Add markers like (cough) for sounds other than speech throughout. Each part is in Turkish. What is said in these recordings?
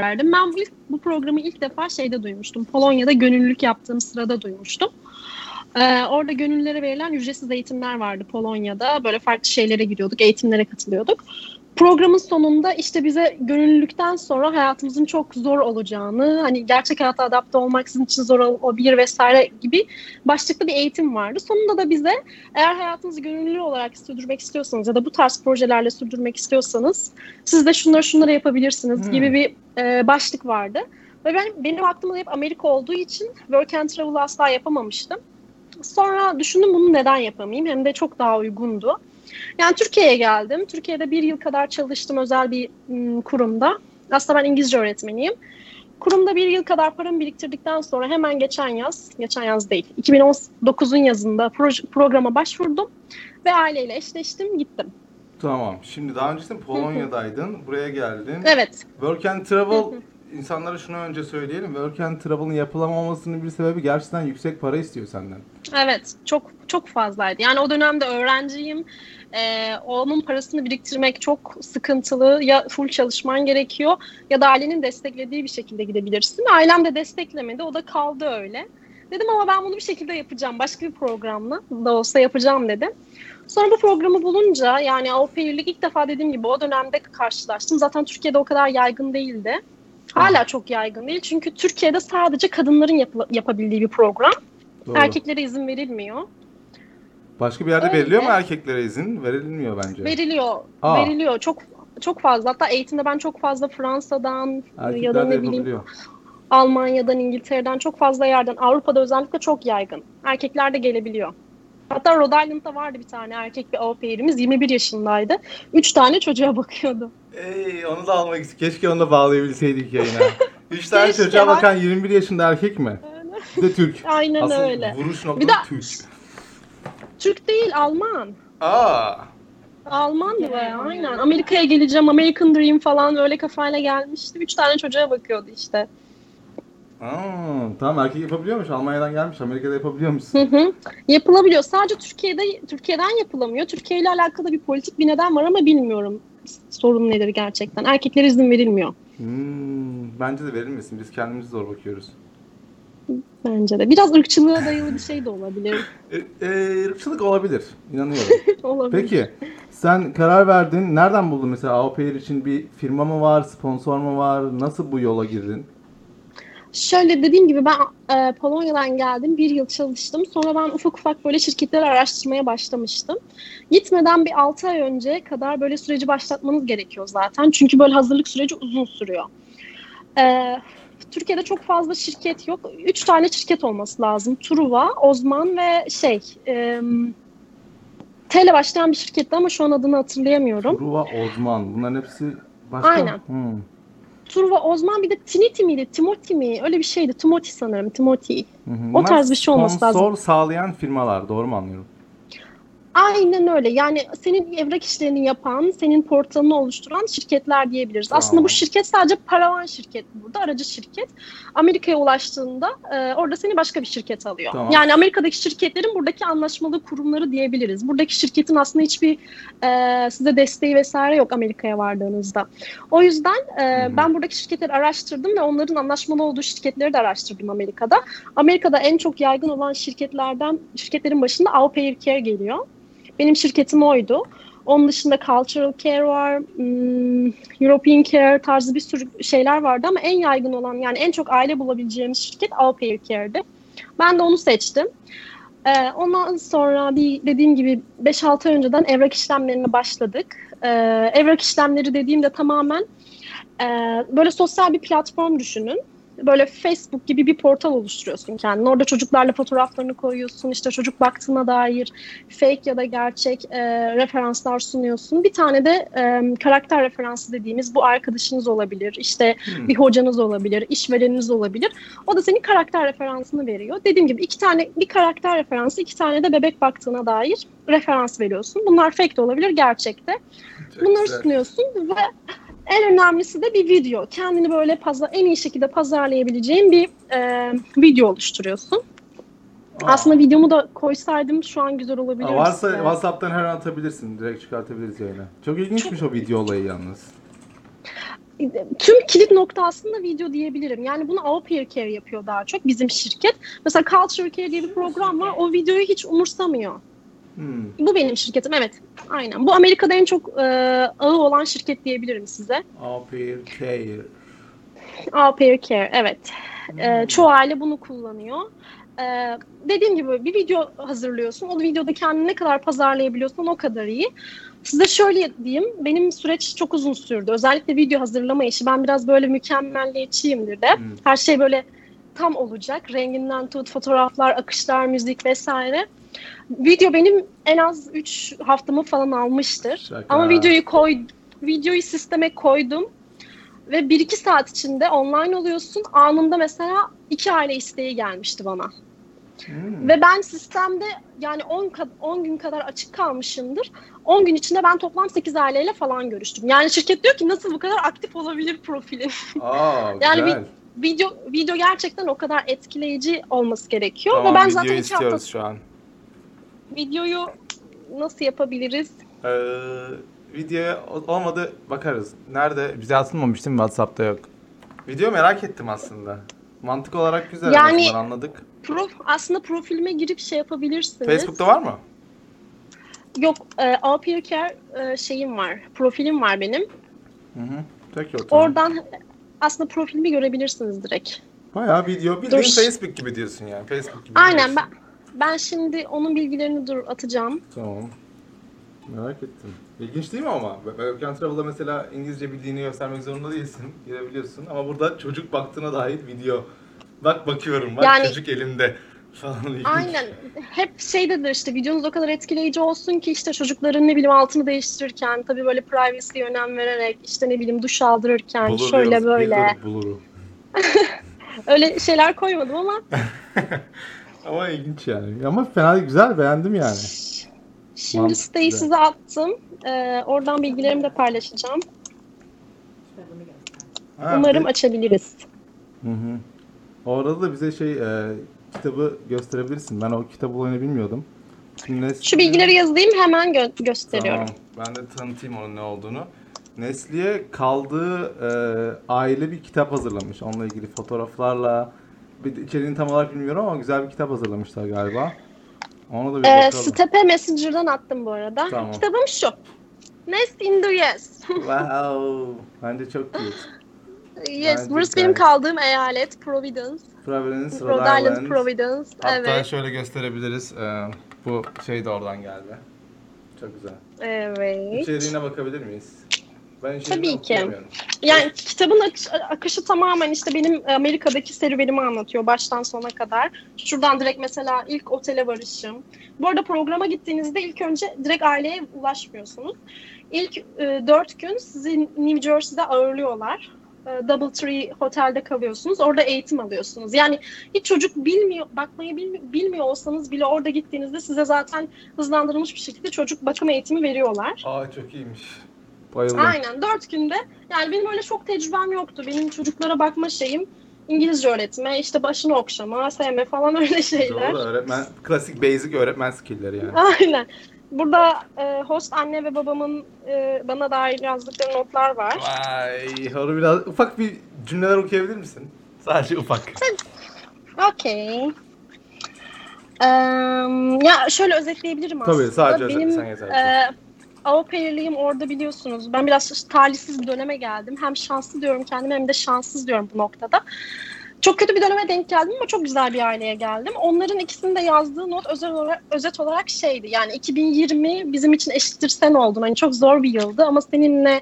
verdim. Ben ilk, bu programı ilk defa şeyde duymuştum. Polonya'da gönüllülük yaptığım sırada duymuştum. Ee, orada gönüllülere verilen ücretsiz eğitimler vardı Polonya'da. Böyle farklı şeylere gidiyorduk, eğitimlere katılıyorduk. Programın sonunda işte bize gönüllülükten sonra hayatımızın çok zor olacağını, hani gerçek hayata adapte olmak sizin için zor olabilir vesaire gibi başlıklı bir eğitim vardı. Sonunda da bize eğer hayatınızı gönüllü olarak sürdürmek istiyorsanız ya da bu tarz projelerle sürdürmek istiyorsanız siz de şunları şunları yapabilirsiniz hmm. gibi bir e, başlık vardı. Ve ben benim aklımda hep Amerika olduğu için work and travel asla yapamamıştım. Sonra düşündüm bunu neden yapamayayım hem de çok daha uygundu. Yani Türkiye'ye geldim. Türkiye'de bir yıl kadar çalıştım özel bir m, kurumda. Aslında ben İngilizce öğretmeniyim. Kurumda bir yıl kadar paramı biriktirdikten sonra hemen geçen yaz, geçen yaz değil, 2019'un yazında proje, programa başvurdum ve aileyle eşleştim, gittim. Tamam. Şimdi daha öncesinde Polonya'daydın, buraya geldin. Evet. Work and Travel insanlara şunu önce söyleyelim. Work and Travel'ın yapılamamasının bir sebebi gerçekten yüksek para istiyor senden. Evet. Çok çok fazlaydı. Yani o dönemde öğrenciyim. Ee, onun parasını biriktirmek çok sıkıntılı. Ya full çalışman gerekiyor ya da ailenin desteklediği bir şekilde gidebilirsin. Ailem de desteklemedi. O da kaldı öyle. Dedim ama ben bunu bir şekilde yapacağım. Başka bir programla da olsa yapacağım dedim. Sonra bu programı bulunca yani au pair'lik ilk defa dediğim gibi o dönemde karşılaştım. Zaten Türkiye'de o kadar yaygın değildi. Hala çok yaygın değil. Çünkü Türkiye'de sadece kadınların yap- yapabildiği bir program. Doğru. Erkeklere izin verilmiyor. Başka bir yerde Öyle. veriliyor mu erkeklere izin? Verilmiyor bence. Veriliyor. Aa. Veriliyor. Çok çok fazla. Hatta eğitimde ben çok fazla Fransa'dan Erkekler ya da ne bileyim Almanya'dan, İngiltere'den çok fazla yerden, Avrupa'da özellikle çok yaygın. Erkekler de gelebiliyor. Hatta Rhode Island'da vardı bir tane erkek bir au pair'imiz. 21 yaşındaydı. 3 tane çocuğa (laughs) bakıyordu. Ey onu da almak istedim. Keşke onu da bağlayabilseydik yayına. (laughs) 3 tane çocuğa bakan 21 yaşında erkek mi? Bir de Türk. (laughs) Aynen Asıl öyle. vuruş noktası bir de, Türk. Türk değil, Alman. Aa. Almandı yani. be aynen. Amerika'ya geleceğim, American Dream falan öyle kafayla gelmişti. Üç tane çocuğa bakıyordu işte. Aa, tamam erkek yapabiliyormuş. Almanya'dan gelmiş. Amerika'da yapabiliyormuş. Hı hı. Yapılabiliyor. Sadece Türkiye'de Türkiye'den yapılamıyor. Türkiye ile alakalı bir politik bir neden var ama bilmiyorum sorun nedir gerçekten. Erkeklere izin verilmiyor. Hmm, bence de verilmesin. Biz kendimiz zor bakıyoruz. Bence de. Biraz ırkçılığa dayalı bir şey de olabilir. (laughs) e, e, ırkçılık olabilir. İnanıyorum. (laughs) olabilir. Peki sen karar verdin. Nereden buldun mesela AOPR için bir firma mı var, sponsor mu var? Nasıl bu yola girdin? Şöyle dediğim gibi ben e, Polonya'dan geldim. Bir yıl çalıştım. Sonra ben ufak ufak böyle şirketleri araştırmaya başlamıştım. Gitmeden bir 6 ay önce kadar böyle süreci başlatmanız gerekiyor zaten. Çünkü böyle hazırlık süreci uzun sürüyor. E, Türkiye'de çok fazla şirket yok. Üç tane şirket olması lazım. Truva, Ozman ve şey... E, T ile başlayan bir şirketti ama şu an adını hatırlayamıyorum. Truva, Ozman. Bunların hepsi başka. Aynen. Hmm. Turva Ozman bir de Tiniti miydi? Timothy mi? Öyle bir şeydi. Timothy sanırım. Timothy. Hı hı. O tarz bir şey olması lazım. Sponsor sağlayan firmalar. Doğru mu anlıyorum? Aynen öyle. Yani senin evrak işlerini yapan, senin portalını oluşturan şirketler diyebiliriz. Tamam. Aslında bu şirket sadece paravan şirket burada, aracı şirket. Amerika'ya ulaştığında e, orada seni başka bir şirket alıyor. Tamam. Yani Amerika'daki şirketlerin buradaki anlaşmalı kurumları diyebiliriz. Buradaki şirketin aslında hiçbir e, size desteği vesaire yok Amerika'ya vardığınızda. O yüzden e, hmm. ben buradaki şirketleri araştırdım ve onların anlaşmalı olduğu şirketleri de araştırdım Amerika'da. Amerika'da en çok yaygın olan şirketlerden, şirketlerin başında Au Pair Care geliyor. Benim şirketim oydu. Onun dışında Cultural Care var, hmm, European Care tarzı bir sürü şeyler vardı ama en yaygın olan yani en çok aile bulabileceğimiz şirket Au Pair Care'di. Ben de onu seçtim. Ee, ondan sonra bir dediğim gibi 5-6 ay önceden evrak işlemlerine başladık. Ee, evrak işlemleri dediğimde tamamen e, böyle sosyal bir platform düşünün böyle Facebook gibi bir portal oluşturuyorsun kendine. Orada çocuklarla fotoğraflarını koyuyorsun. İşte çocuk baktığına dair fake ya da gerçek e, referanslar sunuyorsun. Bir tane de e, karakter referansı dediğimiz bu arkadaşınız olabilir. İşte hmm. bir hocanız olabilir, işvereniniz olabilir. O da senin karakter referansını veriyor. Dediğim gibi iki tane bir karakter referansı, iki tane de bebek baktığına dair referans veriyorsun. Bunlar fake de olabilir, gerçekte. Bunları sunuyorsun ve en önemlisi de bir video. Kendini böyle pazar, en iyi şekilde pazarlayabileceğin bir e, video oluşturuyorsun. Aa. Aslında videomu da koysaydım şu an güzel olabilir. Varsa size. WhatsApp'tan her an atabilirsin. Direkt çıkartabiliriz yayına. Çok ilginçmiş Çok... o video olayı yalnız. tüm kilit nokta aslında video diyebilirim. Yani bunu Au Care yapıyor daha çok bizim şirket. Mesela Culture Care diye bir program var. O videoyu hiç umursamıyor. Hmm. Bu benim şirketim evet. Aynen. Bu Amerika'da en çok e, ağı olan şirket diyebilirim size. Au Pair Care. Au Pair Care evet. E, hmm. E, çoğu aile bunu kullanıyor. Ee, dediğim gibi bir video hazırlıyorsun. O videoda kendini ne kadar pazarlayabiliyorsan o kadar iyi. Size şöyle diyeyim, benim süreç çok uzun sürdü. Özellikle video hazırlama işi. Ben biraz böyle mükemmelliyetçiyimdir de. Hmm. Her şey böyle tam olacak. Renginden tut, fotoğraflar, akışlar, müzik vesaire. Video benim en az 3 haftamı falan almıştır. Şaka. Ama videoyu koy, videoyu sisteme koydum ve 1-2 saat içinde online oluyorsun. Anında mesela iki aile isteği gelmişti bana. Hmm. Ve ben sistemde yani 10 10 gün kadar açık kalmışımdır. 10 gün içinde ben toplam 8 aileyle falan görüştüm. Yani şirket diyor ki nasıl bu kadar aktif olabilir profilin? Aa, (laughs) yani güzel. video video gerçekten o kadar etkileyici olması gerekiyor tamam, ve ben zaten iki hafta şu an. Videoyu nasıl yapabiliriz? Ee, videoya olmadı bakarız. Nerede? Bize atılmamıştı mı WhatsApp'ta yok. Video merak ettim aslında. Mantık olarak güzel yani, anladık. Prof, aslında profilime girip şey yapabilirsiniz. Facebook'ta var mı? Yok, e, Peer Care e, şeyim var, profilim var benim. Hı hı. Peki Oradan aslında profilimi görebilirsiniz direkt. Bayağı video, bildiğin dur. Facebook gibi diyorsun yani. Facebook gibi Aynen ben, ben şimdi onun bilgilerini dur atacağım. Tamam. Merak ettim. İlginç değil mi ama? And Travel'da mesela İngilizce bildiğini göstermek zorunda değilsin. (laughs) Girebiliyorsun. Ama burada çocuk baktığına dair video. Bak bakıyorum. Bak yani, çocuk elimde. (laughs) Falan Aynen. Hep şeydedir işte videonuz o kadar etkileyici olsun ki işte çocukların ne bileyim altını değiştirirken tabii böyle privacy'ye önem vererek işte ne bileyim duş aldırırken Bulur şöyle böyle. Bulurum. (laughs) Öyle şeyler koymadım ama. Ama ilginç yani. Ama fena güzel beğendim yani. Şimdi Mantıklı. siteyi size attım. Ee, oradan bilgilerimi de paylaşacağım. Ha, Umarım bir... açabiliriz. Hı hı. Orada da bize şey e, kitabı gösterebilirsin. Ben o kitap olayını bilmiyordum. Nesli... Şu bilgileri yazayım hemen gö- gösteriyorum. Tamam. Ben de tanıtayım onun ne olduğunu. Nesli'ye kaldığı e, aile bir kitap hazırlamış. Onunla ilgili fotoğraflarla. İçeriğini tam olarak bilmiyorum ama güzel bir kitap hazırlamışlar galiba. Onu da bir ee, bakalım. Stepe Messenger'dan attım bu arada. Tamam. Kitabım şu. Nest in the Yes. wow. Bence çok (laughs) cute. Yes, Bence burası benim kaldığım eyalet Providence. Providence, Rhode, Rhode Island. Providence. Hatta evet. şöyle gösterebiliriz. Ee, bu şey de oradan geldi. Çok güzel. Evet. İçeriğine bakabilir miyiz? Ben Tabii ki. Yani kitabın akışı tamamen işte benim Amerika'daki serüvenimi anlatıyor baştan sona kadar. Şuradan direkt mesela ilk otele varışım. Bu arada programa gittiğinizde ilk önce direkt aileye ulaşmıyorsunuz. İlk e, dört gün sizi New Jersey'de ağırlıyorlar. E, Doubletree Hotel'de kalıyorsunuz. Orada eğitim alıyorsunuz. Yani hiç çocuk bilmiyor, bakmayı bilmiyor, bilmiyor olsanız bile orada gittiğinizde size zaten hızlandırılmış bir şekilde çocuk bakım eğitimi veriyorlar. Aa çok iyiymiş. Bayıldım. Aynen dört günde. Yani benim öyle çok tecrübem yoktu. Benim çocuklara bakma şeyim İngilizce öğretme, işte başını okşama, sevme falan (laughs) öyle şeyler. Doğru öğretmen, klasik basic öğretmen skillleri yani. Aynen. Burada e, host anne ve babamın e, bana dair yazdıkları notlar var. Vay, onu biraz ufak bir cümleler okuyabilir misin? Sadece ufak. Okey. Um, ya şöyle özetleyebilirim aslında. Tabii sadece Benim, sen yeter. E, au pair'liyim orada biliyorsunuz. Ben biraz talihsiz bir döneme geldim. Hem şanslı diyorum kendime hem de şanssız diyorum bu noktada. Çok kötü bir döneme denk geldim ama çok güzel bir aileye geldim. Onların ikisinin de yazdığı not özel olarak, özet olarak şeydi. Yani 2020 bizim için eşittir sen oldun. Hani çok zor bir yıldı ama seninle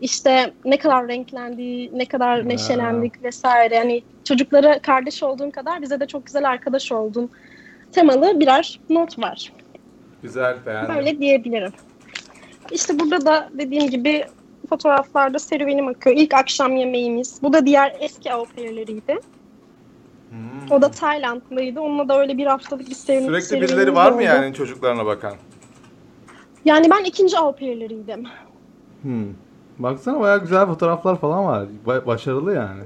işte ne kadar renklendiği, ne kadar neşelendik vesaire. Yani çocuklara kardeş olduğun kadar bize de çok güzel arkadaş oldun temalı birer not var. Güzel beğendim. Böyle diyebilirim. İşte burada da dediğim gibi fotoğraflarda serüvenim akıyor. İlk akşam yemeğimiz. Bu da diğer eski au pair'leriydi. Hmm. O da Taylandlıydı. Onunla da öyle bir haftalık bir serüven Sürekli birileri var mı yani çocuklarına bakan? Yani ben ikinci au pair'leriydim. Hmm. Baksana bayağı güzel fotoğraflar falan var. Ba- başarılı yani.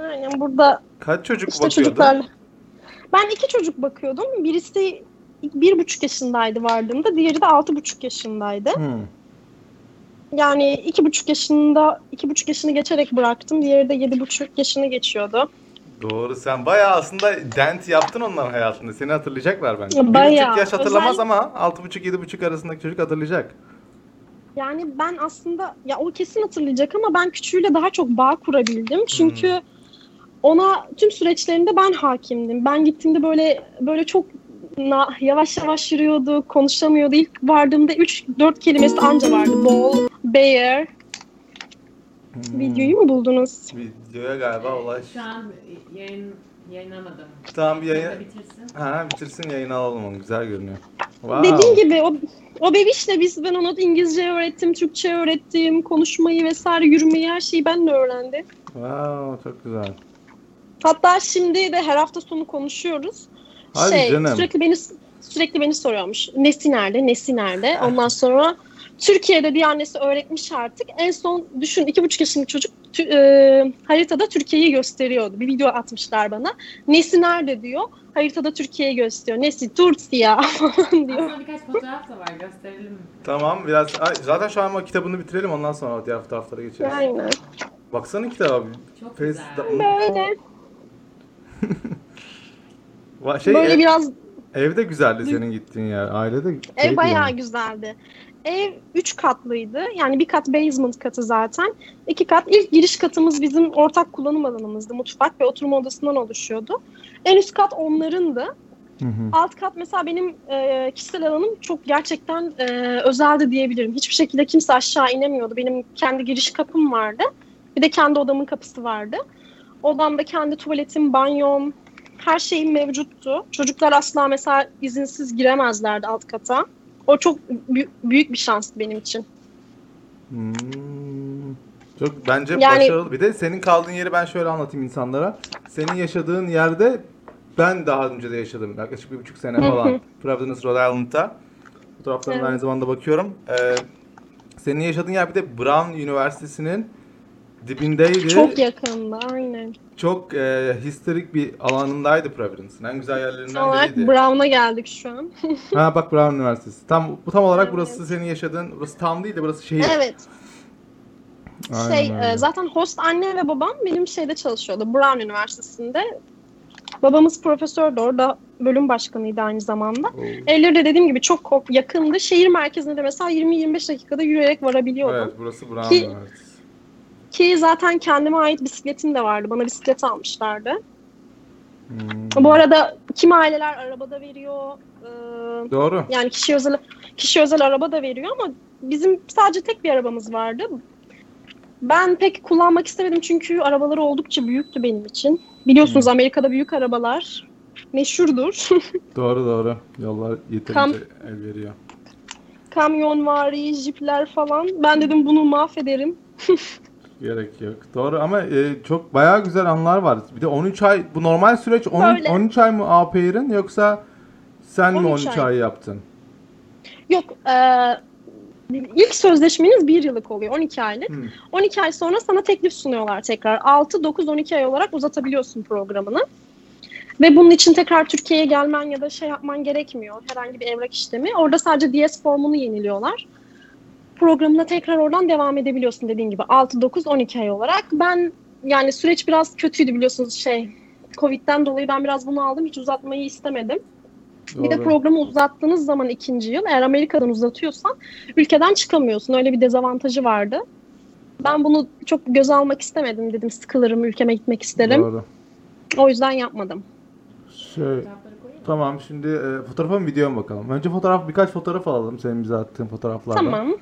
Aynen burada Kaç çocuk işte bakıyordun? Çocuklarla... Ben iki çocuk bakıyordum. Birisi bir buçuk yaşındaydı vardığımda. Diğeri de altı buçuk yaşındaydı. Hmm. Yani iki buçuk yaşında, iki buçuk yaşını geçerek bıraktım. Diğeri de yedi buçuk yaşını geçiyordu. Doğru sen bayağı aslında dent yaptın onların hayatında. Seni hatırlayacaklar bence. Bayağı. Bir buçuk yaş hatırlamaz Özel- ama altı buçuk yedi buçuk arasındaki çocuk hatırlayacak. Yani ben aslında ya o kesin hatırlayacak ama ben küçüğüyle daha çok bağ kurabildim. Çünkü ona tüm süreçlerinde ben hakimdim. Ben gittiğimde böyle böyle çok na- yavaş yavaş yürüyordu, konuşamıyordu. İlk vardığımda 3-4 kelimesi anca vardı. Ball, bear. Hmm. Videoyu mu buldunuz? Videoya galiba ulaş. Şu an yayın yayınlamadım. Tamam bir Yayın... yayın. bitirsin. Ha bitirsin yayını alalım onu. Güzel görünüyor. Wow. Dediğim gibi o, o bebişle biz ben ona İngilizce öğrettim, Türkçe öğrettim, konuşmayı vesaire, yürümeyi her şeyi ben de öğrendim. Wow çok güzel. Hatta şimdi de her hafta sonu konuşuyoruz. Hadi şey, canım. sürekli beni sürekli beni soruyormuş. Nesi nerede? Nesi nerede? Ondan sonra Türkiye'de bir annesi öğretmiş artık. En son düşün iki buçuk yaşındaki çocuk tü- e, haritada Türkiye'yi gösteriyordu. Bir video atmışlar bana. Nesi nerede diyor. Haritada Türkiye'yi gösteriyor. Nesi Tursiya (laughs) falan diyor. Aslında birkaç fotoğraf da var gösterelim mi? Tamam biraz Ay, zaten şu an kitabını bitirelim ondan sonra diğer fotoğraflara geçeriz. Aynen. Baksana kitaba. Çok Face- güzel. Böyle. (laughs) Şey, böyle ev- biraz evde güzeldi senin gittiğin yer. Ailede Ev bayağı yani. güzeldi. Ev 3 katlıydı. Yani bir kat basement katı zaten. İki kat. İlk giriş katımız bizim ortak kullanım alanımızdı. Mutfak ve oturma odasından oluşuyordu. En üst kat onlarındı. Hı hı. Alt kat mesela benim e, kişisel alanım çok gerçekten e, özeldi diyebilirim. Hiçbir şekilde kimse aşağı inemiyordu. Benim kendi giriş kapım vardı. Bir de kendi odamın kapısı vardı. Odamda kendi tuvaletim, banyom, her şeyim mevcuttu. Çocuklar asla mesela izinsiz giremezlerdi alt kata. O çok bü- büyük bir şanstı benim için. Hmm. Çok bence Yani- başarılı. Bir de senin kaldığın yeri ben şöyle anlatayım insanlara. Senin yaşadığın yerde ben daha önce de yaşadım. Yaklaşık bir buçuk sene falan. (laughs) Providence, Rhode Island'da. Fotoğraflarına Evet. aynı zamanda bakıyorum. Ee, senin yaşadığın yer bir de Brown Üniversitesi'nin dibindeydi. Çok yakında aynen. Çok e, historik bir alanındaydı Providence'ın. En güzel yerlerinden Tam olarak biriydi. Brown'a geldik şu an. (laughs) ha bak Brown Üniversitesi. Tam bu tam olarak Evet. burası senin yaşadığın. Burası tam değil de burası şehir. evet. Aynen Şey öyle. e, zaten host anne ve babam benim şeyde çalışıyordu. Brown Üniversitesi'nde. Babamız profesördü orada bölüm başkanıydı aynı zamanda. Oo. Evleri de dediğim gibi çok yakındı. Şehir merkezine de mesela 20-25 dakikada yürüyerek varabiliyordum. Evet burası Brown Ki- Üniversitesi. Ki zaten kendime ait bisikletim de vardı. Bana bisiklet almışlardı. Hmm. Bu arada kim aileler arabada veriyor. e, Doğru. yani kişi özel kişi özel araba da veriyor ama bizim sadece tek bir arabamız vardı. Ben pek kullanmak istemedim çünkü arabaları oldukça büyüktü benim için. Biliyorsunuz Amerika'da büyük arabalar meşhurdur. (laughs) Doğru doğru. Yollar yeterince Kam- el veriyor. Kamyonvari, jipler falan. Ben dedim bunu mahvederim. (laughs) Gerek yok. Doğru ama e, çok bayağı güzel anlar var. Bir de 13 ay bu normal süreç 10, Öyle. 13 ay mı au pair'in yoksa sen mi 13 13 ay. ay yaptın? Yok, e, ilk sözleşmeniz bir yıllık oluyor, 12 aylık. Hmm. 12 ay sonra sana teklif sunuyorlar tekrar. 6, 9, 12 ay olarak uzatabiliyorsun programını. Ve bunun için tekrar Türkiye'ye gelmen ya da şey yapman gerekmiyor. Herhangi bir evrak işlemi. Orada sadece DS formunu yeniliyorlar. Programına tekrar oradan devam edebiliyorsun dediğin gibi. 6, 9, 12 ay olarak. Ben yani süreç biraz kötüydü biliyorsunuz şey. Covid'den dolayı ben biraz bunu aldım. Hiç uzatmayı istemedim. Bir de Doğru. programı uzattığınız zaman ikinci yıl eğer Amerika'dan uzatıyorsan ülkeden çıkamıyorsun. Öyle bir dezavantajı vardı. Ben bunu çok göze almak istemedim dedim. Sıkılırım, ülkeme gitmek isterim. Doğru. O yüzden yapmadım. Şey, tamam şimdi e, fotoğrafa mı videoya mı bakalım? Önce fotoğraf birkaç fotoğraf alalım senin bize attığın fotoğraflardan. Tamam.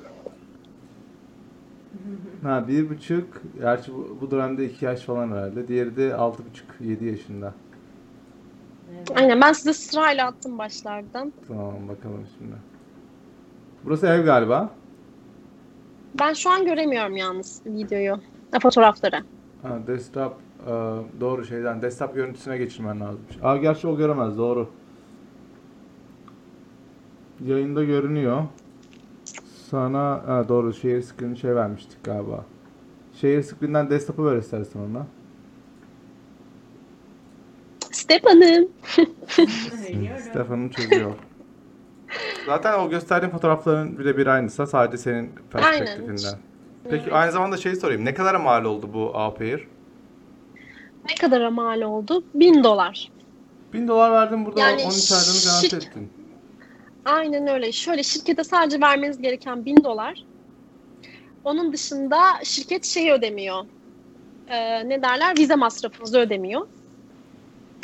Ha bir buçuk. Gerçi bu, bu dönemde iki yaş falan herhalde. Diğeri de altı buçuk, yedi yaşında. Evet. Aynen ben size sırayla attım başlardan. Tamam bakalım şimdi. Burası ev galiba. Ben şu an göremiyorum yalnız videoyu. Ha, fotoğrafları. Ha, desktop e, doğru şeyden desktop görüntüsüne geçirmen lazım. Aa gerçi o göremez doğru. Yayında görünüyor. Sana ha, doğru share screen şey vermiştik galiba. Share screen'den desktop'u ver istersen ona. Veriyorum. Stefan'ın çözüyor. Zaten o gösterdiğin fotoğrafların birebir aynısı. Sadece senin perspektifinden. Peki Evet. aynı zamanda şey sorayım. Ne kadara mal oldu bu A-Pair? Ne kadara mal oldu? 1000 dolar. 1000 dolar verdin burada Yani 13 aylığını garanti ettin. Aynen öyle. Şöyle şirkete sadece vermeniz gereken 1000 dolar. Onun dışında şirket şey ödemiyor. Ee, ne derler? Vize masrafınızı ödemiyor.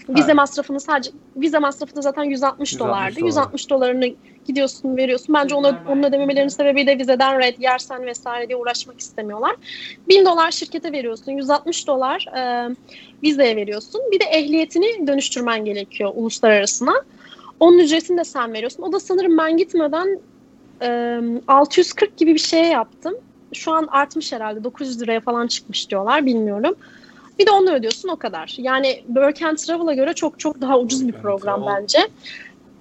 Vize Ha. masrafını sadece vize masrafı da zaten 160, 160 dolardı. dolar. 160 dolarını gidiyorsun veriyorsun. Bence Vizeden onun ödememelerinin sebebi de vizeden red yersen vesaire diye uğraşmak istemiyorlar. 1000 dolar şirkete veriyorsun. 160 dolar e, vizeye veriyorsun. Bir de ehliyetini dönüştürmen gerekiyor uluslararasına. Onun ücretini de sen veriyorsun. O da sanırım ben gitmeden e, 640 gibi bir şeye yaptım. Şu an artmış herhalde. 900 liraya falan çıkmış diyorlar. Bilmiyorum. Bir de onu ödüyorsun o kadar. Yani Work and Travel'a göre çok çok daha ucuz bir program bence.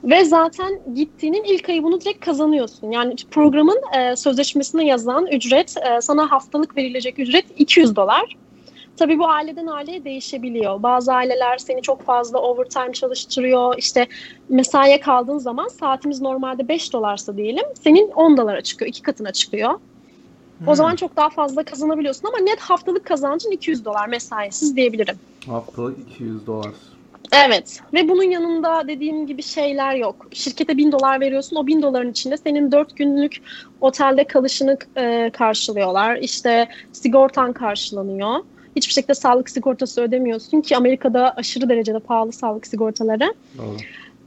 Ve zaten gittiğinin ilk ayı bunu direkt kazanıyorsun. Yani programın e, sözleşmesine yazan ücret, e, sana haftalık verilecek ücret 200 dolar. Tabii bu aileden aileye değişebiliyor. Bazı aileler seni çok fazla overtime çalıştırıyor. İşte mesaiye kaldığın zaman saatimiz normalde 5 dolarsa diyelim senin 10 dolara çıkıyor, iki katına çıkıyor. O Hmm. zaman çok daha fazla kazanabiliyorsun ama net haftalık kazancın 200 dolar mesaisiz diyebilirim. Haftalık 200 dolar. Evet ve bunun yanında dediğim gibi şeyler yok. Şirkete 1000 dolar veriyorsun o 1000 doların içinde senin 4 günlük otelde kalışını e, karşılıyorlar. İşte sigortan karşılanıyor. Hiçbir şekilde sağlık sigortası ödemiyorsun ki Amerika'da aşırı derecede pahalı sağlık sigortaları. Doğru.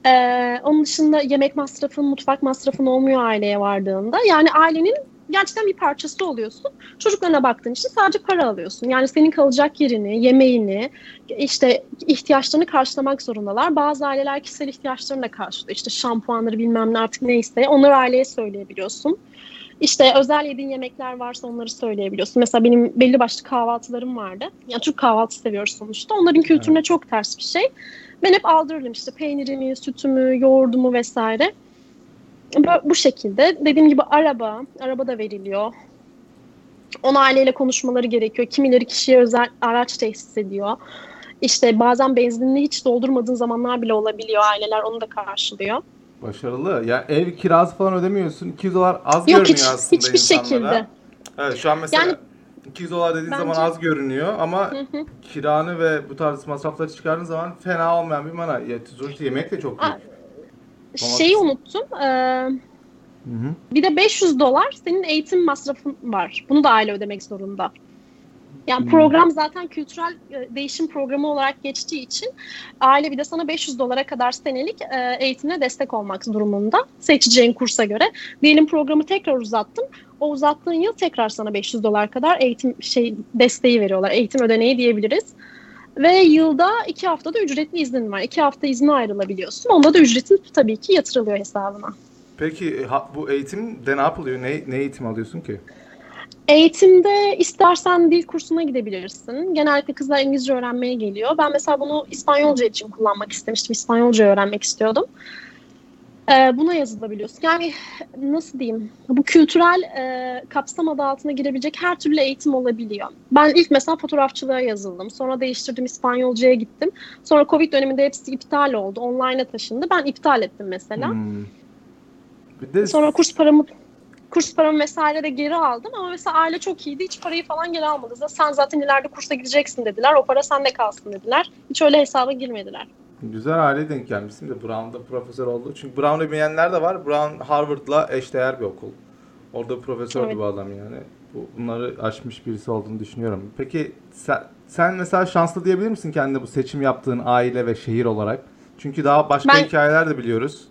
Ee, onun dışında yemek masrafın, mutfak masrafın olmuyor aileye vardığında. Yani ailenin gerçekten bir parçası oluyorsun. Çocuklarına baktığın için sadece para alıyorsun. Yani senin kalacak yerini, yemeğini, işte ihtiyaçlarını karşılamak zorundalar. Bazı aileler kişisel ihtiyaçlarını da karşılıyor. İşte şampuanları bilmem ne artık neyse onları aileye söyleyebiliyorsun. İşte özel yediğin yemekler varsa onları söyleyebiliyorsun. Mesela benim belli başlı kahvaltılarım vardı. Yani Türk kahvaltı seviyoruz sonuçta. Onların kültürüne çok ters bir şey. Ben hep aldırırım işte peynirimi, sütümü, yoğurdumu vesaire. Bu, şekilde. Dediğim gibi araba, araba da veriliyor. On aileyle konuşmaları gerekiyor. Kimileri kişiye özel araç tesis ediyor. İşte bazen benzinini hiç doldurmadığın zamanlar bile olabiliyor. Aileler onu da karşılıyor. Başarılı. Ya ev kirası falan ödemiyorsun. 200 dolar az Yok görünüyor hiç, aslında hiçbir insanlara. şekilde. Evet şu an mesela Yani- 200 dolar dediğin Bence- zaman az görünüyor ama Hı hı. kiranı ve bu tarz masrafları çıkardığın zaman fena olmayan bir mana. Ya, sonuçta yemek de çok büyük. Aa, Şeyi unuttum. Ee. Bir de 500 dolar senin eğitim masrafın var. Bunu da aile ödemek zorunda. Yani Hmm. program zaten kültürel e, değişim programı olarak geçtiği için aile bir de sana 500 dolara kadar senelik e, eğitimine destek olmak durumunda. Seçeceğin kursa göre. Diyelim programı tekrar uzattım. O uzattığın yıl tekrar sana 500 dolar kadar eğitim şey desteği veriyorlar. Eğitim ödeneği diyebiliriz. Ve yılda iki haftada ücretli iznin var. İki hafta izne ayrılabiliyorsun. Onda da ücretin tabii ki yatırılıyor hesabına. Peki bu eğitimde ne yapılıyor? Ne, ne eğitim alıyorsun ki? Eğitimde istersen dil kursuna gidebilirsin. Genellikle kızlar İngilizce öğrenmeye geliyor. Ben mesela bunu İspanyolca için kullanmak istemiştim. İspanyolca öğrenmek istiyordum. Ee, buna yazılabiliyorsun. Yani nasıl diyeyim? Bu kültürel e, kapsam adı altına girebilecek her türlü eğitim olabiliyor. Ben ilk mesela fotoğrafçılığa yazıldım. Sonra değiştirdim İspanyolcaya gittim. Sonra Covid döneminde hepsi iptal oldu. Online'a taşındı. Ben iptal ettim mesela. Hmm. Bir de Sonra kurs paramı kurs paramı vesaire de geri aldım ama mesela aile çok iyiydi. Hiç parayı falan geri almadı. Sen zaten ileride kursa gideceksin dediler. O para sende kalsın dediler. Hiç öyle hesaba girmediler. Güzel aileye denk gelmişsin de Brown'da profesör oldu. Çünkü Brown'u bilmeyenler de var. Brown Harvard'la eşdeğer bir okul. Orada profesör Evet. bir adam yani. Bu, bunları aşmış birisi olduğunu düşünüyorum. Peki sen, sen mesela şanslı diyebilir misin kendine bu seçim yaptığın aile ve şehir olarak? Çünkü daha başka Ben- hikayeler de biliyoruz.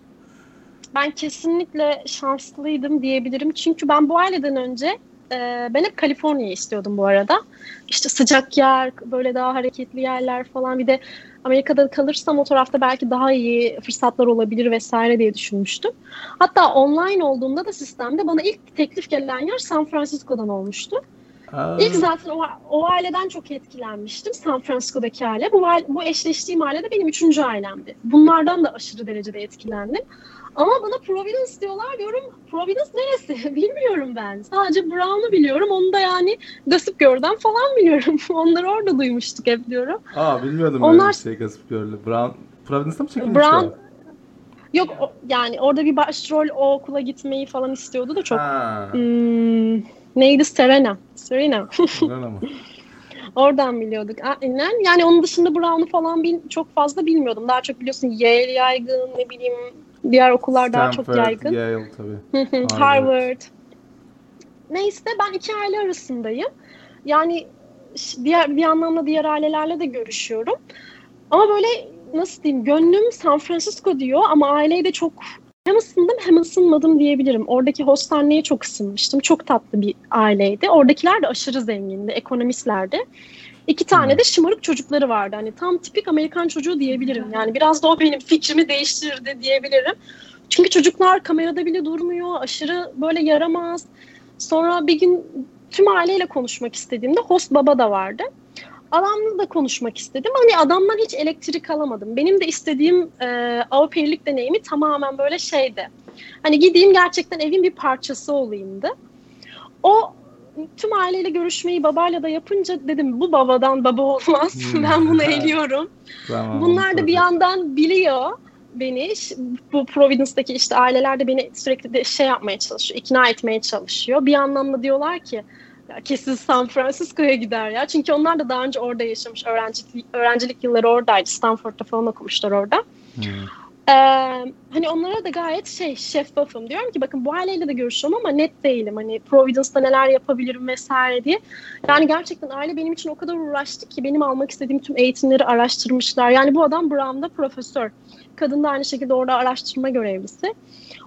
Ben kesinlikle şanslıydım diyebilirim. Çünkü ben bu aileden önce e, ben hep Kaliforniya'yı istiyordum bu arada. İşte sıcak yer, böyle daha hareketli yerler falan. Bir de Amerika'da kalırsam o tarafta belki daha iyi fırsatlar olabilir vesaire diye düşünmüştüm. Hatta online olduğunda da sistemde bana ilk teklif gelen yer San Francisco'dan olmuştu. Aa, İlk zaten o, o aileden çok etkilenmiştim. San Francisco'daki aile. Bu, bu eşleştiğim aile de benim üçüncü ailemdi. Bunlardan da aşırı derecede etkilendim. Ama bana Providence diyorlar diyorum. Providence neresi? (laughs) Bilmiyorum ben. Sadece Brown'u biliyorum. Onu da yani Gossip Girl'den falan biliyorum. (laughs) Onları orada duymuştuk hep diyorum. Aa bilmiyordum Onlar- böyle bir şey Gossip Girl'ü. Brown, Providence'da mı çekilmiş Brown- o? Yok o- yani orada bir başrol o okula gitmeyi falan istiyordu da çok. Ha. Hmm, neydi Serena? Serena. (laughs) Öyle mi? Oradan biliyorduk. Aynen. Yani onun dışında Brown'u falan bil, çok fazla bilmiyordum. Daha çok biliyorsun Yale yaygın, ne bileyim diğer okullar daha çok Stanford, yaygın. Yale tabii. Harvard. Harvard. Neyse ben iki aile arasındayım. Yani diğer bir anlamda diğer ailelerle de görüşüyorum. Ama böyle nasıl diyeyim gönlüm San Francisco diyor ama aileyi de çok hem ısındım hem ısınmadım diyebilirim. Oradaki hostaneye çok ısınmıştım. Çok tatlı bir aileydi. Oradakiler de aşırı zengindi, ekonomistlerdi. İki tane Hmm. de şımarık çocukları vardı. Hani tam tipik Amerikan çocuğu diyebilirim. Yani biraz da o benim fikrimi değiştirdi diyebilirim. Çünkü çocuklar kamerada bile durmuyor. Aşırı böyle yaramaz. Sonra bir gün tüm aileyle konuşmak istediğimde host baba da vardı. Adamla da konuşmak istedim. Hani adamdan hiç elektrik alamadım. Benim de istediğim e, Avrupa'yılık deneyimi tamamen böyle şeydi. Hani gideyim gerçekten evin bir parçası olayımdı. O tüm aileyle görüşmeyi babayla da yapınca dedim bu babadan baba olmaz. Hmm. ben bunu (laughs) eliyorum. Tamam, Bunlar da tabii. bir yandan biliyor beni. Bu Providence'daki işte aileler de beni sürekli de şey yapmaya çalışıyor, ikna etmeye çalışıyor. Bir anlamda diyorlar ki ya kesin San Francisco'ya gider ya. Çünkü onlar da daha önce orada yaşamış. Öğrencilik, öğrencilik yılları oradaydı. Stanford'da falan okumuşlar orada. Hmm. Ee, hani onlara da gayet şey şeffafım. Diyorum ki bakın bu aileyle de görüşüyorum ama net değilim. Hani Providence'da neler yapabilirim vesaire diye. Yani gerçekten aile benim için o kadar uğraştı ki benim almak istediğim tüm eğitimleri araştırmışlar. Yani bu adam Brown'da profesör. Kadın da aynı şekilde orada araştırma görevlisi.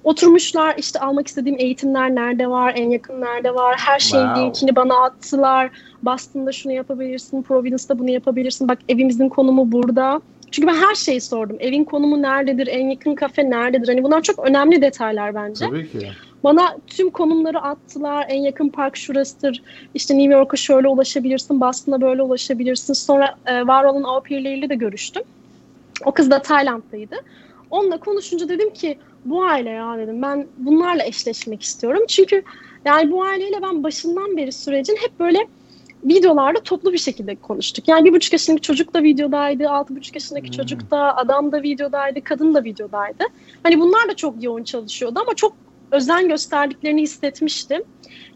Oturmuşlar işte almak istediğim eğitimler nerede var, en yakın nerede var. Her şeyin Wow. linkini bana attılar. Boston'da şunu yapabilirsin, Providence'da bunu yapabilirsin. Bak evimizin konumu burada. Çünkü ben her şeyi sordum. Evin konumu nerededir, en yakın kafe nerededir? Hani bunlar çok önemli detaylar bence. Tabii ki. Bana tüm konumları attılar. En yakın park şurasıdır. İşte New York'a şöyle ulaşabilirsin. Boston'a böyle ulaşabilirsin. Sonra e, var olan au pair'leriyle de görüştüm. O kız da Tayland'daydı. Onunla konuşunca dedim ki bu aile ya dedim. Ben bunlarla eşleşmek istiyorum. Çünkü yani bu aileyle ben başından beri sürecin hep böyle videolarda toplu bir şekilde konuştuk. Yani bir buçuk yaşındaki çocuk da videodaydı, altı buçuk yaşındaki Hmm. çocuk da, adam da videodaydı, kadın da videodaydı. Hani bunlar da çok yoğun çalışıyordu ama çok özen gösterdiklerini hissetmiştim.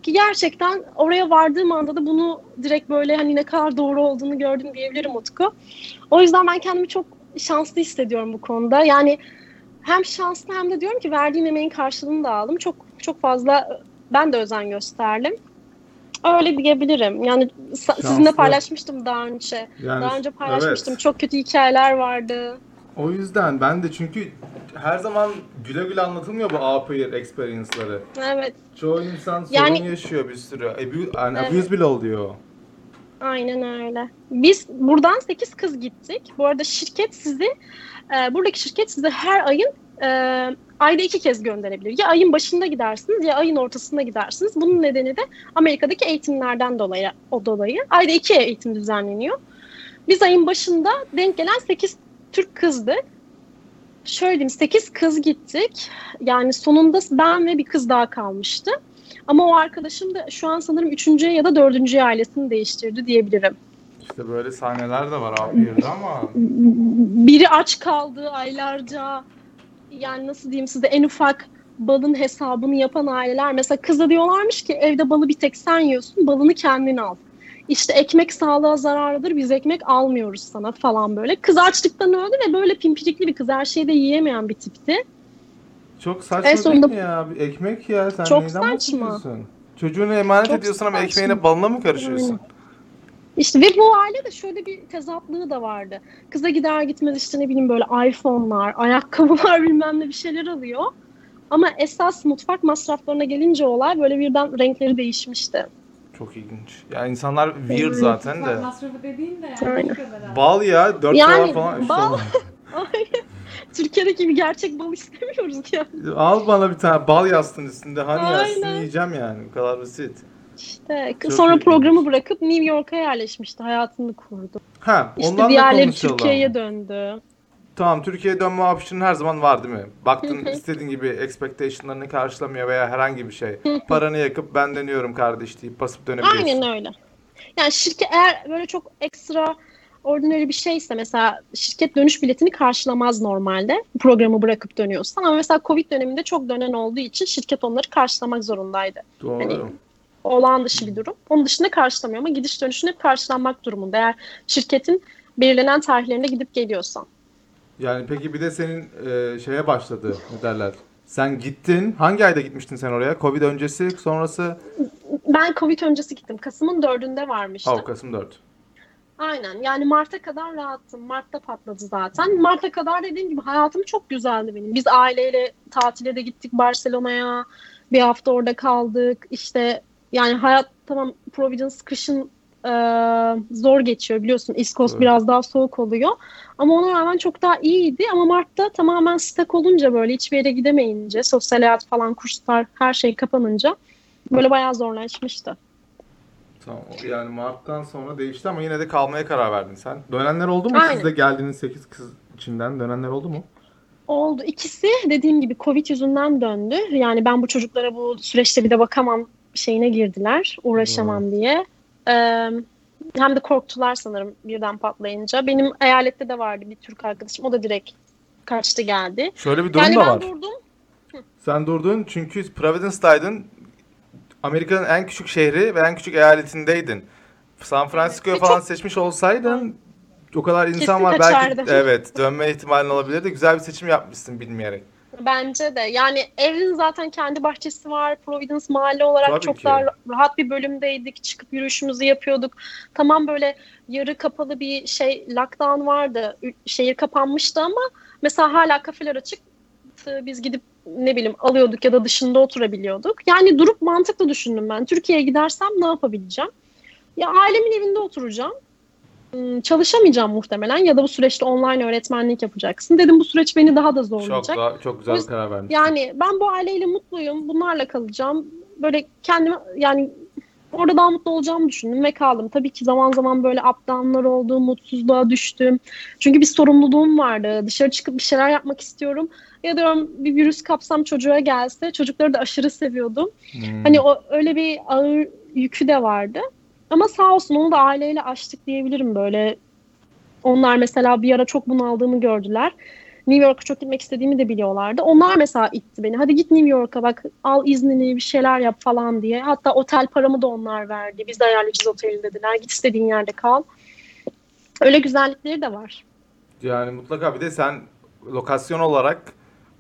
Ki gerçekten oraya vardığım anda da bunu direkt böyle hani ne kadar doğru olduğunu gördüm diyebilirim Utku. O yüzden ben kendimi çok şanslı hissediyorum bu konuda. Yani hem şanslı hem de diyorum ki verdiğim emeğin karşılığını da aldım. Çok çok fazla ben de özen gösterdim. Öyle diyebilirim. Yani sa- sizinle Şanslı. paylaşmıştım daha önce. Yani Daha önce paylaşmıştım. evet. Çok kötü hikayeler vardı. O yüzden ben de çünkü her zaman güle güle anlatılmıyor bu A-Pair experience'ları. Evet. Çoğu insan sorun Yani- yaşıyor bir sürü. Abu- yani Evet. abuse bile oluyor. Aynen öyle. Biz buradan 8 kız gittik. Bu arada şirket sizi, e, buradaki şirket size her ayın e, ayda iki kez gönderebilir. Ya ayın başında gidersiniz ya ayın ortasında gidersiniz. Bunun nedeni de Amerika'daki eğitimlerden dolayı o dolayı. Ayda iki eğitim düzenleniyor. Biz ayın başında denk gelen 8 Türk kızdı. Şöyle diyeyim 8 kız gittik. Yani sonunda ben ve bir kız daha kalmıştı. Ama o arkadaşım da şu an sanırım üçüncüye ya da dördüncüye ailesini değiştirdi diyebilirim. İşte böyle sahneler de var A-Pair'de ama Biri aç kaldı aylarca. Yani nasıl diyeyim size en ufak balın hesabını yapan aileler. Mesela kıza diyorlarmış ki evde balı bir tek sen yiyorsun balını kendin al. İşte ekmek sağlığa zararlıdır biz ekmek almıyoruz sana falan böyle. Kız açlıktan öldü ve böyle pimpirikli bir kız her şeyi de yiyemeyen bir tipti. çok saçma En sonunda- değil mi ya? Ekmek ya sen Çok neyden saçma. bahsediyorsun? Çocuğunu emanet Çok ediyorsun ama saçma. ekmeğine balına mı karışıyorsun? Aynen. İşte ve bu ailede şöyle bir tezatlığı da vardı. Kıza gider gitmez işte ne bileyim böyle iPhone'lar, ayakkabılar (laughs) bilmem ne bir şeyler alıyor. Ama esas mutfak masraflarına gelince olay böyle birden renkleri değişmişti. Çok ilginç. Ya insanlar weird Evet. zaten de. Mutfak masrafı dediğin de yani Aynen. Bal ya 4 Yani dolar falan. bal-. (laughs) Türkiye'deki gibi gerçek bal istemiyoruz ya. Al bana bir tane bal yastın üstünde. Hani yastın yiyeceğim yani. Bu kadar basit. İşte Çok sonra ilginç. programı bırakıp New York'a yerleşmişti. Hayatını kurdu. Ha, İşte ondan da diğerleri. Türkiye'ye döndü. Tamam Türkiye'ye dönme option her zaman var değil mi? Baktın istediğin gibi expectation'larını karşılamıyor veya herhangi bir şey. Paranı yakıp ben dönüyorum kardeş deyip basıp dönebiliyorsun. Aynen öyle. Yani şirket eğer böyle çok ekstra ordinary bir şeyse mesela şirket dönüş biletini karşılamaz normalde programı bırakıp dönüyorsan ama mesela Covid döneminde çok dönen olduğu için şirket onları karşılamak zorundaydı. Doğru. Hani olağan dışı bir durum. Onun dışında karşılamıyor ama gidiş dönüşün hep karşılanmak durumunda. Eğer şirketin belirlenen tarihlerinde gidip geliyorsan. Yani peki bir de senin e, şeye başladı ne derler. Sen gittin. Hangi ayda gitmiştin sen oraya? Covid öncesi, sonrası? Ben Covid öncesi gittim. Kasım'ın dördünde varmıştım. Ha, Kasım 4. Aynen. Yani Mart'a kadar rahattım. Mart'ta patladı zaten. Mart'a kadar dediğim gibi hayatım çok güzeldi benim. Biz aileyle tatile de gittik Barcelona'ya. Bir hafta orada kaldık. İşte yani hayat tamam Providence kışın e, zor geçiyor biliyorsun. East Coast Evet. biraz daha soğuk oluyor. Ama ona rağmen çok daha iyiydi. Ama Mart'ta tamamen stak olunca böyle hiçbir yere gidemeyince, sosyal hayat falan, kurslar her şey kapanınca böyle bayağı zorlaşmıştı. Tamam. Yani Mart'tan sonra değişti ama yine de kalmaya karar verdin sen. Dönenler oldu mu? Aynen. Siz de geldiğiniz 8 kız içinden dönenler oldu mu? Oldu. İkisi dediğim gibi Covid yüzünden döndü. Yani ben bu çocuklara bu süreçte bir de bakamam şeyine girdiler. Uğraşamam diye. Ee, hem de korktular sanırım birden patlayınca. Benim eyalette de vardı bir Türk arkadaşım. O da direkt kaçtı geldi. Şöyle bir durum yani da var. durdum. Sen durdun çünkü Providence'daydın. Amerika'nın en küçük şehri ve en küçük eyaletindeydin. San Francisco'yu ve falan çok- seçmiş olsaydın o kadar insan Kesin var belki kaçardım. evet dönme ihtimalin olabilirdi. Güzel bir seçim yapmışsın bilmeyerek. Bence de. Yani evin zaten kendi bahçesi var. Providence mahalle olarak Tabii çok ki. daha rahat bir bölümdeydik. Çıkıp yürüyüşümüzü yapıyorduk. Tamam böyle yarı kapalı bir şey lockdown vardı. Şehir kapanmıştı ama mesela hala kafeler açık. Biz gidip ne bileyim alıyorduk ya da dışında oturabiliyorduk. Yani durup mantıklı düşündüm ben. Türkiye'ye gidersem ne yapabileceğim? Ya ailemin evinde oturacağım. Hmm, Çalışamayacağım muhtemelen ya da bu süreçte online öğretmenlik yapacaksın. Dedim bu süreç beni daha da Çok zorlayacak. daha, çok güzel bir karar vermişsin. Yani ben bu aileyle mutluyum. Bunlarla kalacağım. Böyle kendime yani orada daha mutlu olacağımı düşündüm ve kaldım. Tabii ki zaman zaman böyle up down'lar oldu, mutsuzluğa düştüm. Çünkü bir sorumluluğum vardı. Dışarı çıkıp bir şeyler yapmak istiyorum. Ya diyorum bir virüs kapsam çocuğa gelse. Çocukları da aşırı seviyordum. Hmm. Hani o öyle bir ağır yükü de vardı. Ama sağ olsun onu da aileyle açtık diyebilirim böyle. Onlar mesela bir ara çok bunaldığımı gördüler. New York'a çok gitmek istediğimi de biliyorlardı. Onlar mesela itti beni. Hadi git New York'a bak al iznini bir şeyler yap falan diye. Hatta otel paramı da onlar verdi. Biz de ayarlayacağız oteli dediler. Git istediğin yerde kal. Öyle güzellikleri de var. Yani mutlaka bir de sen lokasyon olarak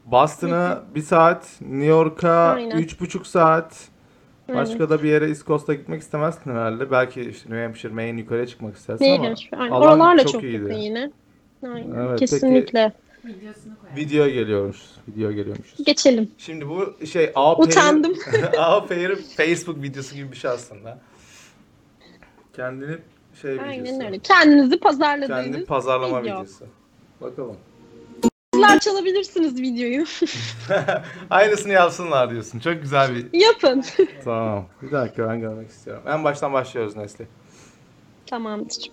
Boston'a bir saat, New York'a üç buçuk saat. Başka da bir yere East Coast'a gitmek istemezsin herhalde. Belki işte New Hampshire, Maine yukarıya çıkmak istersin Neye ama? Aynen. alan Oralarla çok çok, iyiydi. yakın yine. Aynen. Evet, Kesinlikle. Videosunu koyalım. video geliyormuş. Video geliyormuşuz. Geçelim. Şimdi bu şey Pair- Utandım. (laughs) Pair'in Facebook videosu gibi bir şey aslında. Kendini şey videosu. Aynen öyle. Kendinizi pazarladığınız Kendi pazarlama video. videosu. Bakalım. Sizler çalabilirsiniz videoyu. (laughs) Aynısını yapsınlar diyorsun. Çok güzel bir... Yapın. Tamam. Bir dakika ben görmek istiyorum. En baştan başlıyoruz Nesli. Tamamdır.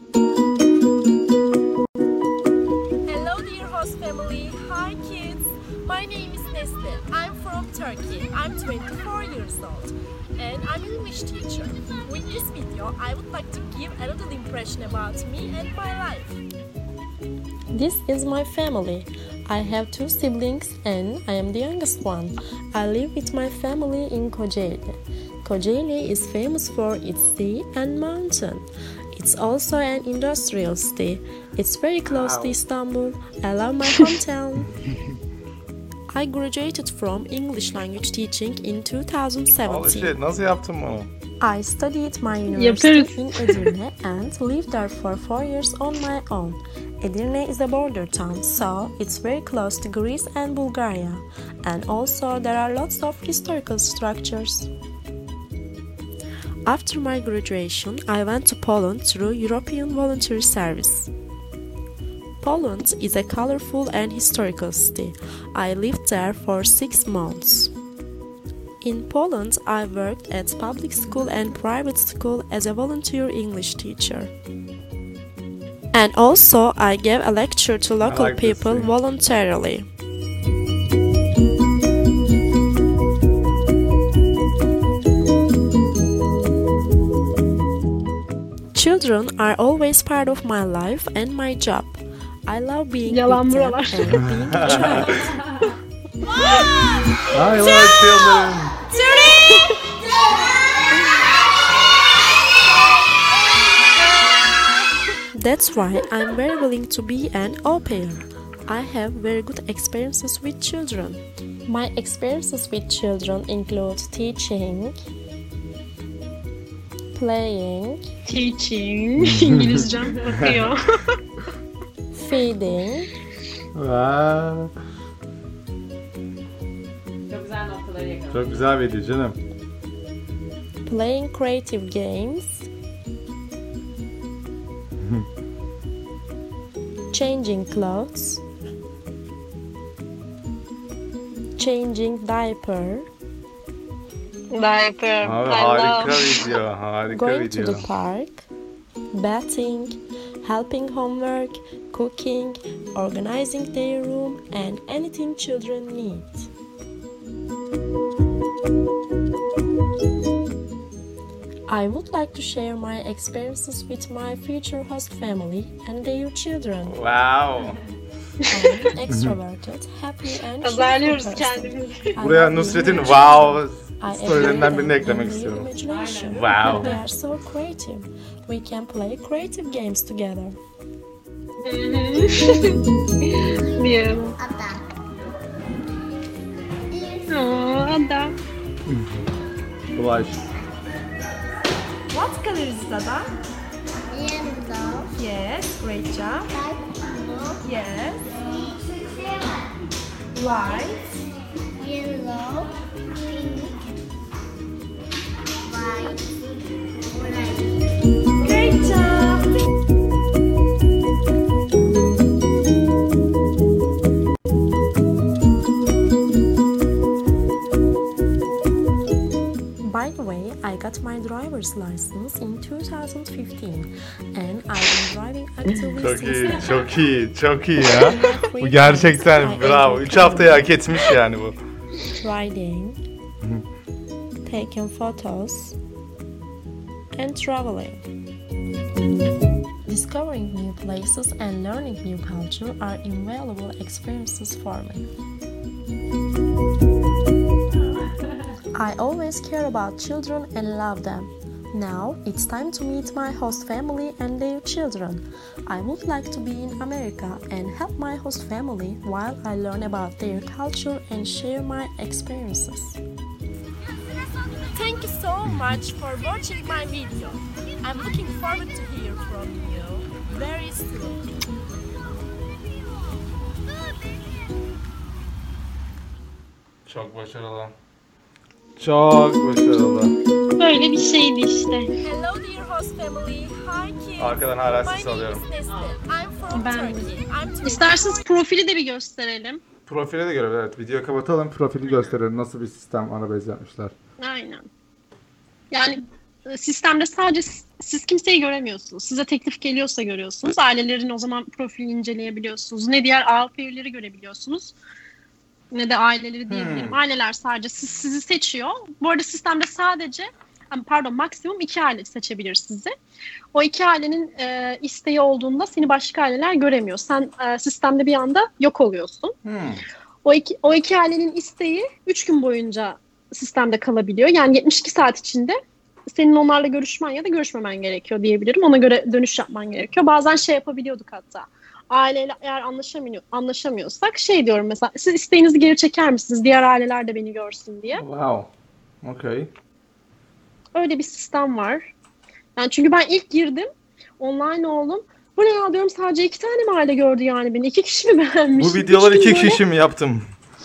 Hello, dear host family. Hi, kids. My name is Nesli. I'm from Turkey. I'm 24 years old, and I'm an English teacher. With this video, I would like to give a little impression about me and my life. This is my family. I have two siblings and I am the youngest one. I live with my family in Kocaeli. Kocaeli is famous for its sea and mountain. It's also an industrial city. It's very close to Istanbul. I love my hometown. (laughs) I graduated from English language teaching in 2017. şey nasıl yaptın bunu? I studied my university in Edirne and lived there for four years on my own. Edirne is a border town, so it's very close to Greece and Bulgaria. And also, there are lots of historical structures. After my graduation, I went to Poland through European Voluntary Service. Poland is a colorful and historical city. I lived there for six months. In Poland, I worked at public school and private school as a volunteer English teacher. And also, I gave a lecture to local like people voluntarily. Children are always part of my life and my job. I love being Yalan buralar. being a child. I like children. That's why I'm very willing to be an au pair. I have very good experiences with children. My experiences with children include teaching, playing, Teaching. (laughs) İngilizcem bakıyor. (laughs) feeding, Vay, Çok güzel noktaları yakaladım. Çok güzel video canım. playing creative games, changing clothes, changing diaper, Diaper. Abi, I harika love. video, harika going to video. the park, bathing, helping homework, cooking, organizing their room, and anything children need. I would like to share my experiences with my future host family and their children. Wow. I'm extroverted, happy and cheerful Pazarlıyoruz person. kendimizi. Buraya Nusret'in wow I storylerinden birini eklemek istiyorum. Wow. They are so creative. We can play creative games together. (laughs) Diyelim. Aa, ada. Oh, Ulaş. What color is Dada? Yellow, Yes, great job. light blue, Yes. White. yellow, pink, white, orange. Got my driver's license in 2015 and I've been driving actively Çok since iyi, then. çok iyi, çok iyi ya. (laughs) Bu gerçekten bravo. 3 haftayı hak etmiş yani bu. riding, taking photos, and traveling. Discovering new places and learning new culture are invaluable experiences for me. I always care about children and love them. Now it's time to meet my host family and their children. I would like to be in America and help my host family while I learn about their culture and share my experiences. Thank you so much for watching my video. I'm looking forward to hear from you very soon. Çok başarılı. Çok başarılı. Böyle bir şeydi işte. Hello dear host family. Hi kids. Arkadan hala ses alıyorum. Ben- Turkey. I'm 20 İsterseniz profili de bir gösterelim. Profile de göre evet. Videoyu kapatalım. Profili gösterelim. Nasıl bir sistem anabase yapmışlar. Aynen. Yani e, sistemde sadece siz kimseyi göremiyorsunuz. Size teklif geliyorsa görüyorsunuz. Ailelerin o zaman profilini inceleyebiliyorsunuz. Ne diğer ALP üyeleri görebiliyorsunuz. Ne de aileleri diyebilirim. Hmm. Aileler sadece siz, sizi seçiyor. Bu arada sistemde sadece am- pardon maksimum iki aile seçebilir sizi. O iki ailenin e, isteği olduğunda seni başka aileler göremiyor. Sen e, sistemde bir anda yok oluyorsun. Hmm. O iki, o iki ailenin isteği 3 gün boyunca sistemde kalabiliyor. Yani 72 saat içinde senin onlarla görüşmen ya da görüşmemen gerekiyor diyebilirim. Ona göre dönüş yapman gerekiyor. Bazen şey yapabiliyorduk hatta. Aileyle eğer anlaşamıyor, anlaşamıyorsak şey diyorum mesela siz isteğinizi geri çeker misiniz? Diğer aileler de beni görsün diye. Wow. Okay. Öyle bir sistem var. Yani çünkü ben ilk girdim online oldum. Bu ne ya diyorum sadece iki tane mi aile gördü yani beni? İki kişi mi (laughs) beğenmiş? Bu gün iki kişi mi yaptım?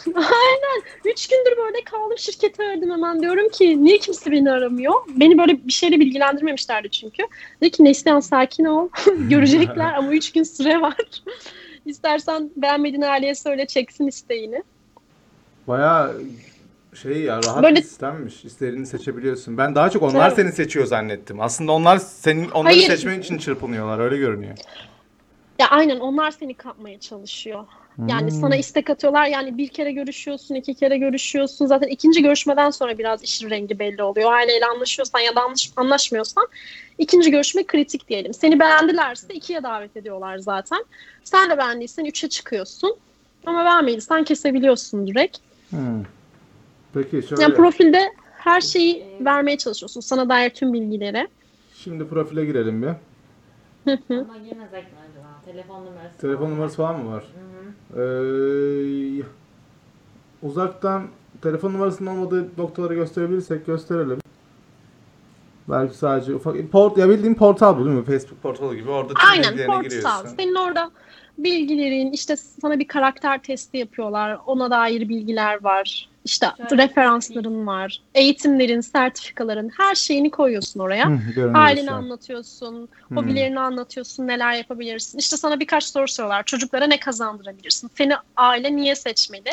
Aynen. Üç gündür böyle kaldım şirketi aradım hemen. Diyorum ki niye kimse beni aramıyor? Beni böyle bir şeyle bilgilendirmemişlerdi çünkü. Dedi ki Neslihan sakin ol. (laughs) Görecekler ama üç gün süre var. (laughs) İstersen beğenmediğin aileye söyle çeksin isteğini. Baya şey ya rahat Böyle- bir sistemmiş. İstediğini seçebiliyorsun. Ben daha çok onlar seni seçiyor zannettim. Aslında onlar senin onları Hayır. seçmen için çırpınıyorlar. Öyle görünüyor. Ya aynen onlar seni kapmaya çalışıyor. Yani Hmm. sana istek atıyorlar. Yani bir kere görüşüyorsun, iki kere görüşüyorsun. Zaten ikinci görüşmeden sonra biraz işin rengi belli oluyor. Aileyle anlaşıyorsan ya da anlaş- anlaşmıyorsan ikinci görüşme kritik diyelim. Seni beğendilerse ikiye davet ediyorlar zaten. Sen de beğendiysen üçe çıkıyorsun. Ama beğenmediysen kesebiliyorsun direkt. Hmm. Peki şöyle. Yani profilde her şeyi vermeye çalışıyorsun. Sana dair tüm bilgileri. Şimdi profile girelim bir. Ama acaba? Telefon numarası. Telefon falan. numarası falan mı var? Hı hı. Ee, uzaktan telefon numarasının olmadığı noktaları gösterebilirsek gösterelim. Belki sadece ufak port ya bildiğin portal bu değil mi? Facebook portalı gibi orada Aynen portal. giriyorsun. Senin orada bilgilerin işte sana bir karakter testi yapıyorlar. Ona dair bilgiler var. İşte Şöyle referansların var. Eğitimlerin, sertifikaların her şeyini koyuyorsun oraya. Hı, an. anlatıyorsun, Hmm. hobilerini anlatıyorsun, neler yapabilirsin. İşte sana birkaç soru soruyorlar. Çocuklara ne kazandırabilirsin? Seni aile niye seçmeli?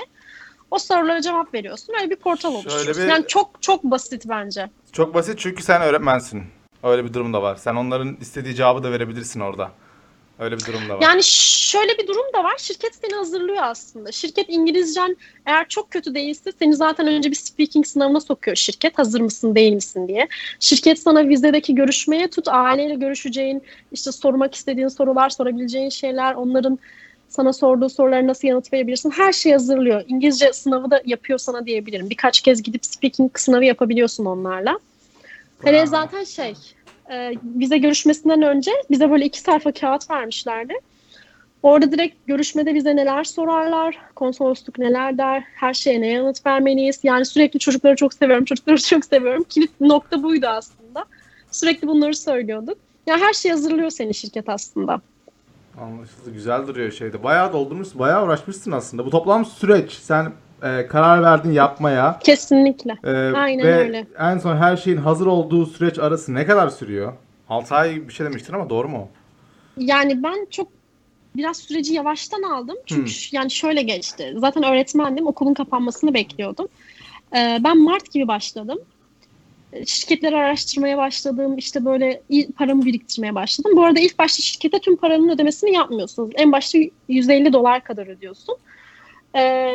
O sorulara cevap veriyorsun. Öyle bir portal oluşturuyorsun. bir- Yani çok çok basit bence. Çok basit çünkü sen öğretmensin. Öyle bir durum da var. Sen onların istediği cevabı da verebilirsin orada. Öyle bir durum da var. Yani şöyle bir durum da var. Şirket seni hazırlıyor aslında. Şirket İngilizcen eğer çok kötü değilse seni zaten önce bir speaking sınavına sokuyor şirket. Hazır mısın değil misin diye. Şirket sana vizedeki görüşmeye tut. Aileyle görüşeceğin, işte sormak istediğin sorular, sorabileceğin şeyler, onların sana sorduğu sorulara nasıl yanıt verebilirsin. Her şeyi hazırlıyor. İngilizce sınavı da yapıyor sana diyebilirim. Birkaç kez gidip speaking sınavı yapabiliyorsun onlarla. Hele zaten şey, e, vize görüşmesinden önce bize böyle iki sayfa kağıt vermişlerdi. Orada direkt görüşmede bize neler sorarlar, konsolosluk neler der, her şeye ne yanıt vermeliyiz. Yani sürekli çocukları çok seviyorum, çocukları çok seviyorum. Kilit nokta buydu aslında. Sürekli bunları söylüyorduk. Yani her şey hazırlıyor seni şirket aslında. Anlaşıldı. Güzel duruyor şeyde. Bayağı doldurmuşsun. Bayağı uğraşmışsın aslında. Bu toplam süreç. Sen e, karar verdin yapmaya. Kesinlikle. E, Aynen ve öyle. en son her şeyin hazır olduğu süreç arası ne kadar sürüyor? 6 ay bir şey demiştin ama doğru mu? Yani ben çok biraz süreci yavaştan aldım. Çünkü ş- yani şöyle geçti. Zaten öğretmendim. Okulun kapanmasını bekliyordum. Ee, ben Mart gibi başladım. Ee, Şirketleri araştırmaya başladım. İşte böyle paramı biriktirmeye başladım. Bu arada ilk başta şirkete tüm paranın ödemesini yapmıyorsunuz. En başta 150 dolar kadar ödüyorsun.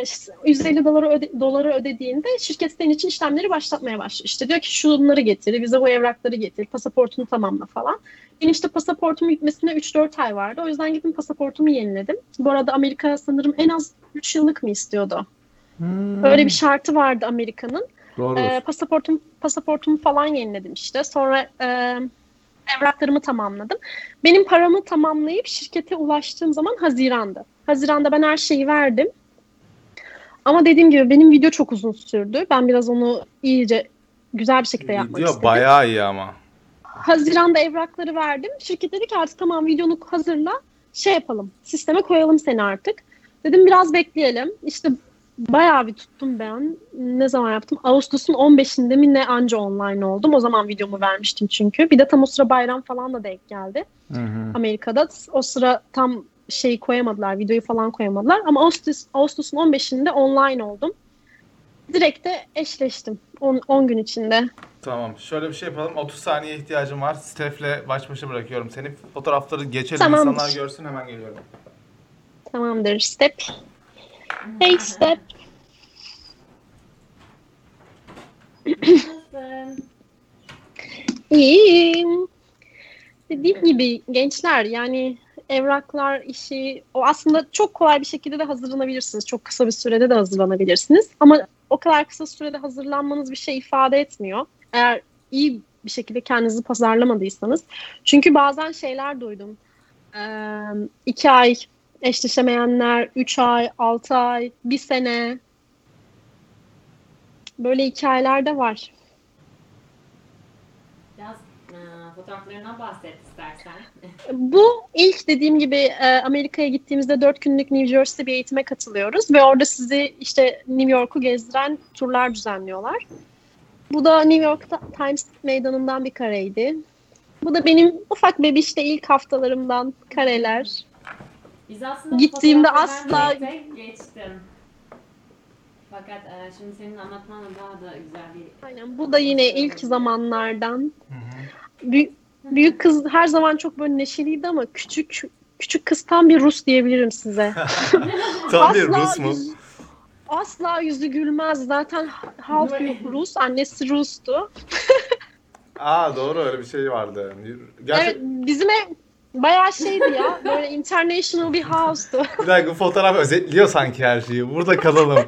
İşte 150 doları, öde, doları ödediğinde şirket senin için işlemleri başlatmaya başlıyor. İşte diyor ki şunları getir, bize bu evrakları getir, pasaportunu tamamla falan. Benim işte pasaportumun bitmesine 3-4 ay vardı. O yüzden gittim pasaportumu yeniledim. Bu arada Amerika sanırım en az 3 yıllık mı istiyordu? Öyle bir şartı vardı Amerika'nın. Doğru. Ee, pasaportum pasaportumu falan yeniledim işte. Sonra e, evraklarımı tamamladım. Benim paramı tamamlayıp şirkete ulaştığım zaman Haziran'dı. Haziran'da ben her şeyi verdim. Ama dediğim gibi benim video çok uzun sürdü. Ben biraz onu iyice güzel bir şekilde yapmak Video istedim. bayağı iyi ama. Haziran'da evrakları verdim. Şirket dedi ki artık tamam videonu hazırla. Şey yapalım. Sisteme koyalım seni artık. Dedim biraz bekleyelim. İşte bayağı bir tuttum ben. Ne zaman yaptım? Ağustos'un 15'inde mi ne anca online oldum. O zaman videomu vermiştim çünkü. Bir de tam o sıra bayram falan da denk geldi. Hı hı. Amerika'da. O sıra tam şeyi koyamadılar. Videoyu falan koyamadılar. Ama Ağustos, Ağustos'un 15'inde online oldum. Direkt de eşleştim. 10, 10 gün içinde. Tamam. Şöyle bir şey yapalım. 30 saniye ihtiyacım var. Steph'le baş başa bırakıyorum seni. Fotoğrafları geçelim. Tamamdır. İnsanlar görsün hemen geliyorum. Tamamdır. Step. Hey Step. İyiyim. Dediğim gibi gençler yani evraklar işi o aslında çok kolay bir şekilde de hazırlanabilirsiniz. Çok kısa bir sürede de hazırlanabilirsiniz. Ama o kadar kısa sürede hazırlanmanız bir şey ifade etmiyor. Eğer iyi bir şekilde kendinizi pazarlamadıysanız. Çünkü bazen şeyler duydum. Ee, iki ay eşleşemeyenler, üç ay, altı ay, bir sene. Böyle hikayeler de var. Biraz e, fotoğraflarından bahset istersen. Bu ilk dediğim gibi e, Amerika'ya gittiğimizde 4 günlük New Jersey'de bir eğitime katılıyoruz ve orada sizi işte New York'u gezdiren turlar düzenliyorlar. Bu da New York Times meydanından bir kareydi. Bu da benim ufak bebişte ilk haftalarımdan kareler. Biz aslında Gittiğimde asla- geçtim. Fakat e, şimdi senin anlatmanla daha da güzel bir... Aynen, bu da yine ilk zamanlardan. Büyük, büyük kız her zaman çok böyle neşeliydi ama küçük küçük kız tam bir Rus diyebilirim size. (laughs) Tam bir Rus mu? yüz- Asla yüzü gülmez. Zaten bir Rus. Annesi Rus'tu. Aa doğru öyle bir şey vardı. Evet, Gerçi bizim ev bayağı şeydi ya. Böyle international bir house'tu. (laughs) bir dakika bu fotoğraf özetliyor sanki her şeyi. Burada kalalım.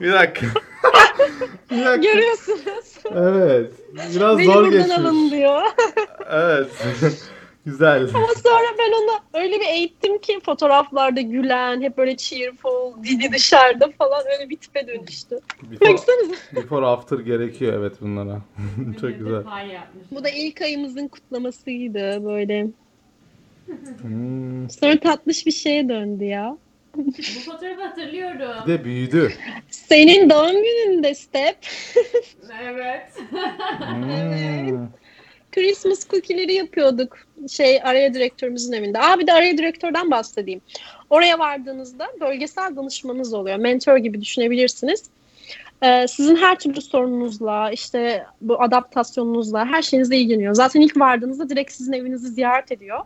bir dakika. (laughs) bir dakika. Görüyorsunuz. Evet. Biraz Beni zor buradan geçmiş. alın diyor. Evet. (laughs) Güzel. Ama sonra ben onu öyle bir eğittim ki fotoğraflarda gülen, hep böyle cheerful, dili dışarıda falan öyle bir tipe dönüştü. Before, Baksanıza. before after gerekiyor evet bunlara. (laughs) Çok güzel. Bu da ilk ayımızın kutlamasıydı böyle. Hmm. Sonra tatlış bir şeye döndü ya. Bu fotoğrafı hatırlıyorum. Bir de büyüdü. Senin doğum gününde Step. Evet. Hmm. Christmas cookie'leri yapıyorduk. Şey araya direktörümüzün evinde. Aa bir de araya direktörden bahsedeyim. Oraya vardığınızda bölgesel danışmanınız oluyor. Mentor gibi düşünebilirsiniz. Ee, sizin her türlü sorununuzla, işte bu adaptasyonunuzla, her şeyinizle ilgileniyor. Zaten ilk vardığınızda direkt sizin evinizi ziyaret ediyor.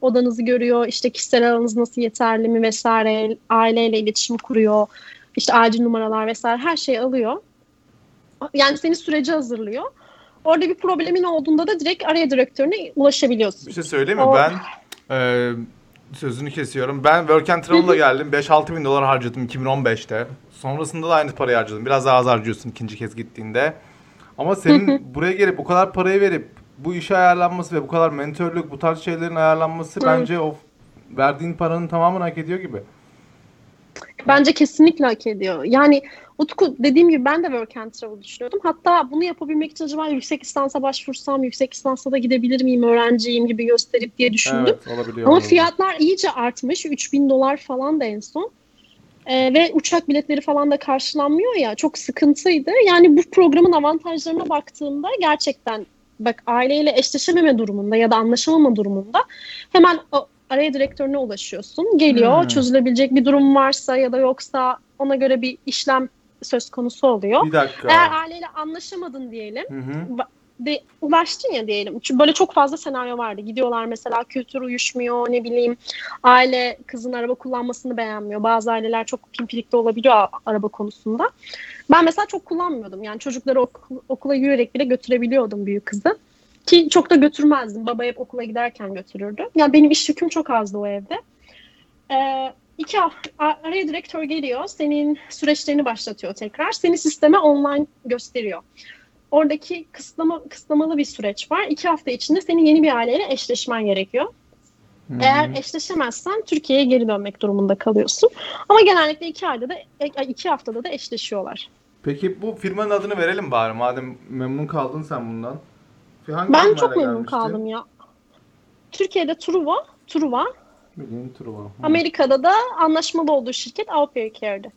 Odanızı görüyor, işte kişisel alanınız nasıl yeterli mi vesaire, aileyle iletişim kuruyor. İşte acil numaralar vesaire her şeyi alıyor. Yani seni sürece hazırlıyor. Orada bir problemin olduğunda da direkt araya direktörüne ulaşabiliyorsun. Bir şey söyleyeyim mi? O- Ben e, sözünü kesiyorum. Ben Work and Travel'la (laughs) geldim. 5-6 bin dolar harcadım 2015'te. Sonrasında da aynı parayı harcadım. Biraz daha az harcıyorsun ikinci kez gittiğinde. Ama senin (laughs) buraya gelip o kadar parayı verip bu işe ayarlanması ve bu kadar mentörlük, bu tarz şeylerin ayarlanması bence o verdiğin paranın tamamını hak ediyor gibi. Bence kesinlikle hak ediyor. Yani Utku dediğim gibi ben de work and travel düşünüyordum. Hatta bunu yapabilmek için acaba yüksek lisansa başvursam, yüksek lisansa da gidebilir miyim, öğrenciyim gibi gösterip diye düşündüm. Evet olabiliyor. Ama olabiliyor. fiyatlar iyice artmış. 3000 dolar falan da en son. Ee, ve uçak biletleri falan da karşılanmıyor ya. Çok sıkıntıydı. Yani bu programın avantajlarına baktığımda gerçekten bak aileyle eşleşememe durumunda ya da anlaşamama durumunda hemen o araya direktörüne ulaşıyorsun. Geliyor Hmm. çözülebilecek bir durum varsa ya da yoksa ona göre bir işlem söz konusu oluyor. Bir dakika. Eğer aileyle anlaşamadın diyelim Hı hı. De ulaştın ya diyelim. Çünkü böyle çok fazla senaryo vardı. Gidiyorlar mesela kültür uyuşmuyor ne bileyim aile kızın araba kullanmasını beğenmiyor. Bazı aileler çok pimpirikli olabiliyor araba konusunda. Ben mesela çok kullanmıyordum. Yani çocukları ok- okula yürüyerek bile götürebiliyordum büyük kızı. Ki çok da götürmezdim. Baba hep okula giderken götürürdü. Yani benim iş yüküm çok azdı o evde. Ee, iki araya direktör geliyor. Senin süreçlerini başlatıyor tekrar. Seni sisteme online gösteriyor. Oradaki kısıtlama, kısıtlamalı bir süreç var. İki hafta içinde senin yeni bir aileyle eşleşmen gerekiyor. Hı. Eğer eşleşemezsen Türkiye'ye geri dönmek durumunda kalıyorsun. Ama genellikle iki ayda da e, iki haftada da eşleşiyorlar. Peki bu firmanın adını verelim bari madem memnun kaldın sen bundan. Hangi Ben çok memnun gelmiştin? kaldım ya. Türkiye'de Truva, Truva, Bildiğin Truva. Amerika'da da anlaşmalı olduğu şirket Au Pair Care'di.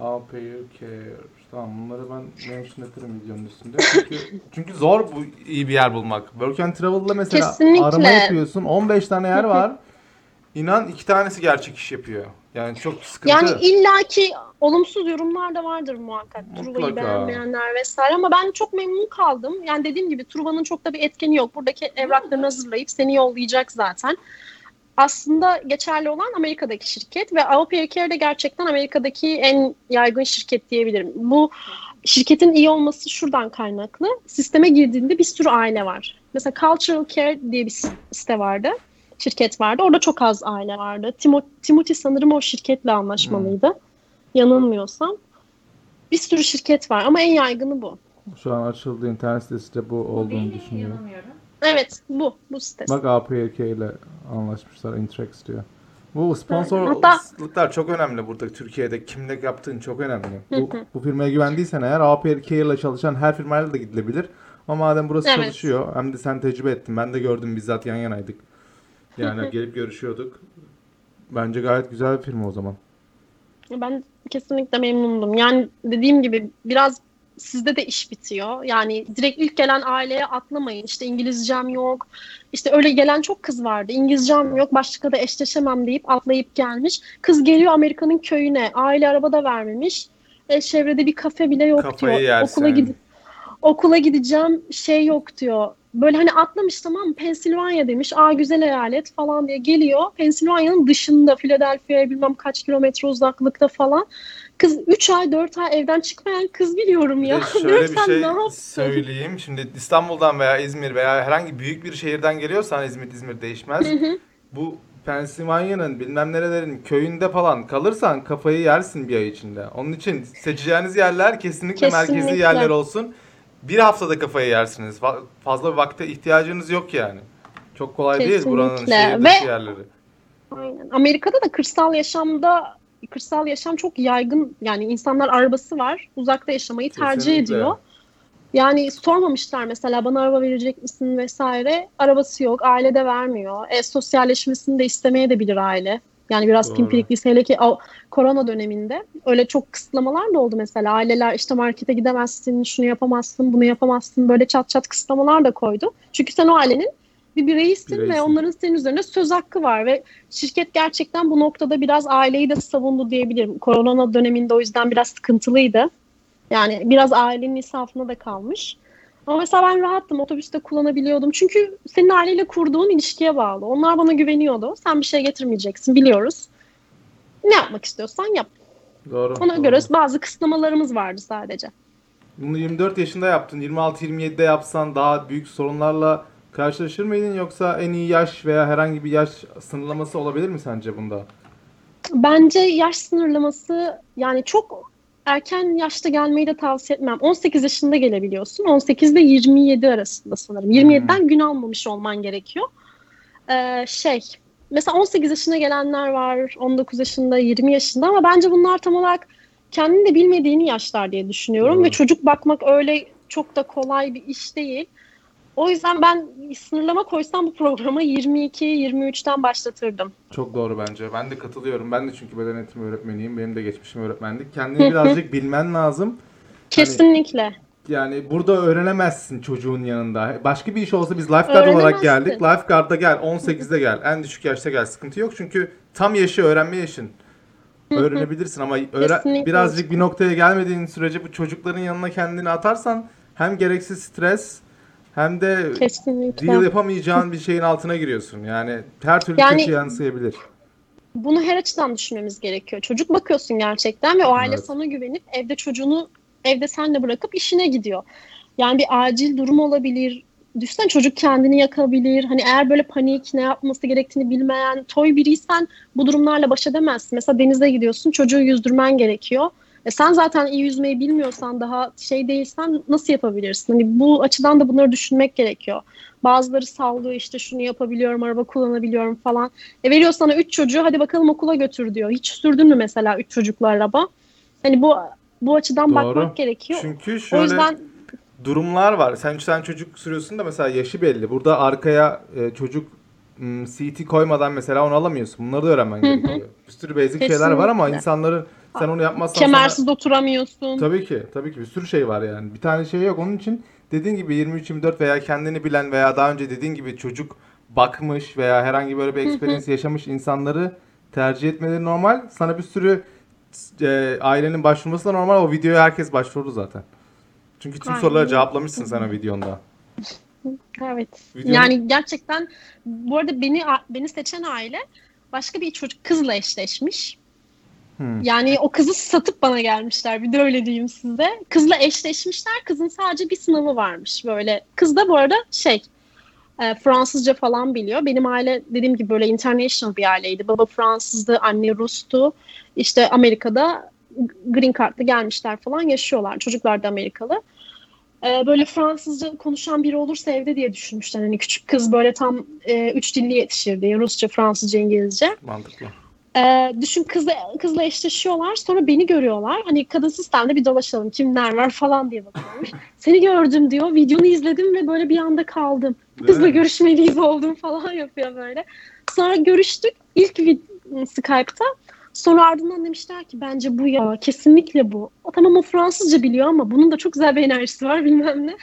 A Payer Care. Tamam bunları ben mention ederim videonun üstünde. Çünkü, (laughs) çünkü zor bu iyi bir yer bulmak. Work and Travel'da mesela Kesinlikle. arama yapıyorsun. 15 tane yer var. İnan iki tanesi gerçek iş yapıyor. Yani çok sıkıntı. Yani illaki olumsuz yorumlar da vardır muhakkak. Truva'yı beğenmeyenler vesaire ama ben çok memnun kaldım. Yani dediğim gibi Truva'nın çok da bir etkeni yok. Buradaki evraklarını hazırlayıp seni yollayacak zaten. Aslında geçerli olan Amerika'daki şirket ve Pair Care de gerçekten Amerika'daki en yaygın şirket diyebilirim. Bu şirketin iyi olması şuradan kaynaklı. Sisteme girdiğinde bir sürü aile var. Mesela Cultural Care diye bir site vardı. Şirket vardı. Orada çok az aile vardı. Timo, Timothy sanırım o şirketle anlaşmalıydı. Yanılmıyorsam. Bir sürü şirket var ama en yaygını bu. Şu an açıldı internet sitesi de bu olduğunu düşünüyorum. Evet bu. Bu site. Bak APK ile anlaşmışlar Intrex diyor. Bu sponsorluklar çok önemli burada Türkiye'de. Kimle yaptığın çok önemli. Bu, bu firmaya güvendiysen eğer APK ile çalışan her firmayla da gidilebilir. Ama madem burası Evet. çalışıyor hem de sen tecrübe ettin. Ben de gördüm bizzat yan yanaydık. Yani gelip görüşüyorduk. Bence gayet güzel bir firma o zaman. Ben kesinlikle memnundum. Yani dediğim gibi biraz sizde de iş bitiyor. Yani direkt ilk gelen aileye atlamayın. İşte İngilizcem yok. İşte öyle gelen çok kız vardı. İngilizcem yok. Başka da eşleşemem deyip atlayıp gelmiş. Kız geliyor Amerika'nın köyüne. Aile arabada vermemiş. E, çevrede bir kafe bile yok Kafayı diyor. yersin. Okula gid okula gideceğim şey yok diyor. böyle hani atlamış tamam mı Pensilvanya demiş aa güzel eyalet falan diye geliyor Pensilvanya'nın dışında Philadelphia'ya bilmem kaç kilometre uzaklıkta falan kız 3 ay 4 ay evden çıkmayan kız biliyorum ya. de şöyle bir şey söyleyeyim. Şimdi İstanbul'dan veya İzmir veya herhangi büyük bir şehirden geliyorsan İzmir İzmir değişmez. Bu Pensilvanya'nın bilmem nerelerin köyünde falan kalırsan kafayı yersin bir ay içinde. Onun için seçeceğiniz yerler kesinlikle, merkezi Kesinlikle. yerler olsun. Bir haftada kafayı yersiniz. Fa- fazla bir vakte ihtiyacınız yok yani. Çok kolay değil buranın Kesinlikle. şehir dışı Ve- yerleri. Aynen. Amerika'da da kırsal yaşamda kırsal yaşam çok yaygın. Yani insanlar arabası var. Uzakta yaşamayı tercih Kesinlikle. ediyor. Yani sormamışlar mesela bana araba verecek misin vesaire. Arabası yok. Aile de vermiyor. E, sosyalleşmesini de istemeye de bilir aile. Yani biraz Doğru. pimpirikliyse hele ki o korona döneminde öyle çok kısıtlamalar da oldu mesela. Aileler işte markete gidemezsin, şunu yapamazsın, bunu yapamazsın. Böyle çat çat kısıtlamalar da koydu. Çünkü sen o ailenin bir bireysin ve Bireysin. onların senin üzerinde söz hakkı var ve şirket gerçekten bu noktada biraz aileyi de savundu diyebilirim. Korona döneminde o yüzden biraz sıkıntılıydı. Yani biraz ailenin insafına da kalmış. Ama mesela ben rahattım. Otobüste kullanabiliyordum. Çünkü senin aileyle kurduğun ilişkiye bağlı. Onlar bana güveniyordu. Sen bir şey getirmeyeceksin biliyoruz. Ne yapmak istiyorsan yap. Doğru. Ona doğru. göre bazı kısıtlamalarımız vardı sadece. Bunu 24 yaşında yaptın. 26-27'de yapsan daha büyük sorunlarla karşılaşır mıydın yoksa en iyi yaş veya herhangi bir yaş sınırlaması olabilir mi sence bunda? Bence yaş sınırlaması yani çok erken yaşta gelmeyi de tavsiye etmem. 18 yaşında gelebiliyorsun. 18 ile 27 arasında sanırım. 27'den gün almamış olman gerekiyor. Ee, şey mesela 18 yaşına gelenler var. 19 yaşında, 20 yaşında ama bence bunlar tam olarak kendini de bilmediğini yaşlar diye düşünüyorum. Doğru. Ve çocuk bakmak öyle çok da kolay bir iş değil. O yüzden ben sınırlama koysam bu programa 22-23'ten başlatırdım. Çok doğru bence. Ben de katılıyorum. Ben de çünkü beden eğitimi öğretmeniyim. Benim de geçmişim öğretmenlik. Kendini birazcık (laughs) bilmen lazım. Kesinlikle. Yani burada öğrenemezsin çocuğun yanında. Başka bir iş olsa biz lifeguard olarak geldik. Lifeguard'a gel, 18'de gel. En düşük yaşta gel. Sıkıntı yok çünkü tam yaşı öğrenme yaşın. Öğrenebilirsin ama öğre- Kesinlikle. birazcık bir noktaya gelmediğin sürece bu çocukların yanına kendini atarsan hem gereksiz stres hem de Kesinlikle. deal yapamayacağın bir şeyin altına giriyorsun. Yani her türlü Yani- kötü yansıyabilir. Bunu her açıdan düşünmemiz gerekiyor. Çocuk bakıyorsun gerçekten ve o aile Evet. sana güvenip evde çocuğunu evde senle bırakıp işine gidiyor. Yani bir acil durum olabilir. Düşünsene çocuk kendini yakabilir. Hani eğer böyle panik ne yapması gerektiğini bilmeyen toy biriysen bu durumlarla baş edemezsin. Mesela denize gidiyorsun çocuğu yüzdürmen gerekiyor. E sen zaten iyi yüzmeyi bilmiyorsan daha şey değilsen nasıl yapabilirsin? Hani bu açıdan da bunları düşünmek gerekiyor. Bazıları sallıyor işte şunu yapabiliyorum, araba kullanabiliyorum falan. E veriyor sana 3 çocuğu hadi bakalım okula götür diyor. Hiç sürdün mü mesela 3 çocuklu araba? Hani bu bu açıdan Doğru. bakmak gerekiyor. Çünkü o şöyle yüzden durumlar var. Sen üç tane çocuk sürüyorsun da mesela yaşı belli. Burada arkaya e, çocuk CT koymadan mesela onu alamıyorsun. Bunları da öğrenmen gerekiyor. Bir sürü basic şeyler var ama Kesinlikle. insanların sen onu yapmazsan sana- kemersiz oturamıyorsun. Tabii ki. Tabii ki bir sürü şey var yani. Bir tane şey yok. Onun için dediğin gibi 23-24 veya kendini bilen veya daha önce dediğin gibi çocuk bakmış veya herhangi böyle bir experience yaşamış insanları tercih etmeleri normal. Sana bir sürü e, ailenin başvurması da normal. O videoya herkes başvurdu zaten. Çünkü tüm Aynen. soruları cevaplamışsın sen o videonda. (laughs) Evet. Videonun- Yani gerçekten bu arada beni beni seçen aile başka bir çocuk kızla eşleşmiş. Hmm. Yani o kızı satıp bana gelmişler. Bir de öyle diyeyim size. Kızla eşleşmişler. Kızın sadece bir sınavı varmış böyle. Kız da bu arada şey e, Fransızca falan biliyor. Benim aile dediğim gibi böyle international bir aileydi. Baba Fransızdı, anne Rus'tu. İşte Amerika'da green card'la gelmişler falan yaşıyorlar. Çocuklar da Amerikalı. E, böyle Fransızca konuşan biri olursa evde diye düşünmüşler. Hani küçük kız böyle tam e, üç dilli yetişirdi. Rusça, Fransızca, İngilizce. Mantıklı. Ee, düşün kızla, kızla eşleşiyorlar sonra beni görüyorlar. Hani kadın sistemde bir dolaşalım kimler var falan diye bakıyormuş. (laughs) Seni gördüm diyor. Videonu izledim ve böyle bir anda kaldım. Kızla görüşmeliyiz oldum falan yapıyor böyle. Sonra görüştük ilk Skype'ta. Sonra ardından demişler ki bence bu ya kesinlikle bu. O tamam o Fransızca biliyor ama bunun da çok güzel bir enerjisi var bilmem ne.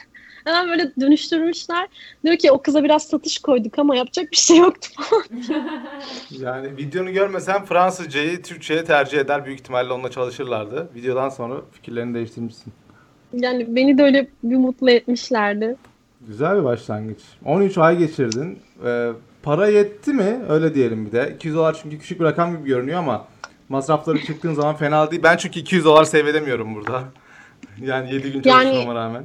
Hemen böyle dönüştürmüşler. Diyor ki o kıza biraz satış koyduk ama yapacak bir şey yoktu falan. (laughs) Yani videonu görmesen Fransızcayı Türkçe'ye tercih eder. Büyük ihtimalle onunla çalışırlardı. Videodan sonra fikirlerini değiştirmişsin. Yani beni de öyle bir mutlu etmişlerdi. Güzel bir başlangıç. 13 ay geçirdin. Ee, para yetti mi? Öyle diyelim bir de. 200 dolar çünkü küçük bir rakam gibi görünüyor ama masrafları çıktığın zaman fena değil. Ben çünkü 200 dolar save edemiyorum burada. (laughs) Yani 7 gün Yani- çalışmama rağmen.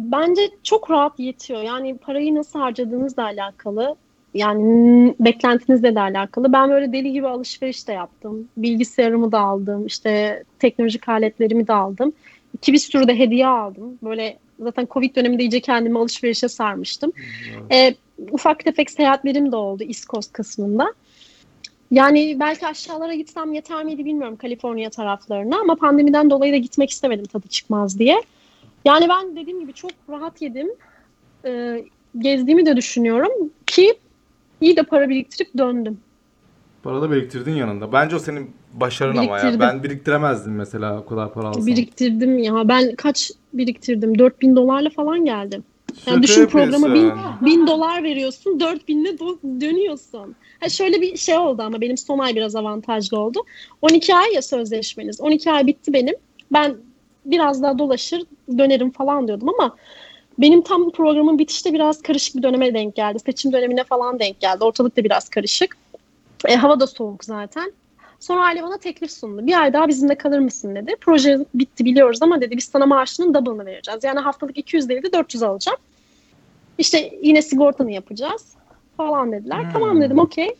Bence çok rahat yetiyor. Yani parayı nasıl harcadığınızla alakalı. Yani beklentinizle de alakalı. Ben böyle deli gibi alışveriş de yaptım. Bilgisayarımı da aldım. işte teknolojik aletlerimi de aldım. İki bir sürü de hediye aldım. Böyle zaten Covid döneminde iyice kendimi alışverişe sarmıştım. Ee, ufak tefek seyahatlerim de oldu East Coast kısmında. Yani belki aşağılara gitsem yeter miydi bilmiyorum Kaliforniya taraflarına ama pandemiden dolayı da gitmek istemedim tadı çıkmaz diye. Yani ben dediğim gibi çok rahat yedim. Ee, gezdiğimi de düşünüyorum ki iyi de para biriktirip döndüm. Para da biriktirdin yanında. Bence o senin başarın ama ya. Ben biriktiremezdim mesela o kadar para alsam. Biriktirdim ya. Ben kaç biriktirdim? 4000 dolarla falan geldim. Şaka Yani düşün programa bin, yapıyorsun. (laughs) bin dolar veriyorsun, 4000'le do- dönüyorsun. Ha şöyle bir şey oldu ama benim son ay biraz avantajlı oldu. 12 ay ya sözleşmeniz. 12 ay bitti benim. Ben biraz daha dolaşır dönerim falan diyordum ama benim tam programın bitişte biraz karışık bir döneme denk geldi. Seçim dönemine falan denk geldi. Ortalık da biraz karışık. E, hava da soğuk zaten. Sonra aile bana teklif sundu. Bir ay daha bizimle kalır mısın dedi. Proje bitti biliyoruz ama dedi biz sana maaşının double'ını vereceğiz. Yani haftalık 200 değil de 400 alacağım. İşte yine sigortanı yapacağız falan dediler. Hmm. Tamam dedim okey.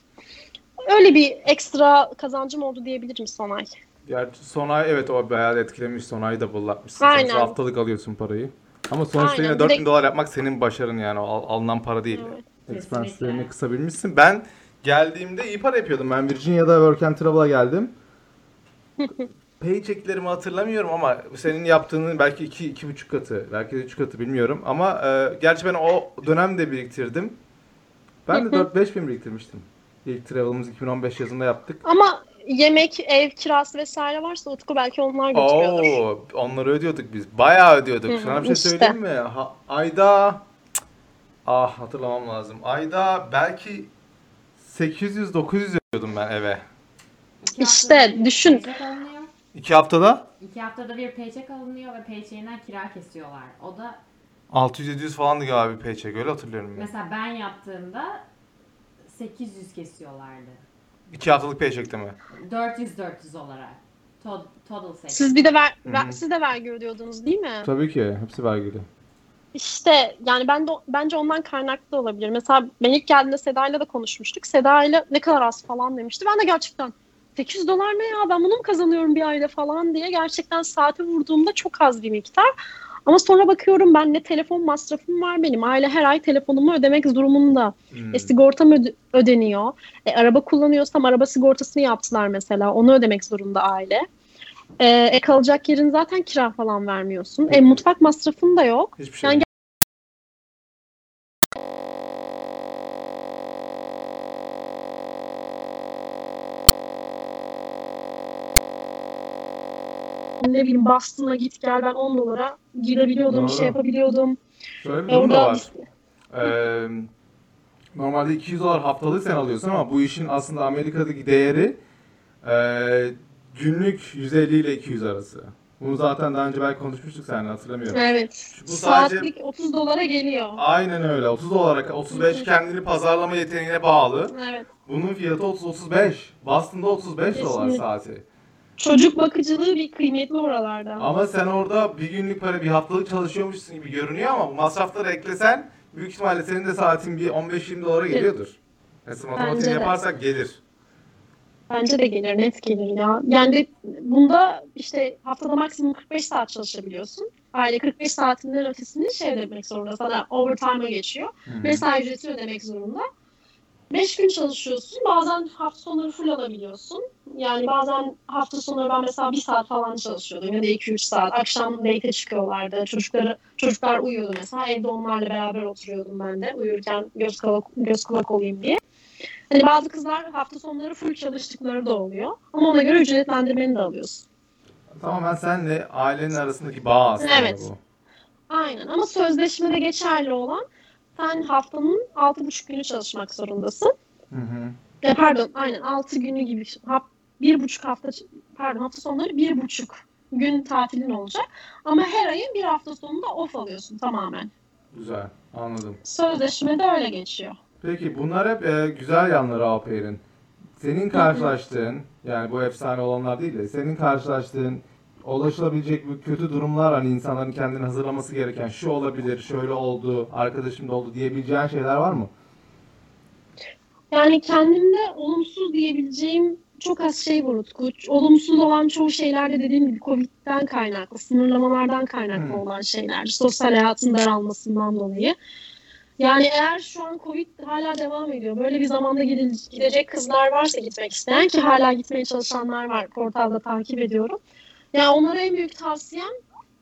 Öyle bir ekstra kazancım oldu diyebilirim son ay. Gerçi son ay evet o bayağı etkilemiş. Son ayı da bullatmışsın. Aynen. Sonuçta haftalık alıyorsun parayı. Ama sonuçta Aynen, yine bir 4000 de- dolar yapmak senin başarın yani. O al- alınan para değil. Evet. Expense'lerini kısabilmişsin. Ben geldiğimde iyi para yapıyordum. Ben Virginia'da Work and Travel'a geldim. (laughs) Paycheck'lerimi hatırlamıyorum ama senin yaptığının belki iki, iki buçuk katı, belki de üç katı bilmiyorum. Ama e, gerçi ben o dönemde biriktirdim. Ben de (laughs) 4-5 bin biriktirmiştim. İlk travel'ımız 2015 yazında yaptık. Ama yemek, ev kirası vesaire varsa Utku belki onlar götürüyordur. Oo, onları ödüyorduk biz. Bayağı ödüyorduk. Hı Sana bir şey işte. söyleyeyim mi? Ha, ayda ah hatırlamam lazım. Ayda belki 800-900 ödüyordum ben eve. İki İşte, düşün. İki haftada İki haftada bir paycheck alınıyor ve paycheck'inden kira kesiyorlar. O da 600-700 falandı galiba bir paycheck öyle hatırlıyorum ben. mesela ben yaptığımda 800 kesiyorlardı. İki haftalık paycheck'te mi? 400-400 olarak. To- total seç. Siz bir de ver, ver- siz de vergi ödüyordunuz değil mi? Tabii ki. Hepsi vergili. İşte yani ben de bence ondan kaynaklı da olabilir. Mesela ben ilk geldiğimde Seda'yla da konuşmuştuk. Seda'yla ne kadar az falan demişti. Ben de gerçekten 800 dolar ne ya ben bunu mu kazanıyorum bir ayda falan diye gerçekten saate vurduğumda çok az bir miktar. Ama sonra bakıyorum ben ne telefon masrafım var benim. Aile her ay telefonumu ödemek durumunda. Hmm. E, sigortam öde- ödeniyor. E, araba kullanıyorsam araba sigortasını yaptılar mesela. Onu ödemek zorunda aile. E, e, kalacak yerin zaten kira falan vermiyorsun. E, mutfak masrafın da yok. Hiçbir şey. Yani ne bileyim Boston'a git gel ben 10 dolara girebiliyordum, bir şey Doğru. yapabiliyordum. Şöyle bir durum da var. Ee, normalde 200 dolar haftalık sen alıyorsun ama bu işin aslında Amerika'daki değeri e, günlük 150 ile 200 arası. Bunu zaten daha önce belki konuşmuştuk seninle hatırlamıyorum. Evet. Bu sadece- Saatlik 30 dolara geliyor. Aynen öyle. 30 dolara, 35 kendini pazarlama yeteneğine bağlı. Evet. Bunun fiyatı 30-35. Boston'da 35 dolar Kesinlikle. saati. Çocuk bakıcılığı bir kıymetli oralarda. Ama sen orada bir günlük para bir haftalık çalışıyormuşsun gibi görünüyor ama masrafları eklesen büyük ihtimalle senin de saatin bir 15-20 dolara geliyordur. Bence matematiğini yaparsak gelir. Bence de gelir, net gelir ya. Yani bunda işte haftada maksimum 45 saat çalışabiliyorsun. Aile 45 saatinde ötesini şey ödemek zorunda. Sana overtime'a geçiyor. Mesai ücreti ödemek zorunda. 5 gün çalışıyorsun. Bazen hafta sonları full alabiliyorsun. Yani bazen hafta sonları ben mesela 1 saat falan çalışıyordum ya da 2-3 saat. Akşam date çıkıyorlardı. Çocukları, çocuklar uyuyordu mesela. Evde onlarla beraber oturuyordum ben de. Uyurken göz kulak, göz kulak olayım diye. Hani bazı kızlar hafta sonları full çalıştıkları da oluyor. Ama ona göre ücretlendirmeni de alıyorsun. Tamamen senle ailenin arasındaki bağ aslında Evet. bu. Aynen ama sözleşmede geçerli olan sen haftanın 6,5 günü çalışmak zorundasın. Hı hı. E, pardon aynen 6 günü gibi. Bir buçuk hafta pardon hafta sonları bir buçuk gün tatilin olacak. Ama her ayın bir hafta sonunda off alıyorsun tamamen. Güzel. Anladım. Sözleşmede öyle geçiyor. Peki bunlar hep e, güzel yanları au pair'in. Senin karşılaştığın yani bu efsane olanlar değil de senin karşılaştığın ulaşılabilecek bu kötü durumlar hani insanların kendini hazırlaması gereken şu olabilir, şöyle oldu, arkadaşım da oldu diyebileceğin şeyler var mı? Yani kendimde olumsuz diyebileceğim çok az şey var Utku. Olumsuz olan çoğu şeyler de dediğim gibi Covid'den kaynaklı, sınırlamalardan kaynaklı Hmm. olan şeyler. Sosyal hayatın daralmasından dolayı. Yani eğer şu an Covid hala devam ediyor, böyle bir zamanda gidecek kızlar varsa gitmek isteyen ki hala gitmeye çalışanlar var, portalda takip ediyorum. Ya onlara en büyük tavsiyem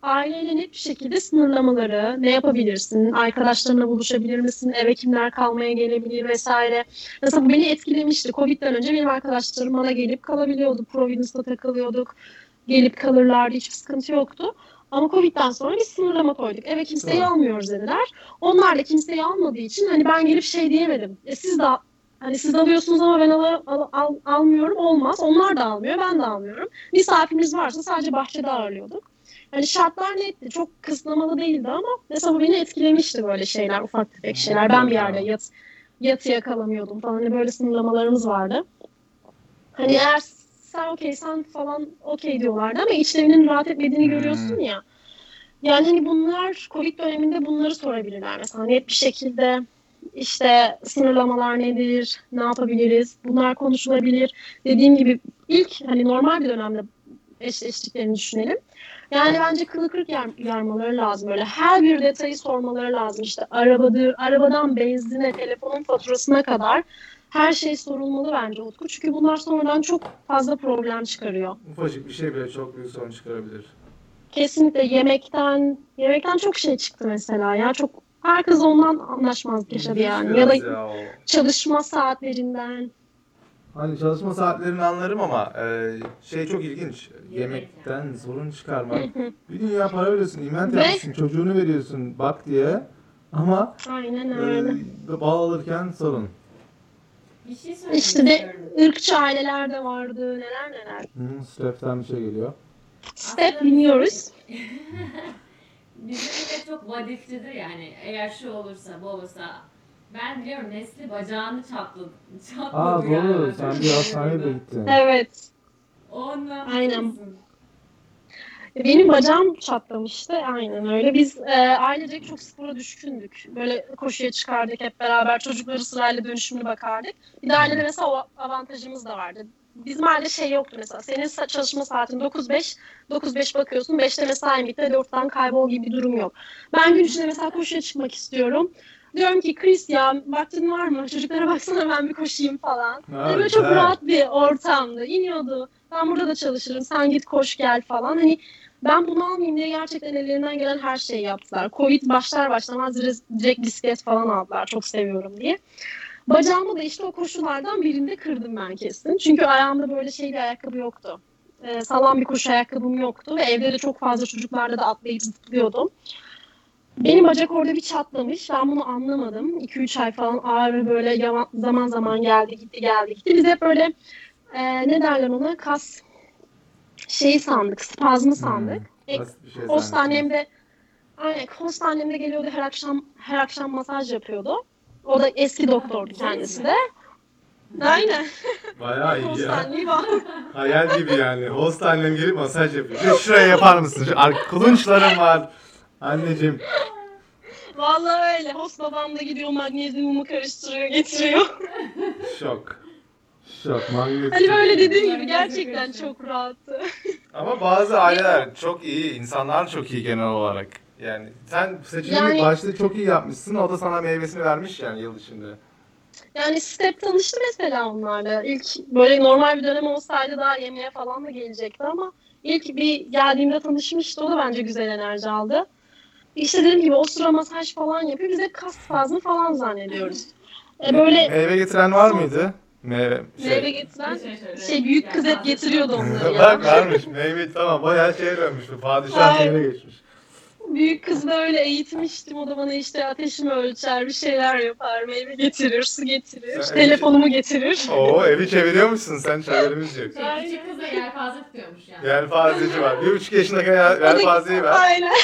aileyle net bir şekilde sınırlamaları, ne yapabilirsin, arkadaşlarına buluşabilir misin, eve kimler kalmaya gelebilir vesaire. Mesela bu beni etkilemişti. Covid'den önce benim arkadaşlarım bana gelip kalabiliyordu. Providence'da takılıyorduk. Gelip kalırlardı. Hiçbir sıkıntı yoktu. Ama Covid'den sonra biz sınırlama koyduk. Eve kimseyi Doğru. almıyoruz dediler. Onlar da kimseyi almadığı için hani ben gelip şey diyemedim. E siz de hani siz alıyorsunuz ama ben al, al- al- almıyorum olmaz. Onlar da almıyor, ben de almıyorum. Misafirimiz varsa sadece bahçede ağırlıyorduk. Hani şartlar netti. Çok kısıtlamalı değildi ama mesela bu beni etkilemişti böyle şeyler, ufak tefek şeyler. Ben bir yerde yat, yatıya kalamıyordum falan. Hani böyle sınırlamalarımız vardı. Hani eğer sen okeysen falan okey diyorlardı ama içlerinin rahat etmediğini Hmm. görüyorsun ya. Yani hani bunlar Covid döneminde bunları sorabilirler mesela net bir şekilde işte sınırlamalar nedir, ne yapabiliriz, bunlar konuşulabilir. Dediğim gibi ilk hani normal bir dönemde eşleştiklerini düşünelim. Yani bence kılı kırk yar, yarmaları lazım böyle. Her bir detayı sormaları lazım. İşte arabadır, arabadan benzine, telefonun faturasına kadar her şey sorulmalı bence Utku. Çünkü bunlar sonradan çok fazla problem çıkarıyor. Ufacık bir şey bile çok büyük sorun çıkarabilir. Kesinlikle yemekten, yemekten çok şey çıktı mesela ya. Çok herkes ondan anlaşmazlık yaşadı yani. Ya da ya çalışma saatlerinden. Hani çalışma saatlerini anlarım ama e, şey çok ilginç. Yemek Yemekten sorun çıkarmak. bir dünya para veriyorsun, invent Ve- yapmışsın, çocuğunu veriyorsun bak diye. Ama Aynen e, öyle. bal alırken sorun. Bir şey İşte de ırkçı aileler de vardı. Neler neler. Hı, Step'ten bir şey geliyor. Step bilmiyoruz. (laughs) Bizim millet çok vadiflidir yani. Eğer şu olursa, bu olursa. Ben biliyorum Nesli bacağını çatladı. çatladı Aa doğru, galiba. sen bir hastaneye de gittin. Evet. Ondan Aynen. mısın? Benim bacağım çatlamıştı. Aynen öyle. Biz e, ailecek çok spora düşkündük. Böyle koşuya çıkardık hep beraber. Çocukları sırayla dönüşümlü bakardık. Bir de ailede mesela o avantajımız da vardı. Bizim ailede şey yoktu mesela. Senin çalışma saatin 9-5. 9-5 bakıyorsun. 5'te mesain bitti. 4'ten kaybol gibi bir durum yok. Ben gün içinde mesela koşuya çıkmak istiyorum. Diyorum ki Chris ya vaktin var mı? Çocuklara baksana ben bir koşayım falan. Hani böyle çok güzel. rahat bir ortamdı. İniyordu. Ben burada da çalışırım. Sen git koş gel falan. Hani ben bunu almayayım diye gerçekten ellerinden gelen her şeyi yaptılar. Covid başlar başlamaz dire- direkt bisiklet falan aldılar. Çok seviyorum diye. Bacağımı da işte o koşulardan birinde kırdım ben kesin. Çünkü ayağımda böyle şey bir ayakkabı yoktu. Ee, sağlam bir koşu ayakkabım yoktu ve evde de çok fazla çocuklarla da atlayıp zıplıyordum. Benim bacak orada bir çatlamış. Ben bunu anlamadım. 2-3 ay falan ağrı böyle zaman zaman geldi gitti geldi gitti. Biz hep böyle e, ne derler ona kas şeyi sandık, spazmı sandık. E, Basit bir şey Host zannettim. annem de aynen host annem de geliyordu her akşam her akşam masaj yapıyordu. O da eski doktordu kendisi de. Aynen. Bayağı iyi ya. var. Hayal gibi yani. Host annem gelip masaj yapıyor. Bir şuraya yapar mısın? Şu ar- kulunçlarım var. Anneciğim. Vallahi öyle. Host babam da gidiyor magnezyumu karıştırıyor, getiriyor. Şok. Şok. Magnezyum. hani böyle dediğim gibi gerçekten çok rahattı. Ama bazı aileler çok iyi, insanlar çok iyi genel olarak. Yani sen seçimini Yani- başta çok iyi yapmışsın, o da sana meyvesini vermiş yani yıl içinde. Yani Step tanıştı mesela onlarla. İlk böyle normal bir dönem olsaydı daha yemeğe falan da gelecekti ama ilk bir geldiğimde tanışmıştı. O da bence güzel enerji aldı. İşte dediğim gibi o sıra masaj falan yapıyor. Biz de kas spazmı falan zannediyoruz. E böyle Meyve getiren var mıydı? Meyve, şey. meyve getiren şey büyük kız hep getiriyordu onları ya. (laughs) Bak varmış meyve tamam bayağı şeye dönmüş bu padişah yerine geçmiş. Büyük kızı da öyle eğitmiştim. O da bana işte ateşimi ölçer, bir şeyler yapar, meyve getirir, su getirir, Sen- telefonumu getirir. Oo evi çeviriyormuşsun sen çevremiz yok. Küçük kız da yelpaze tutuyormuş yani. Yelpazeci var. Bir buçuk yaşındaki yel- yelpazeyi ver. Aynen.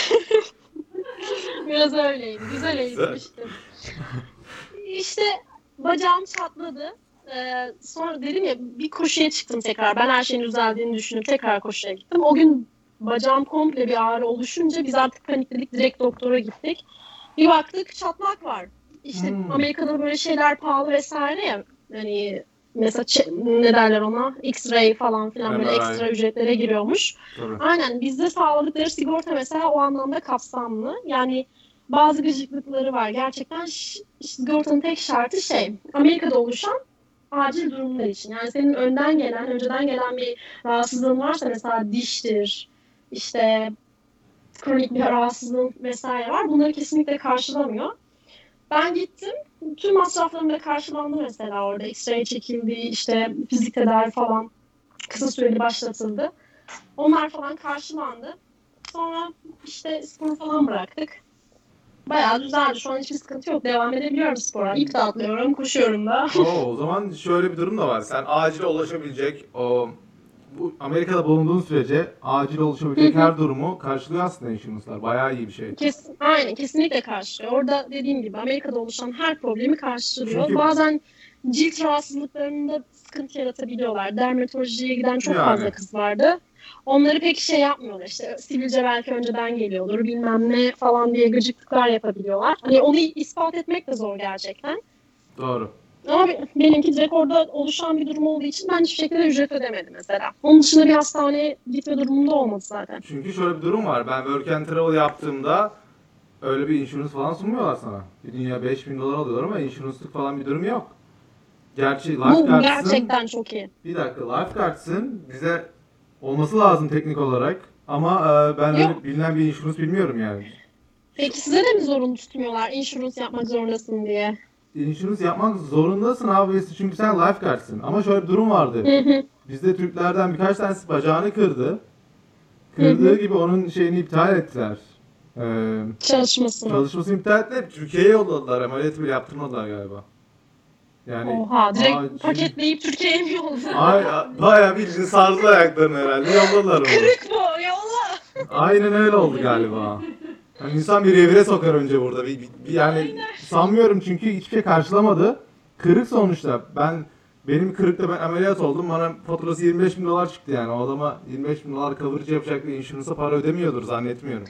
(laughs) Biraz öyleydi. Güzel eğitmiştim. İşte bacağım çatladı. Ee, sonra dedim ya bir koşuya çıktım tekrar. Ben her şeyin düzeldiğini düşünüp tekrar koşuya gittim. O gün bacağım komple bir ağrı oluşunca biz artık panikledik. Direkt doktora gittik. Bir baktık çatlak var. İşte Hmm. Amerika'da böyle şeyler pahalı vesaire ya. Hani mesela ne derler ona? X-ray falan filan böyle ekstra ücretlere giriyormuş. Tabii. Aynen bizde sağladıkları sigorta mesela o anlamda kapsamlı. Yani bazı gıcıklıkları var. Gerçekten sigortanın tek şartı şey Amerika'da oluşan acil durumlar için. Yani senin önden gelen, önceden gelen bir rahatsızlığın varsa mesela diştir, işte kronik bir rahatsızlığın vesaire var. Bunları kesinlikle karşılamıyor. Ben gittim. Tüm masraflarım da karşılandı mesela orada. X-ray çekildi, işte fizik tedavi falan kısa süreli başlatıldı. Onlar falan karşılandı. Sonra işte spor falan bıraktık. Bayağı düzeldi. Şu an hiçbir sıkıntı yok. Devam edebiliyorum spora. İp de atlıyorum, koşuyorum da. Oo, o zaman şöyle bir durum da var. Sen acile ulaşabilecek o bu Amerika'da bulunduğun sürece acil ulaşabilecek her durumu karşılıyor aslında insurance'lar. Bayağı iyi bir şey. Kes, aynen kesinlikle karşılıyor. Orada dediğim gibi Amerika'da oluşan her problemi karşılıyor. Çünkü- Bazen cilt rahatsızlıklarında sıkıntı yaratabiliyorlar. Dermatolojiye giden çok Yani. fazla kız vardı. Onları pek şey yapmıyorlar işte sivilce belki önceden geliyordur bilmem ne falan diye gıcıklıklar yapabiliyorlar. Hani onu ispat etmek de zor gerçekten. Doğru. Be- benimki direkt orada oluşan bir durum olduğu için ben hiçbir şekilde ücret ödemedim mesela. Onun dışında bir hastaneye gitme durumunda olmadı zaten. Çünkü şöyle bir durum var. Ben work and travel yaptığımda öyle bir insurance falan sunmuyorlar sana. Bir dünya 5000 dolar alıyorlar ama insurance'lık falan bir durum yok. Gerçi Bu lifeguards'ın gerçekten çok iyi. bir dakika lifeguards'ın bize olması lazım teknik olarak ama e, ben öyle Yok. bilinen bir insurance bilmiyorum yani. Peki size de mi zorunlu tutmuyorlar insurance yapmak zorundasın diye? Insurance yapmak zorundasın abi çünkü sen lifeguards'ın. Ama şöyle bir durum vardı. Bizde Türklerden birkaç tanesi bacağını kırdı. Kırdığı gibi onun şeyini iptal ettiler. Ee, Çalışmasını. çalışmasını iptal ettiler. Türkiye'ye yolladılar. Ameliyatı bile yaptırmadılar galiba. Yani Oha direkt acil- paketleyip Türkiye'ye mi yolladın? Ay, bayağı bildiğin sardı ayaklarını herhalde. Yolladılar onu. Kırık bu yolla. Aynen öyle oldu galiba. Yani insan bir revire sokar önce burada. Bir, bir- yani sanmıyorum çünkü hiçbir şey karşılamadı. Kırık sonuçta. Ben benim kırıkta ben ameliyat oldum. Bana faturası 25 bin dolar çıktı yani. O adama 25 bin dolar coverage yapacak bir insurance'a para ödemiyordur zannetmiyorum.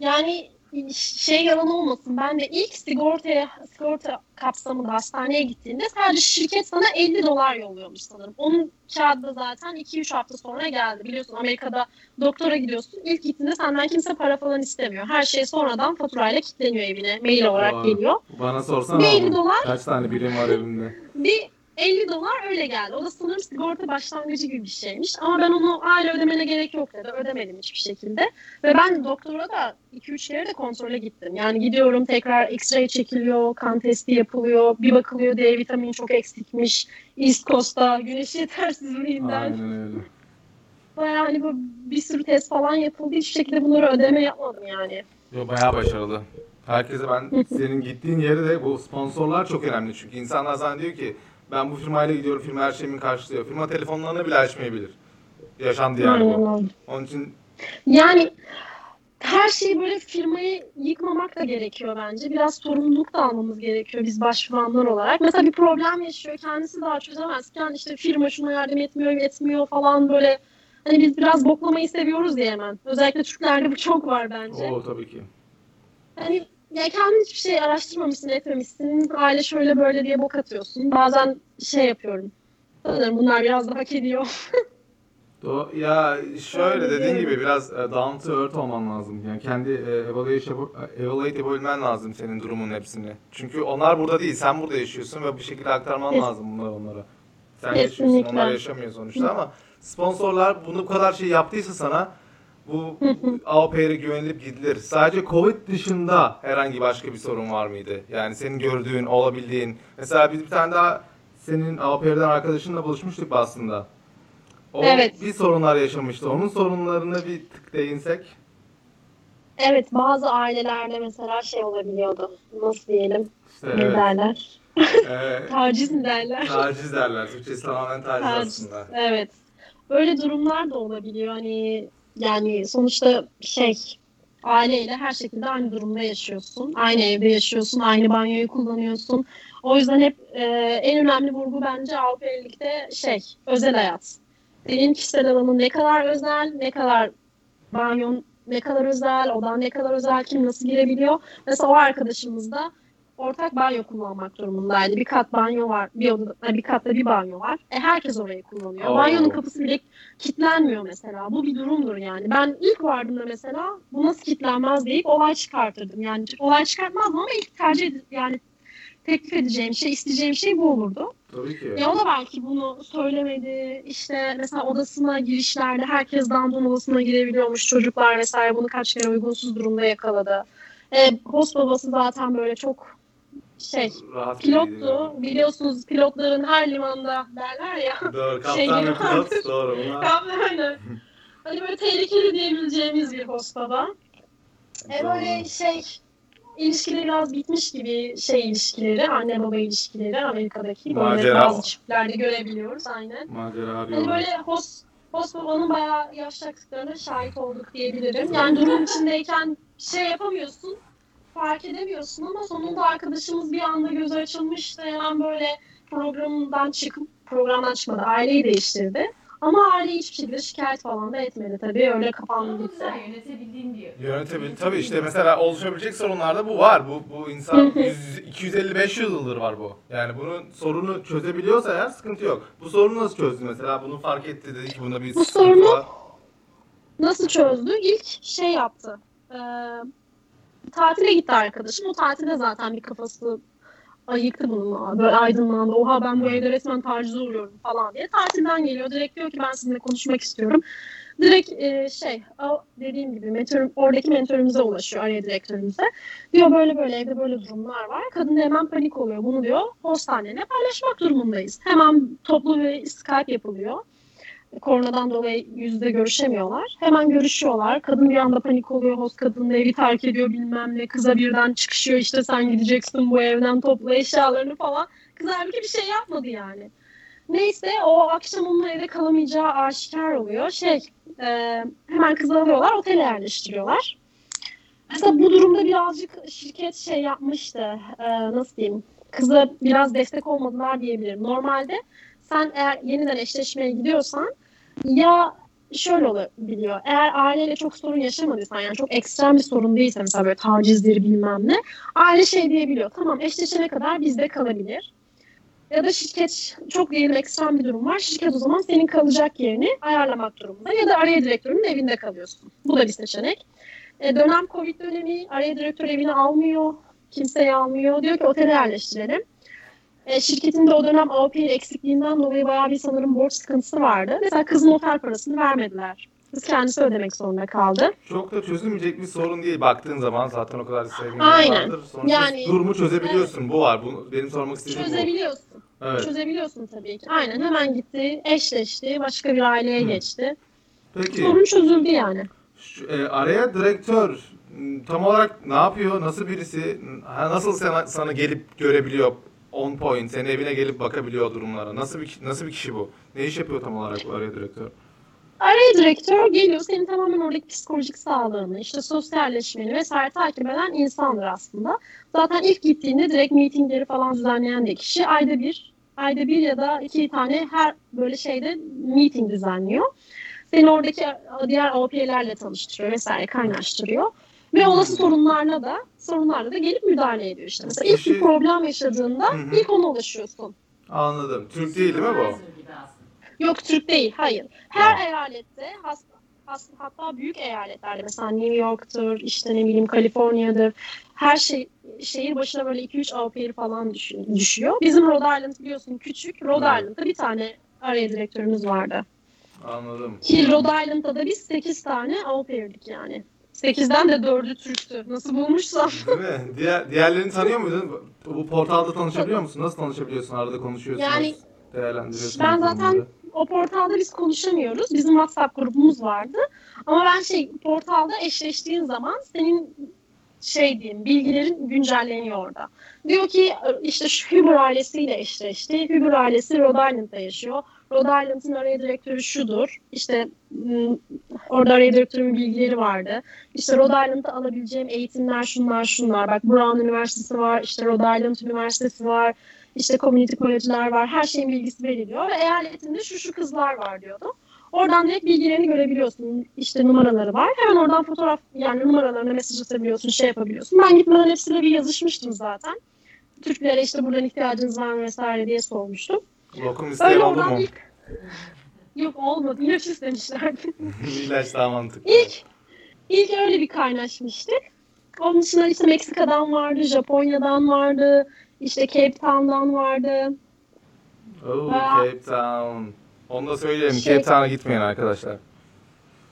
Yani şey yalan olmasın. Ben de ilk sigortaya sigorta kapsamında hastaneye gittiğimde sadece şirket sana 50 dolar yolluyormuş sanırım. Onun kağıdı da zaten 2-3 hafta sonra geldi. Biliyorsun Amerika'da doktora gidiyorsun. İlk gittiğinde senden kimse para falan istemiyor. Her şey sonradan faturayla kilitleniyor evine. Mail olarak Aa, geliyor. Bana sorsana Bir 50 oğlum, dolar. kaç tane birim var evimde. Bir 50 dolar öyle geldi. O da sanırım sigorta başlangıcı gibi bir şeymiş. Ama ben onu hala ödemene gerek yok dedi. Ödemedim hiçbir şekilde. Ve ben doktora da 2-3 kere de kontrole gittim. Yani gidiyorum tekrar x-ray çekiliyor, kan testi yapılıyor. Bir bakılıyor D vitamini çok eksikmiş. East Coast'ta güneş (laughs) yetersizliğinden. Aynen öyle. Bayağı hani bu bir sürü test falan yapıldı. Hiçbir şekilde bunları ödeme yapmadım yani. Yo bayağı başarılı. Herkese ben (laughs) senin gittiğin yere de bu sponsorlar çok önemli çünkü insanlar zannediyor ki ben bu firmayla gidiyorum firma her şeyimi karşılıyor. Firma telefonlarını bile açmayabilir. Yaşandı yani bu. Onun için Yani her şeyi böyle firmayı yıkmamak da gerekiyor bence. Biraz sorumluluk da almamız gerekiyor biz başvuranlar olarak. Mesela bir problem yaşıyor, kendisi daha çözemezken işte firma şuna yardım etmiyor, etmiyor falan böyle. Hani biz biraz boklamayı seviyoruz diye hemen. Özellikle Türklerde bu çok var bence. o tabii ki. Hani kendin hiçbir şey araştırmamışsın, etmemişsin. Aile şöyle böyle diye bok atıyorsun. Bazen şey yapıyorum. Sanırım bunlar biraz da hak ediyor. (laughs) Do- ya şöyle Öyle dediğin gibi biraz e, down to earth olman lazım. Yani kendi e, evaluate, evaluate yapabilmen lazım senin durumun hepsini. Çünkü onlar burada değil, sen burada yaşıyorsun ve bu şekilde aktarman Kes- lazım bunları onlara. Sen yaşıyorsun, Kesinlikle. onlar yaşamıyor sonuçta ama sponsorlar bunu bu kadar şey yaptıysa sana bu AOP'ye güvenilip gidilir. Sadece Covid dışında herhangi başka bir sorun var mıydı? Yani senin gördüğün, olabildiğin. Mesela biz bir tane daha senin AOP'den arkadaşınla buluşmuştuk aslında. O Evet. bir sorunlar yaşamıştı. Onun sorunlarına bir tık değinsek. Evet bazı ailelerde mesela şey olabiliyordu. Nasıl diyelim? İşte Ne evet. derler? (laughs) Ee, (laughs) Taciz mi derler? taciz derler. Türkçesi tamamen taciz Taciz. aslında. Evet. Öyle durumlar da olabiliyor. Hani yani sonuçta şey aileyle her şekilde aynı durumda yaşıyorsun. Aynı evde yaşıyorsun, aynı banyoyu kullanıyorsun. O yüzden hep e, en önemli vurgu bence Avrupa şey, özel hayat. Senin kişisel alanın ne kadar özel, ne kadar banyon ne kadar özel, odan ne kadar özel, kim nasıl girebiliyor. Mesela o arkadaşımız da ortak banyo kullanmak durumundaydı. Bir kat banyo var, bir odada, bir katta bir banyo var. E herkes orayı kullanıyor. Oo. Banyonun kapısı bile kilitlenmiyor mesela. Bu bir durumdur yani. Ben ilk vardığımda mesela bu nasıl kilitlenmez deyip olay çıkartırdım. Yani olay çıkartmazdım ama ilk tercih ed- yani teklif edeceğim şey, isteyeceğim şey bu olurdu. Tabii ki. Ya o da belki bunu söylemedi. İşte mesela odasına girişlerde herkes dandon odasına girebiliyormuş. Çocuklar vesaire bunu kaç kere uygunsuz durumda yakaladı. E, host babası zaten böyle çok şey Rahat pilottu. Biliyorsunuz pilotların her limanda derler ya. Doğru. Şey Kaptan ve gibi. pilot. Doğru. Bunlar... Aynen. Hani böyle tehlikeli diyebileceğimiz bir host baba. E böyle şey ilişkileri biraz bitmiş gibi şey ilişkileri, anne baba ilişkileri Amerika'daki böyle bazı çiftlerde görebiliyoruz aynen. Macera Hani arıyor. böyle host, host babanın bayağı yaşlandıklarına şahit olduk diyebilirim. Yani durum içindeyken şey yapamıyorsun, fark edemiyorsun ama sonunda arkadaşımız bir anda gözü açılmıştı. Hemen böyle programdan çıkıp, programdan çıkmadı, aileyi değiştirdi. Ama aile hiçbir şekilde şikayet falan da etmedi tabii. Öyle kapandı gitti. güzel yönetebildiğin diyor. Yönetebilir. Tabii işte mesela oluşabilecek sorunlarda bu var. Bu bu insan 250-500 yıldır var bu. Yani bunun sorunu çözebiliyorsa eğer sıkıntı yok. Bu sorunu nasıl çözdü mesela? Bunu fark etti dedi ki bunda bir Bu sorunu- var. Nasıl çözdü? İlk şey yaptı. Ee, tatile gitti arkadaşım. O tatilde zaten bir kafası ayıktı bununla. Böyle aydınlandı. Oha ben bu evde resmen tacize uğruyorum falan diye. Tatilden geliyor. Direkt diyor ki ben sizinle konuşmak istiyorum. Direkt e, şey o dediğim gibi mentor, oradaki mentorumuza ulaşıyor araya direktörümüze. Diyor böyle böyle evde böyle durumlar var. Kadın da hemen panik oluyor. Bunu diyor hostanene paylaşmak durumundayız. Hemen toplu bir Skype yapılıyor. Koronadan dolayı yüzde görüşemiyorlar. Hemen görüşüyorlar. Kadın bir anda panik oluyor. Host kadının evi terk ediyor bilmem ne. Kıza birden çıkışıyor işte sen gideceksin bu evden topla eşyalarını falan. Kız halbuki bir şey yapmadı yani. Neyse o akşam onun evde kalamayacağı aşikar oluyor. Şey e, hemen kızı alıyorlar otele yerleştiriyorlar. Mesela bu durumda birazcık şirket şey yapmıştı. E, nasıl diyeyim? Kıza biraz destek olmadılar diyebilirim. Normalde sen eğer yeniden eşleşmeye gidiyorsan ya şöyle olabiliyor. Eğer aileyle çok sorun yaşamadıysan yani çok ekstrem bir sorun değilse mesela böyle tacizdir bilmem ne. Aile şey diyebiliyor. Tamam eşleşene kadar bizde kalabilir. Ya da şirket çok diyelim ekstrem bir durum var. Şirket o zaman senin kalacak yerini ayarlamak durumunda. Ya da araya direktörün evinde kalıyorsun. Bu da bir seçenek. E, dönem Covid dönemi araya direktör evini almıyor. Kimseyi almıyor. Diyor ki otele yerleştirelim. E, şirketin de o dönem AOP eksikliğinden dolayı bayağı bir sanırım borç sıkıntısı vardı. Mesela kızın otel parasını vermediler. Kız kendisi ödemek zorunda kaldı. Çok da çözülmeyecek bir sorun değil baktığın zaman zaten o kadar sevgili Aynen. vardır. Sonuçta Yani- durumu çözebiliyorsun. Bu var. Bu, benim sormak istediğim bu. Çözebiliyorsun. Evet. Çözebiliyorsun tabii ki. Aynen hemen gitti, eşleşti, başka bir aileye Hı. geçti. Peki Sorun çözüldü yani. şu, e, araya direktör m, tam olarak ne yapıyor? Nasıl birisi? Ha, Nasıl sana, sana gelip görebiliyor? On point, senin evine gelip bakabiliyor durumlara. Nasıl bir nasıl bir kişi bu? Ne iş yapıyor tam olarak bu araya direktör? Araya direktör geliyor senin tamamen oradaki psikolojik sağlığını, işte sosyalleşmeni vesaire takip eden insandır aslında. Zaten ilk gittiğinde direkt meetingleri falan düzenleyen de kişi ayda bir, ayda bir ya da iki tane her böyle şeyde meeting düzenliyor. Seni oradaki diğer OP'lerle tanıştırıyor vesaire kaynaştırıyor. Ve olası sorunlarla da sorunlarla da gelip müdahale ediyor işte. Mesela ilk bir problem yaşadığında Hı hı. ilk ona ulaşıyorsun. Anladım. Türk değil değil mi bu? Aslında. Yok Türk değil, hayır. Her Tamam. eyalette has, has- hatta büyük eyaletlerde mesela New York'tur, işte ne bileyim Kaliforniya'dır. Her şey şehir başına böyle 2-3 AWP'li falan düşüyor. Bizim Rhode Island biliyorsun küçük. Rhode Evet. Island'da bir tane araya direktörümüz vardı. Anladım. Ki Rhode Island'da da biz 8 tane AWP'ydik yani. 8'den de 4'ü Türktü. Nasıl bulmuşsam. Değil mi? Diğer, diğerlerini tanıyor muydun? Bu bu portalda tanışabiliyor musun? Nasıl tanışabiliyorsun? Arada konuşuyorsunuz. Yani değerlendiriyorsunuz. ben zaten durumları. o portalda biz konuşamıyoruz. Bizim WhatsApp grubumuz vardı. Ama ben şey portalda eşleştiğin zaman senin şey diyeyim bilgilerin güncelleniyor orada. Diyor ki işte şu Huber ailesiyle eşleşti. Huber ailesi Rhode Island'da yaşıyor. Rhode Island'ın araya direktörü şudur. İşte m, Orada araya direktörün bilgileri vardı. İşte Rhode Island'da alabileceğim eğitimler şunlar şunlar. Bak Brown Üniversitesi var, işte Rhode Island Üniversitesi var, işte community college'ler var. Her şeyin bilgisi veriliyor ve eyaletinde şu şu kızlar var diyordu. Oradan direkt bilgilerini görebiliyorsun. İşte numaraları var. Hemen oradan fotoğraf yani numaralarına mesaj atabiliyorsun, şey yapabiliyorsun. Ben gitmeden hepsiyle bir yazışmıştım zaten. Türklere işte buradan ihtiyacınız var mı vesaire diye sormuştum. Lokum isteyen Öyle oldu mu? ilk... Yok olmadı. İlaç istemişlerdi. (laughs) İlaç daha mantıklı. İlk, ilk öyle bir kaynaşmıştık. Onun dışında işte Meksika'dan vardı, Japonya'dan vardı, işte Cape Town'dan vardı. Oh, Aa. Cape Town. Onu da söyleyelim. Şey- Cape Town'a gitmeyin arkadaşlar.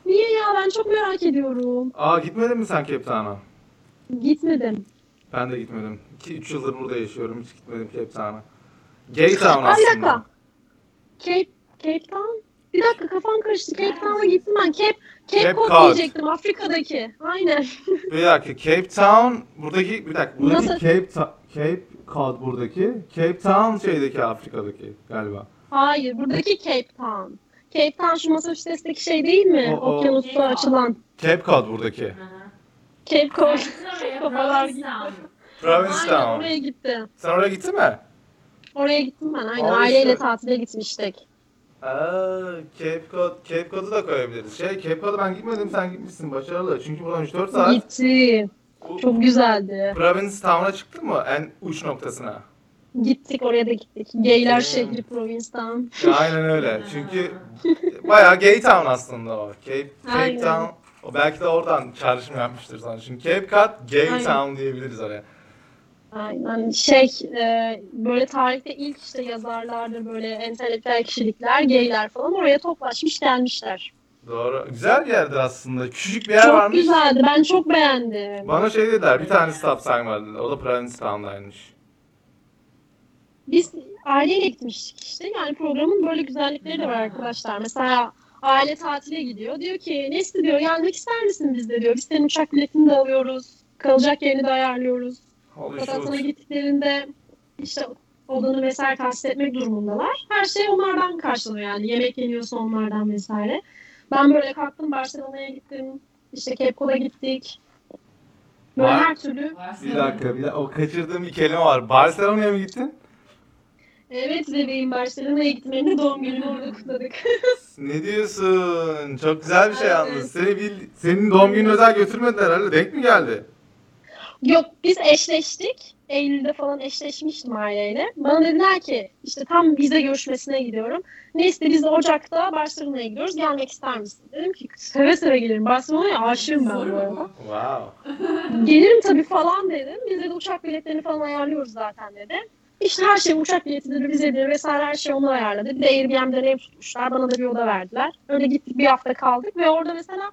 Niye ya? Ben çok merak ediyorum. Aa gitmedin mi sen Cape Town'a? Gitmedim. Ben de gitmedim. 2-3 yıldır burada yaşıyorum. Hiç gitmedim Cape Town'a. Gay Town Aa, bir aslında. dakika. Cape, Cape Town? Bir dakika kafam karıştı. Cape Town'a gittim ben. Cape, Cape, Cape Cod, Cod. diyecektim. Afrika'daki. Aynen. Bir dakika Cape Town buradaki bir dakika buradaki Nasıl? Cape Ta- Cape Cod buradaki Cape Town şeydeki Afrika'daki galiba. Hayır. Buradaki Cape Town. Cape Town şu Massachusetts'teki şey değil mi? O- o- Okyanusta Cape Cod. açılan. Cape Cod buradaki. Hı hı. Cape Cod. (laughs) Kafalar gitti. Province Aynen Town. oraya gitti. Sen oraya gittin mi? Oraya gittim ben aynen. Aa, Aileyle işte. tatile gitmiştik. Aa, Cape Cod, Cape Cod'u da koyabiliriz. Şey, Cape Cod'a ben gitmedim, sen gitmişsin. Başarılı. Çünkü buradan 3-4 saat. Gitti. Bu- Çok güzeldi. Province Town'a çıktın mı? En uç noktasına. Gittik oraya da gittik. Gayler Hmm. şehri Provincetown. Aynen öyle. (laughs) Çünkü bayağı gay town aslında o. Cape, Cape Aynen. Town. O belki de oradan çağrışım yapmıştır sana. Çünkü Cape Cod, gay Aynen. town diyebiliriz oraya. Aynen şey e, böyle tarihte ilk işte yazarlardır böyle entelektüel kişilikler, gayler falan oraya toplaşmış gelmişler. Doğru. Güzel bir yerdir aslında. Küçücük bir yer çok varmış. güzeldi. Ben çok beğendim. Bana şey dediler, bir tane stop sign vardı. O da Province Town'daymış. Biz aileyle gitmiştik işte. Yani programın böyle güzellikleri de var arkadaşlar. Mesela aile tatile gidiyor. Diyor ki Nesli diyor gelmek ister misin bizde diyor. Biz senin uçak biletini de alıyoruz. Kalacak yerini de ayarlıyoruz. Shoot. gittiklerinde işte odanı vesaire tahsis etmek durumundalar. Her şey onlardan karşılanıyor yani. Yemek yeniyorsa onlardan vesaire. Ben böyle kalktım Barcelona'ya gittim. İşte Cod'a gittik. Böyle Var- her türlü. Bir dakika, bir dakika. O kaçırdığım bir kelime var. Barcelona'ya mı gittin? Evet bebeğim Barcelona'ya gittim. Benim de doğum günümü orada kutladık. (laughs) Ne diyorsun? Çok güzel bir şey yalnız. Seni bil, senin doğum gününe özel götürmediler herhalde. Denk mi geldi? Yok biz eşleştik. Eylül'de falan eşleşmiştim aileyle. Bana dediler ki işte tam vize görüşmesine gidiyorum. Neyse biz Ocak'ta Barcelona'ya gidiyoruz. Gelmek ister misin? Dedim ki seve seve gelirim. Barcelona'ya aşığım ben bu arada. Wow. Gelirim tabii falan dedim. Biz de uçak biletlerini falan ayarlıyoruz zaten dedi. İşte her şey uçak biletidir, vizedir vesaire her şey onlar ayarladı. Bir de Airbnb'den ev tutmuşlar. Bana da bir oda verdiler. Öyle gittik bir hafta kaldık ve orada mesela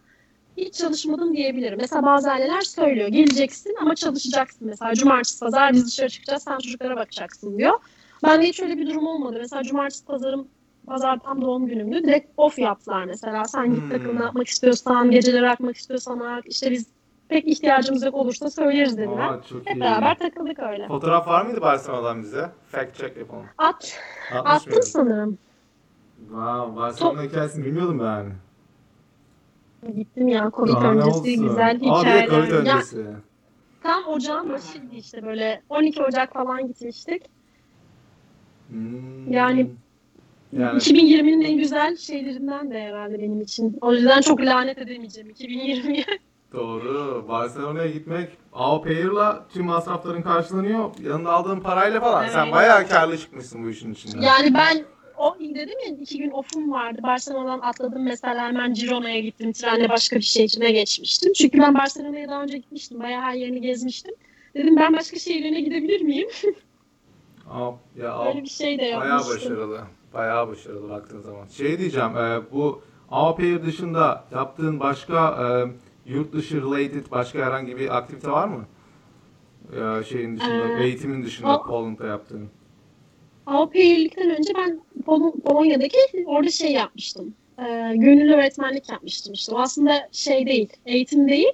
hiç çalışmadım diyebilirim. Mesela bazı aileler söylüyor. Geleceksin ama çalışacaksın. Mesela cumartesi pazar biz dışarı çıkacağız sen çocuklara bakacaksın diyor. Ben de hiç öyle bir durum olmadı. Mesela cumartesi pazarım pazar tam doğum günümdü. Direkt off yaptılar mesela. Sen git Hmm. takımını yapmak istiyorsan, geceleri akmak istiyorsan ak. İşte biz pek ihtiyacımız yok olursa söyleriz dediler. Aa, çok Hep iyi. beraber takıldık öyle. Fotoğraf var mıydı Barcelona'dan bize? Fact check yapalım. At, Atmış attım mıydın? sanırım. Wow, Barcelona hikayesini bilmiyordum ben. Gittim ya Covid Daha öncesi olsun? güzel bir de Covid hikayeler. Ya, öncesi. tam ocağın başıydı işte böyle 12 Ocak falan gitmiştik. Hmm. Yani- yani 2020'nin en güzel şeylerinden de herhalde benim için. O yüzden çok lanet edemeyeceğim 2020'ye. (laughs) doğru. Barcelona'ya gitmek au pair'la tüm masrafların karşılanıyor. Yanında aldığın parayla falan. Sen Evet. bayağı karlı çıkmışsın bu işin içinden. Yani ben o dedim ya iki gün off'um vardı. Barcelona'dan atladım mesela hemen Girona'ya gittim. Trenle başka bir şehrine geçmiştim. Çünkü ben Barcelona'ya daha önce gitmiştim. Bayağı her yerini gezmiştim. Dedim ben başka şehirlerine gidebilir miyim? (laughs) Au, ya au, Öyle bir şey de bayağı yapmıştım. başarılı. Bayağı başarılı baktığın zaman. Şey diyeceğim, e, bu au pair dışında yaptığın başka e, yurt dışı related başka herhangi bir aktivite var mı? E, şeyin dışında, Ee, eğitimin dışında o- Poland'da yaptığın. Avrupa'yılıktan önce ben Pol- Polonya'daki orada şey yapmıştım. Ee, gönüllü öğretmenlik yapmıştım işte. O aslında şey değil, eğitim değil.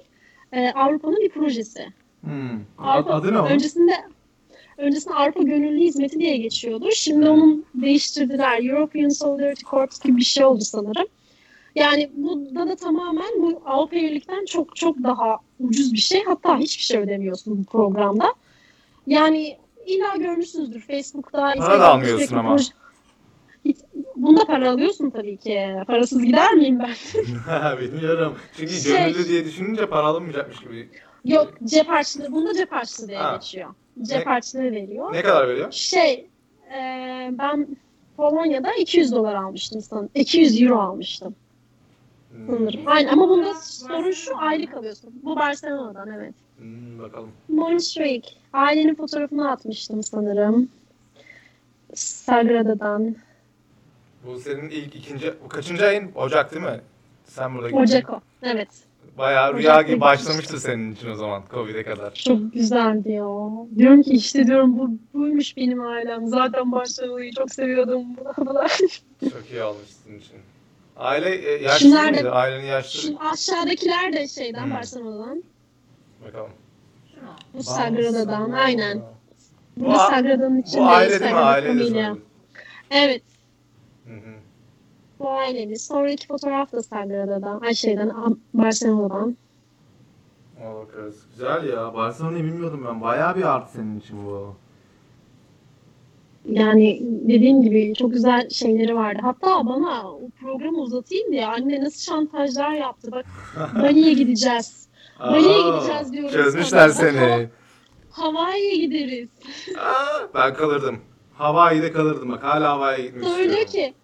Ee, Avrupa'nın bir projesi. Hmm. Avrupa, Adı ne onun? Öncesinde öncesinde Avrupa Gönüllü Hizmeti diye geçiyordu. Şimdi onun değiştirdiler. European Solidarity Corps gibi bir şey oldu sanırım. Yani burada da tamamen bu Avrupa Birlik'ten çok çok daha ucuz bir şey. Hatta hiçbir şey ödemiyorsun bu programda. Yani illa görmüşsünüzdür Facebook'ta. da Instagram'da almıyorsun ama. Hiç- Bunda para alıyorsun tabii ki. Parasız gider miyim ben? (laughs) (laughs) Bilmiyorum. Çünkü Şey- gönüllü diye düşününce para alınmayacakmış gibi. Yok cep harçlığı. Bunda cep harçlığı diye Ha. geçiyor. Cep Ne- harçlığı veriyor. Ne kadar veriyor? Şey e, ben Polonya'da 200 dolar almıştım sanırım. 200 euro almıştım Hmm, sanırım. Aynen ama bunda sorun şu aylık alıyorsun. Bu Barcelona'dan evet. hmm, bakalım. Montjuic. Ailenin fotoğrafını atmıştım sanırım. Sagrada'dan. Bu senin ilk ikinci, bu kaçıncı ayın? Ocak değil mi? Sen burada Ocak o. Evet. Bayağı rüya Ocak'ta gibi gitmiştik. başlamıştır senin için o zaman Covid'e kadar. Çok güzeldi ya. Diyorum ki işte diyorum bu buymuş benim ailem. Zaten Barcelona'yı çok seviyordum. (laughs) Çok iyi olmuş sizin için. Aile e, yaşlı Şunlar da- mıydı? Ailenin yaşlı. Şu aşağıdakiler de şeyden Hmm. Barcelona'dan. Bakalım. Bu Sagrada'dan. Aynen. Bu, Bu da Sagrada'nın Bu içinde. aile değil mi? Aile de. Evet. Hı hı. Bu ailemiz. Sonraki fotoğraf da Sagrada'dan. Ay şeyden Barcelona'dan. Ona bakarız. Güzel ya. Barcelona'yı bilmiyordum ben. Bayağı bir art senin için bu. Yani dediğim gibi çok güzel şeyleri vardı. Hatta bana o programı uzatayım diye anne nasıl şantajlar yaptı. Bak (laughs) Bali'ye gideceğiz. Bali'ye gideceğiz diyorum Çözmüşler sana. seni. (laughs) Hawaii'ye gideriz. Aa, ben kalırdım. Hawaii'de kalırdım bak. Hala Hawaii'ye gitmek Söylüyor istiyorum. ki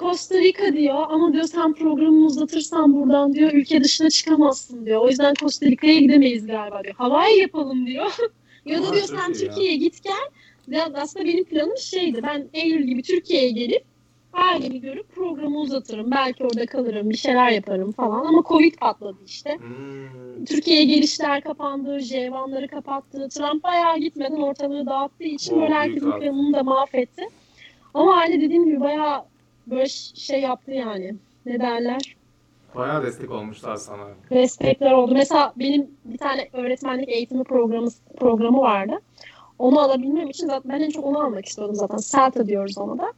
Costa Rica diyor ama diyor sen programını uzatırsan buradan diyor ülke dışına çıkamazsın diyor. O yüzden Costa Rica'ya gidemeyiz galiba diyor. Hawaii yapalım diyor. (laughs) ya da diyor sen. Türkiye'ye git gel. Ya aslında benim planım şeydi. Ben Eylül gibi Türkiye'ye gelip ailemi görüp programı uzatırım. Belki orada kalırım, bir şeyler yaparım falan. Ama Covid patladı işte. Hmm. Türkiye'ye gelişler kapandı, J1'ları kapattı. Trump bayağı gitmeden ortalığı dağıttığı için Oh, böyle herkesin planını da mahvetti. Ama aile dediğim gibi bayağı böyle şey yaptı yani. Ne derler? Bayağı destek olmuşlar sana. Destekler oldu. Mesela benim bir tane öğretmenlik eğitimi programı programı vardı. Onu alabilmem için zaten ben en çok onu almak istiyordum zaten. SELTA diyoruz ona da.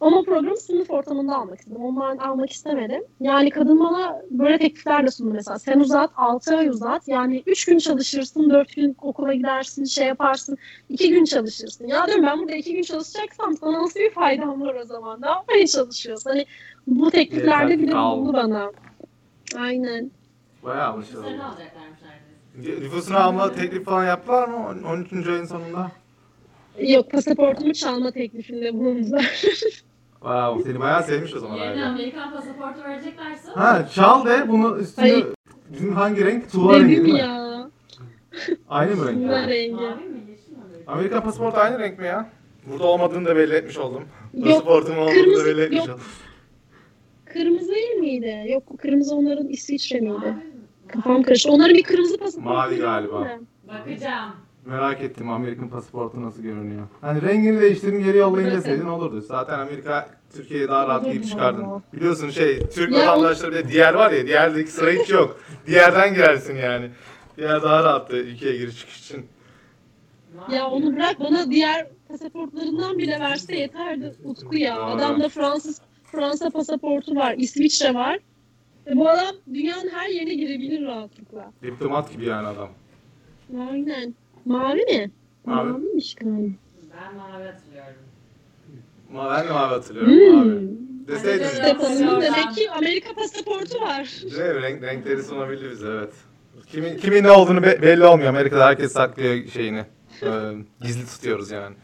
Ama programı sınıf ortamında almak istedim. Ondan almak istemedim. Yani kadın bana böyle teklifler de sundu mesela. Sen uzat, 6 ay uzat. Yani 3 gün çalışırsın, 4 gün okula gidersin, şey yaparsın. 2 gün çalışırsın. Ya diyorum ben burada 2 gün çalışacaksam sana nasıl bir faydam var o zaman? Ne yapmaya çalışıyorsun? Hani bu tekliflerde bile bulundu bana. Aynen. Bayağı başarılı. alacaklarmış neredeyse. Nüfusunu alma teklif falan yaptılar mı? On- 13. ayın sonunda. Yok pasaportumu çalma teklifinde bulundular. (laughs) Wow, seni bayağı sevmiş o zaman Yerine aile. Amerikan pasaportu vereceklerse Ha çal de bunu üstüne Hayır. bizim hangi renk? Tuğla rengi değil Dedim mi? ya. Aynı mı renk? Bunlar rengi. mavi mi yeşil mi böyle? Amerika pasaportu aynı renk mi ya? Burada olmadığını da belli etmiş oldum. Yok, Pasaportum olmadığını da kırmızı- belli etmiş yok. oldum. Kırmızı değil miydi? Yok kırmızı onların İsviçre miydi? Mavi mi? Kafam karıştı. Onların bir kırmızı pasaportu Mavi galiba. Bakacağım. Merak ettim Amerikan pasaportu nasıl görünüyor. Hani rengini değiştirin geri yollayın deseydin olurdu. Zaten Amerika Türkiye'ye daha rahat girip çıkardın. Biliyorsun şey Türk vatandaşları bir de diğer var ya diğerdeki sıra hiç yok. Diğerden girersin yani. Diğer daha rahattı ülkeye giriş çıkış için. Ya onu bırak bana diğer pasaportlarından bile verse yeterdi Utku ya. Adamda Fransız Fransa pasaportu var, İsviçre var. Bu adam dünyanın her yerine girebilir rahatlıkla. Diplomat gibi yani adam. Aynen. Mavi mi? Mavi. Maviymiş galiba. Ben mavi hatırlıyorum. Ama ben de mavi hatırlıyorum Hmm. abi. Deseydin. Hadi Stefan'ın demek ki Amerika pasaportu var. Değil mi? Renk, renkleri sunabildi bize evet. Kimin, kimin ne olduğunu be- belli olmuyor. Amerika'da herkes saklıyor şeyini. Ee, gizli tutuyoruz yani.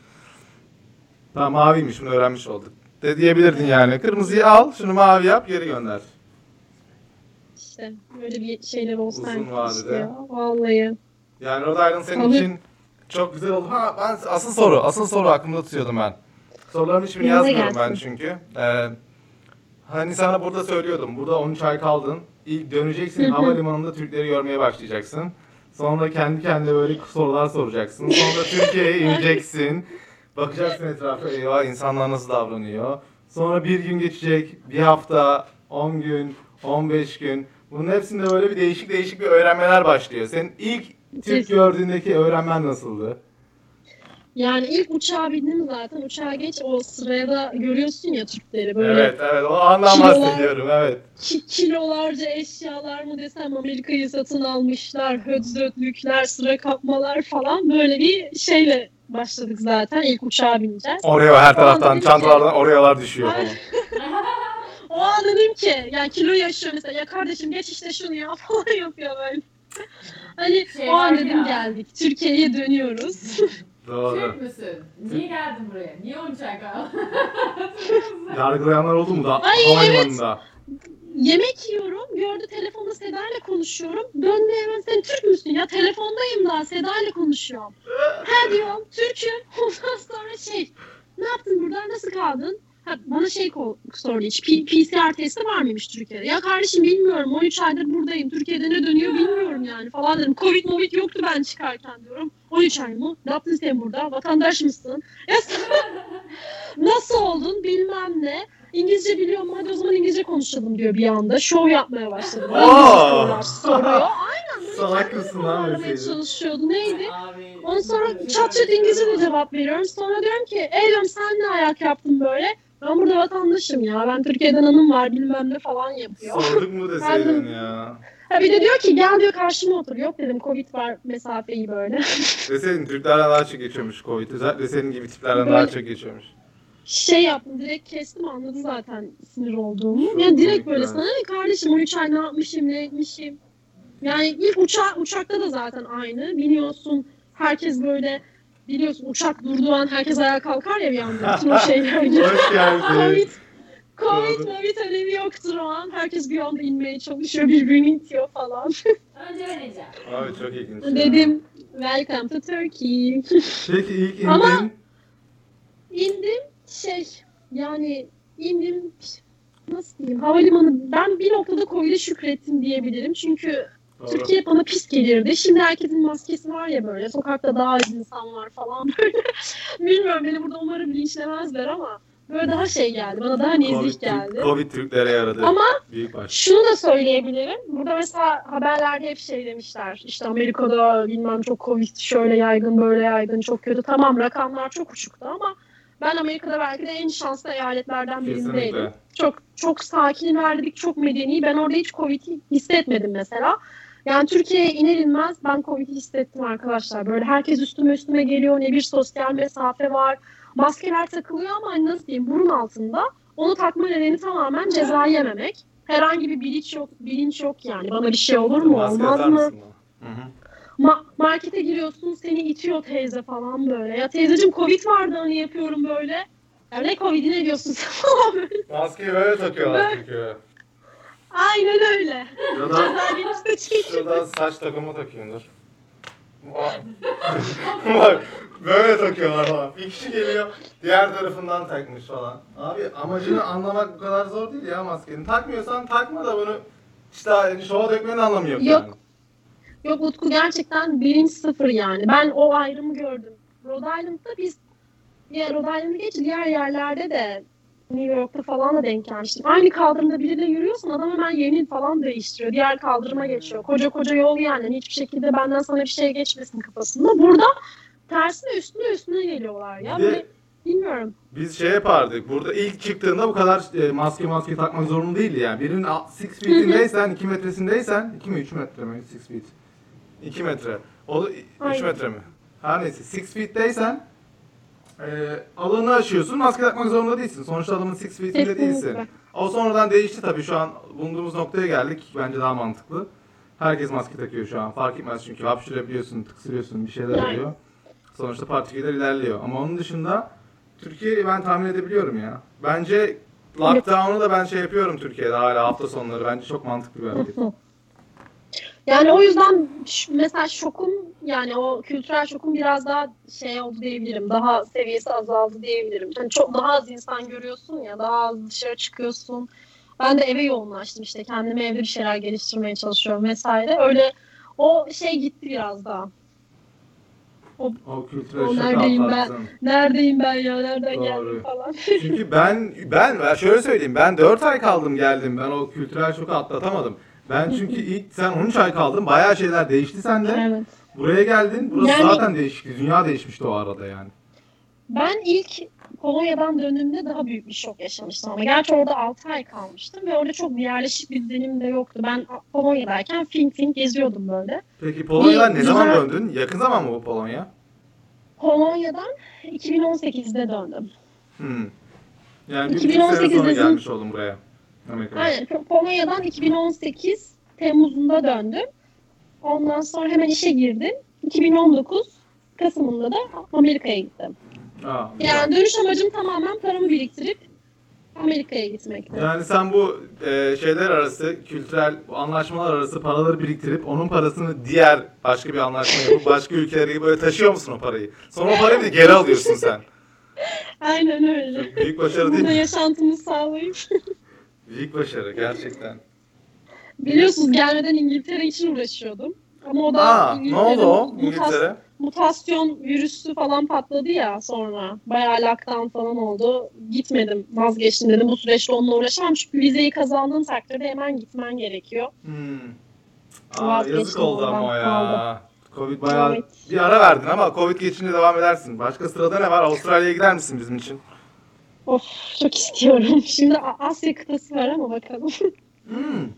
Tamam maviymiş bunu öğrenmiş olduk. De diyebilirdin yani. Kırmızıyı al, şunu mavi yap, geri gönder. İşte böyle bir şeyler olsa Uzun vadede. ya. Vallahi. Yani Rhode Island senin Tabii. için çok güzel oldu. Ha ben asıl soru, asıl soru aklımda tutuyordum ben. Soruların hiçbirini Yanına yazmıyorum ben çünkü. Ee, hani sana burada söylüyordum. Burada 13 ay kaldın. İlk döneceksin havalimanında Türkleri görmeye başlayacaksın. Sonra kendi kendine böyle sorular soracaksın. Sonra Türkiye'ye (laughs) ineceksin. Bakacaksın etrafa eyvah insanlar nasıl davranıyor. Sonra bir gün geçecek, bir hafta, 10 gün, 15 gün. Bunun hepsinde böyle bir değişik değişik bir öğrenmeler başlıyor. Senin ilk Türk gördüğündeki öğrenmen nasıldı? Yani ilk uçağa bindim zaten. Uçağa geç o sıraya da görüyorsun ya Türkleri böyle Evet evet o andan Kilolar- bahsediyorum evet. ki- kilolarca eşyalar mı desem Amerika'yı satın almışlar, hödzötlükler, sıra kapmalar falan böyle bir şeyle başladık zaten. İlk uçağa bineceğiz. Oraya her taraftan çantalardan orayalar düşüyor falan. O an dedim ki yani kilo yaşıyor mesela ya kardeşim geç işte şunu ya (laughs) falan yapıyor böyle. Hani Şey o an dedim ya. geldik. Türkiye'ye dönüyoruz. (laughs) (laughs) Doğru. Türk müsün? Niye geldin buraya? Niye 13 ay kaldın? Yargılayanlar oldu mu da Ay, havalimanında? Yemek yiyorum. Gördü telefonda Seda ile konuşuyorum. Döndü hemen sen Türk müsün? Ya telefondayım daha Seda ile konuşuyorum. Ha diyorum Türk'üm. Ondan sonra şey ne yaptın burada? Nasıl kaldın? Ha, bana şey ko- sordu hiç. P- PCR testi var mıymış Türkiye'de? Ya kardeşim bilmiyorum. 13 aydır buradayım. Türkiye'de ne dönüyor bilmiyorum yani falan dedim. Covid movid yoktu ben çıkarken diyorum. 13 ay mı? Ne yaptın sen burada? Vatandaş mısın? Ya (laughs) Nasıl oldun bilmem ne. İngilizce biliyorum hadi o zaman İngilizce konuşalım diyor bir anda. Şov yapmaya başladı. Sorular soruyor. Aynen Salak mısın lan çalışıyordu. Neydi? Abi. Ondan sonra çat çat İngilizce de cevap veriyorum. Sonra diyorum ki ey diyorum sen ne ayak yaptın böyle? Ben burada vatandaşım ya. Ben Türkiye'den hanım var bilmem ne falan yapıyor. Sorduk mu deseydin ya. Ha bir de diyor ki gel diyor karşıma otur. Yok dedim Covid var mesafeyi böyle. (laughs) Deseydin Türklerden daha çok geçiyormuş Covid. Özellikle senin gibi tiplerden daha çok geçiyormuş. şey yaptım direkt kestim anladı zaten sinir olduğumu. Çok Yani direkt böyle ya. sana ne kardeşim 13 ay ne yapmışım ne etmişim. Yani ilk uça uçakta da zaten aynı. Biniyorsun herkes böyle biliyorsun uçak durduğu an herkes ayağa kalkar ya bir anda. Bütün o (laughs) şeyler gibi. Hoş geldin. Covid, Covid. Covid önemi yoktur o an. Herkes bir anda inmeye çalışıyor, birbirini itiyor falan. Önce öğreneceğim. Abi çok ilginç. Dedim, welcome to Turkey. Peki ilk indin. Ama- İndim şey yani indim nasıl diyeyim havalimanı ben bir noktada Covid'e şükrettim diyebilirim. Çünkü. Türkiye bana pis gelirdi. Şimdi herkesin maskesi var ya böyle sokakta daha az insan var falan böyle. (laughs) Bilmiyorum beni burada umarım linçlemezler ama böyle daha şey geldi. Bana daha nezih geldi. Covid Türklere yaradı. Ama Büyük baş. şunu da söyleyebilirim. Burada mesela haberlerde hep şey demişler. İşte Amerika'da bilmem çok Covid şöyle yaygın böyle yaygın çok kötü. Tamam rakamlar çok uçuktu ama ben Amerika'da belki de en şanslı eyaletlerden birindeydim. Çok çok sakin verdik, çok medeni. Ben orada hiç Covid'i hissetmedim mesela. Yani Türkiye'ye iner inmez ben Covid'i hissettim arkadaşlar. Böyle herkes üstüme üstüme geliyor. Ne bir sosyal mesafe var. Maskeler takılıyor ama hani nasıl diyeyim burun altında. Onu takma nedeni tamamen ceza yememek. Herhangi bir bilinç yok, bilinç yok yani. Bana bir şey olur mu, Maske olmaz mı? mısın? Hı hı. Ma- markete giriyorsun seni itiyor teyze falan böyle. Ya teyzeciğim Covid vardı hani yapıyorum böyle. Ya ne Covid'i ne diyorsun sen falan böyle. Maskeyi böyle takıyorlar çünkü. Aynen öyle. Çekin. şuradan saç takımı takıyordur. (laughs) Bak böyle takıyorlar falan. Bir kişi geliyor diğer tarafından takmış falan. Abi amacını anlamak bu kadar zor değil ya maskenin. Takmıyorsan takma da bunu işte yani şova dökmenin anlamı yok. Yok. yani. Yok Utku gerçekten birinci sıfır yani. Ben o ayrımı gördüm. Rhode Island'da biz ya Rhode Island'ı geç diğer yerlerde de New York'ta falan da denk gelmiştim. Aynı kaldırımda biriyle yürüyorsun adam hemen yerini falan değiştiriyor. Diğer kaldırıma geçiyor. Koca koca yol yani. Hiçbir şekilde benden sana bir şey geçmesin kafasında. Burada tersine üstüne üstüne geliyorlar ya. Bir Böyle, bilmiyorum. Biz şey yapardık. Burada ilk çıktığında bu kadar e, maske maske takmak zorunlu değildi yani. Birinin 6 feet'indeysen, 2 metresindeysen, 2 mi 3 metre mi? 6 feet. 2 metre. O da 3 Aynen. metre mi? Her neyse 6 feet'teysen e, alanı aşıyorsun. Maske takmak zorunda değilsin. Sonuçta adamın 6 feet'inde değilsin. O sonradan değişti tabii şu an bulunduğumuz noktaya geldik. Bence daha mantıklı. Herkes maske takıyor şu an. Fark etmez çünkü hapşırabiliyorsun, tıksırıyorsun, bir şeyler oluyor. Sonuçta partiküller ilerliyor. Ama onun dışında Türkiye'yi ben tahmin edebiliyorum ya. Bence lockdown'u da ben şey yapıyorum Türkiye'de hala hafta sonları. Bence çok mantıklı bir hareket. (laughs) Yani o yüzden mesela şokum yani o kültürel şokum biraz daha şey oldu diyebilirim. Daha seviyesi azaldı diyebilirim. Yani çok daha az insan görüyorsun ya daha az dışarı çıkıyorsun. Ben de eve yoğunlaştım işte kendime evde bir şeyler geliştirmeye çalışıyorum vesaire. Öyle o şey gitti biraz daha. O kültürel O neredeyim ben? Neredeyim ben ya nereden Doğru. geldim falan. (laughs) Çünkü ben ben şöyle söyleyeyim ben 4 ay kaldım geldim ben o kültürel şoku atlatamadım. Ben çünkü ilk sen 13 ay kaldın bayağı şeyler değişti sende. evet. Buraya geldin burası Yani- zaten değişikti dünya değişmişti o arada yani. Ben ilk Polonya'dan döndüğümde daha büyük bir şok yaşamıştım ama gerçi orada 6 ay kalmıştım ve orada çok bir yerleşik bir düzenim de yoktu. Ben Polonya'dayken film film geziyordum böyle. Peki Polonya'dan ne zaman güzel- döndün? Yakın zaman mı bu Polonya? Polonya'dan 2018'de döndüm. Hmm. Yani bir buçuk sene 2018 sonra gelmiş oldum buraya. Amerika'ya. Aynen. Polonya'dan 2018 Temmuz'unda döndüm. Ondan sonra hemen işe girdim. 2019 Kasım'ında da Amerika'ya gittim. Aa, Yani dönüş amacım tamamen paramı biriktirip Amerika'ya gitmekti. Yani sen bu e, şeyler arası, kültürel anlaşmalar arası paraları biriktirip onun parasını diğer başka bir anlaşma yapıp başka ülkelere böyle taşıyor musun o parayı? Sonra o parayı bir de geri alıyorsun sen. (laughs) Aynen öyle. Çok büyük başarı değil Burada mi? yaşantımı sağlayıp. (laughs) Büyük başarı gerçekten. Biliyorsunuz gelmeden İngiltere için uğraşıyordum. Ama o da Aa, ne oldu o İngiltere? mutasyon virüsü falan patladı ya sonra. Bayağı lockdown falan oldu. Gitmedim, vazgeçtim dedim. Bu süreçte onunla uğraşamam. Çünkü vizeyi kazandığın takdirde hemen gitmen gerekiyor. Hmm. Aa, Vazgeçtim yazık oldu ama ya. Covid bayağı Evet. bir ara verdin ama Covid geçince devam edersin. Başka sırada ne var? Avustralya'ya gider misin bizim için? Of çok istiyorum. Şimdi (laughs) Asya kıtası var ama bakalım. Hmm.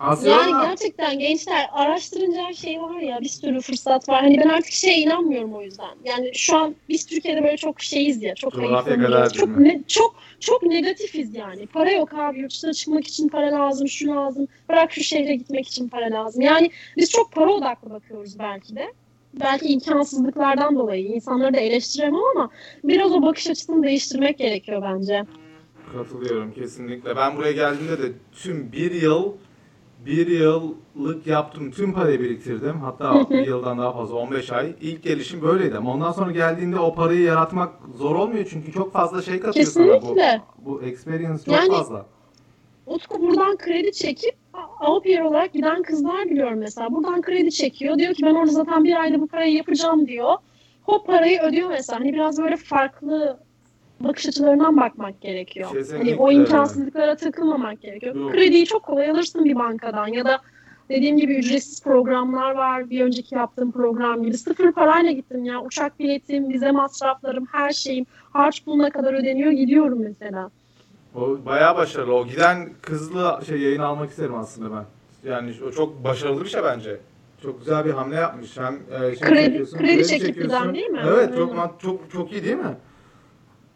Asya yani gerçekten gençler araştırınca her şey var ya bir sürü fırsat var. Hani ben artık şeye inanmıyorum o yüzden. Yani şu an biz Türkiye'de böyle çok şeyiz ya. Çok kadar Çok, ne, çok çok negatifiz yani. Para yok abi. Yurt dışına çıkmak için para lazım, şu lazım. Bırak şu şehre gitmek için para lazım. Yani biz çok para odaklı bakıyoruz belki de. Belki imkansızlıklardan dolayı insanları da eleştiremem ama biraz o bakış açısını değiştirmek gerekiyor bence. Katılıyorum kesinlikle. Ben buraya geldiğimde de tüm bir yıl bir yıllık yaptım. Tüm parayı biriktirdim. Hatta bir yıldan daha fazla 15 ay. İlk gelişim böyleydi ama ondan sonra geldiğinde o parayı yaratmak zor olmuyor çünkü çok fazla şey katıyor sana bu. Kesinlikle. Bu experience çok Yani- fazla. Utku buradan kredi çekip au pair olarak giden kızlar biliyorum mesela. Buradan kredi çekiyor. Diyor ki ben orada zaten bir ayda bu parayı yapacağım diyor. Hop parayı ödüyor mesela. Hani biraz böyle farklı bakış açılarından bakmak gerekiyor. Kesinlikle. Hani o imkansızlıklara takılmamak gerekiyor. Yok. Krediyi çok kolay alırsın bir bankadan ya da dediğim gibi ücretsiz programlar var. Bir önceki yaptığım program gibi. Sıfır parayla gittim ya. Uçak biletim, vize masraflarım, her şeyim harç buluna kadar ödeniyor. Gidiyorum mesela. O bayağı başarılı. O giden kızlı şey yayın almak isterim aslında ben. Yani o çok başarılı bir şey bence. Çok güzel bir hamle yapmış. Hem e, şey Kredi- kredi çekip giden değil mi? Evet, çok Aynen. çok çok iyi değil mi?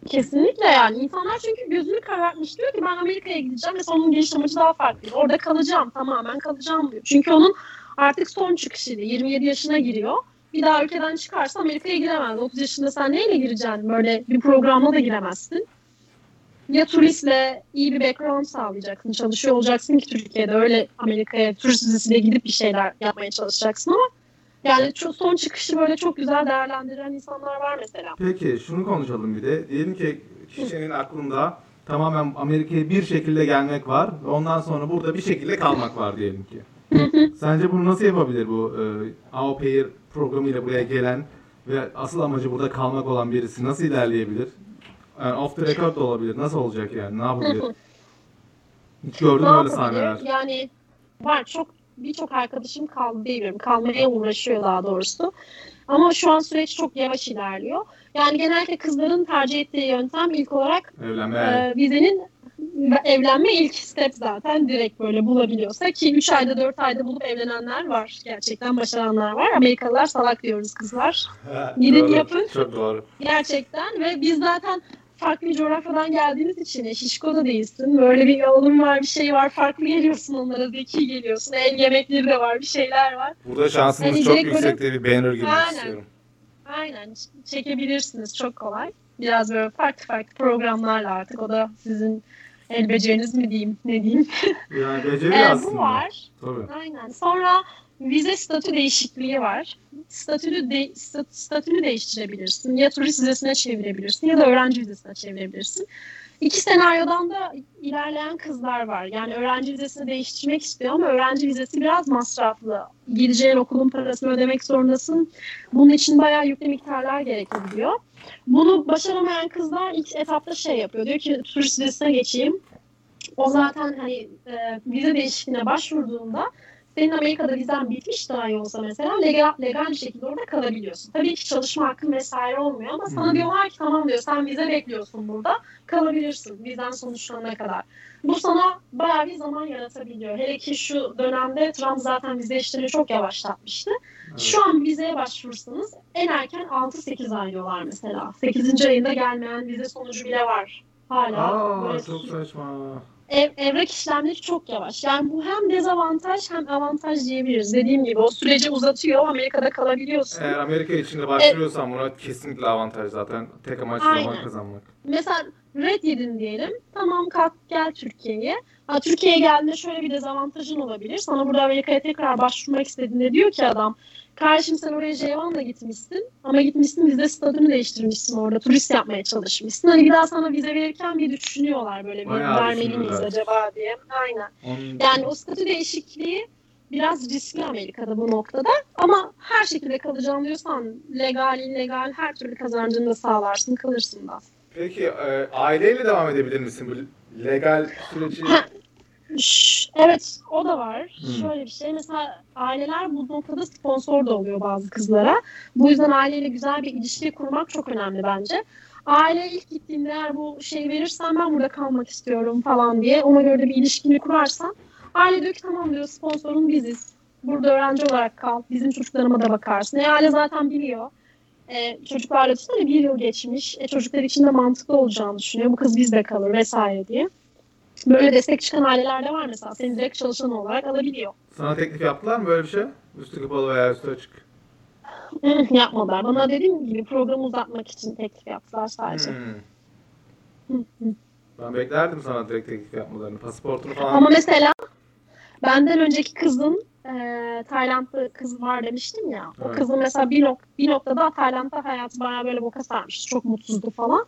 Kesinlikle yani. insanlar çünkü gözünü karartmış diyor ki ben Amerika'ya gideceğim ve sonun geliş amacı daha farklı. Orada kalacağım tamamen kalacağım diyor. Çünkü onun artık son çıkışıydı. 27 yaşına giriyor. Bir daha ülkeden çıkarsa Amerika'ya giremez. 30 yaşında sen neyle gireceksin? Böyle bir programla da giremezsin. Ya turistle iyi bir background sağlayacaksın. Çalışıyor olacaksın ki Türkiye'de öyle Amerika'ya turist vizesiyle gidip bir şeyler yapmaya çalışacaksın ama yani çok, son çıkışı böyle çok güzel değerlendiren insanlar var mesela. Peki şunu konuşalım bir de. Diyelim ki kişinin aklında tamamen Amerika'ya bir şekilde gelmek var ondan sonra burada bir şekilde kalmak var diyelim ki. Sence bunu nasıl yapabilir bu e, Au Pair programıyla buraya gelen ve asıl amacı burada kalmak olan birisi nasıl ilerleyebilir? Yani off the record da olabilir. Nasıl olacak yani? Ne yapabilir? (laughs) Hiç Ne öyle sahneler? Yani var çok birçok arkadaşım kaldı diyebilirim. Kalmaya uğraşıyor daha doğrusu. Ama şu an süreç çok yavaş ilerliyor. Yani genellikle kızların tercih ettiği yöntem ilk olarak Evlenme. e, vizenin evlenme ilk step zaten direkt böyle bulabiliyorsa ki 3 ayda 4 ayda bulup evlenenler var. Gerçekten başaranlar var. Amerikalılar salak diyoruz kızlar. (laughs) gidin yapın. Çok doğru. Gerçekten ve biz zaten farklı bir coğrafyadan geldiğimiz için ya, şişko da değilsin. Böyle bir yolun var, bir şey var. Farklı geliyorsun onlara, zeki geliyorsun. El yemekleri de var, bir şeyler var. Burada şansınız Hani çok böyle- yüksek diye bir banner girmek Aynen. istiyorum. Aynen çekebilirsiniz çok kolay. Biraz böyle farklı farklı programlarla artık o da sizin el beceriniz mi diyeyim ne diyeyim. Yani (laughs) beceri Ee, aslında. bu var. Tabii. Aynen. Sonra vize statü değişikliği var. Statünü de, sta- statünü değiştirebilirsin. Ya turist vizesine çevirebilirsin ya da öğrenci vizesine çevirebilirsin. İki senaryodan da ilerleyen kızlar var. Yani öğrenci vizesini değiştirmek istiyor ama öğrenci vizesi biraz masraflı. Gideceğin okulun parasını ödemek zorundasın. Bunun için bayağı yüklü miktarlar gerekebiliyor. Bunu başaramayan kızlar ilk etapta şey yapıyor. Diyor ki turist vizesine geçeyim. O zaten hani e, vize değişikliğine başvurduğunda senin Amerika'da vizen bitmiş dahi olsa mesela legal, legal bir şekilde orada kalabiliyorsun. Tabii ki çalışma hakkın vesaire olmuyor ama sana Hı. diyorlar ki tamam diyor sen vize bekliyorsun burada kalabilirsin vizen sonuçlanana kadar. Bu sana bayağı bir zaman yaratabiliyor. Hele ki şu dönemde Trump zaten vize işlerini çok yavaşlatmıştı. Şu an vizeye başvursanız en erken 6-8 ay diyorlar mesela. 8. ayında gelmeyen vize sonucu bile var. Hala Aa çok saçma. Ev, evrak işlemleri çok yavaş. Yani bu hem dezavantaj hem avantaj diyebiliriz. Dediğim gibi o süreci uzatıyor. Amerika'da kalabiliyorsun. Eğer Amerika içinde başvuruyorsan buna kesinlikle avantaj zaten. Tek amaç zaman kazanmak. Mesela red yedin diyelim. Tamam kalk gel Türkiye'ye. Ha, Türkiye'ye geldiğinde şöyle bir dezavantajın olabilir. Sana burada Amerika'ya tekrar başvurmak istediğinde diyor ki adam Kardeşim sen oraya J1'la gitmişsin ama gitmişsin vize statünü değiştirmişsin orada. Turist yapmaya çalışmışsın. Hani bir daha sana vize verirken bir düşünüyorlar böyle bir Bayağı vermeli miyiz acaba diye. Aynen. Onun Yani o statü değişikliği biraz riskli Amerika'da bu noktada. Ama her şekilde kalacağım diyorsan legal, illegal her türlü kazancını da sağlarsın, kalırsın da. Peki e, aileyle devam edebilir misin bu legal süreci? Evet, o da var. Hmm. Şöyle bir şey, mesela aileler bu noktada sponsor da oluyor bazı kızlara. Bu yüzden aileyle güzel bir ilişki kurmak çok önemli bence. Aile ilk gittiğinde eğer bu şey verirsen ben burada kalmak istiyorum falan diye ona göre de bir ilişkini kurarsan aile diyor ki tamam diyor sponsorun biziz. Burada öğrenci olarak kal. Bizim çocuklarıma da bakarsın. E, aile zaten biliyor. E, çocuklarla düşünsene bir yıl geçmiş. E, çocuklar için de mantıklı olacağını düşünüyor. Bu kız bizde kalır vesaire diye. Böyle destek çıkan aileler de var mesela. Seni direkt çalışan olarak alabiliyor. Sana teklif yaptılar mı böyle bir şey? Üstü kapalı veya üstü açık. Hı, Yapmadılar. Bana dediğim gibi programı uzatmak için teklif yaptılar sadece. Hmm. Ben beklerdim sana direkt teklif yapmalarını. Pasaportunu falan. Ama mesela benden önceki kızın e, Taylandlı kız var demiştim ya. O Evet. kızın mesela bir, nok- bir noktada Tayland'da hayatı bayağı böyle boka sarmıştı. Çok mutsuzdu falan.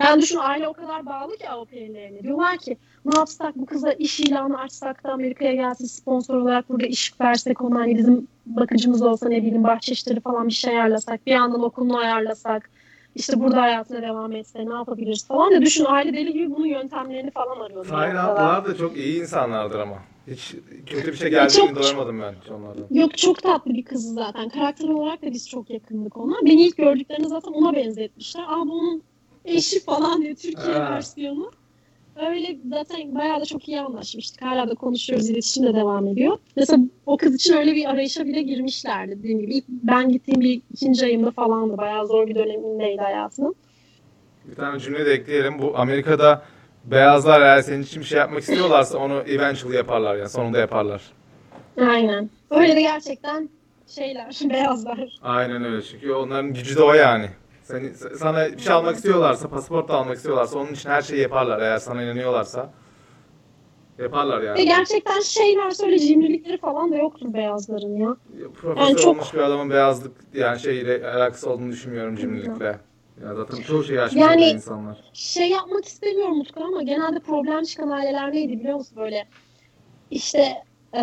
Yani düşün aile o kadar bağlı ki Avrupa'ya Diyorlar ki ne yapsak bu kıza iş ilanı açsak da Amerika'ya gelsin sponsor olarak burada iş versek ona hani bizim bakıcımız olsa ne bileyim bahçe işleri falan bir şey ayarlasak. Bir yandan okulunu ayarlasak. işte burada hayatına devam etse ne yapabiliriz falan da düşün aile deli gibi bunun yöntemlerini falan arıyor. bir noktada. Taylandlılar da çok iyi insanlardır ama. Hiç kötü bir şey geldiğini doyamadım ben onlardan. Yok çok tatlı bir kız zaten. Karakter olarak da biz çok yakındık ona. Beni ilk gördüklerinde zaten ona benzetmişler. Aa bu onun eşi falan diye Türkiye Ha. versiyonu. Öyle zaten bayağı da çok iyi anlaşmıştık. Hala da konuşuyoruz, iletişim de devam ediyor. Mesela o kız için öyle bir arayışa bile girmişlerdi dediğim gibi. İlk ben gittiğim bir ikinci ayımda falandı. Bayağı zor bir dönemindeydi hayatının. Bir tane cümle de ekleyelim. Bu Amerika'da beyazlar eğer senin için bir şey yapmak istiyorlarsa onu eventually yaparlar yani sonunda yaparlar. Aynen. Öyle de gerçekten şeyler, (laughs) beyazlar. Aynen öyle çünkü onların gücü de o yani. Seni, sana bir şey almak istiyorlarsa, pasaport da almak istiyorlarsa onun için her şeyi yaparlar eğer sana inanıyorlarsa. Yaparlar Ve yani. gerçekten şeyler söyle cimrilikleri falan da yoktur beyazların ya. Profesör Yani çok- olmuş bir adamın beyazlık yani şeyle alakası olduğunu düşünmüyorum cimrilikle. Ya zaten çoğu şeyi aşmış Yani- insanlar. şey yapmak istemiyorum Utku ama genelde problem çıkan aileler neydi biliyor musun böyle işte e,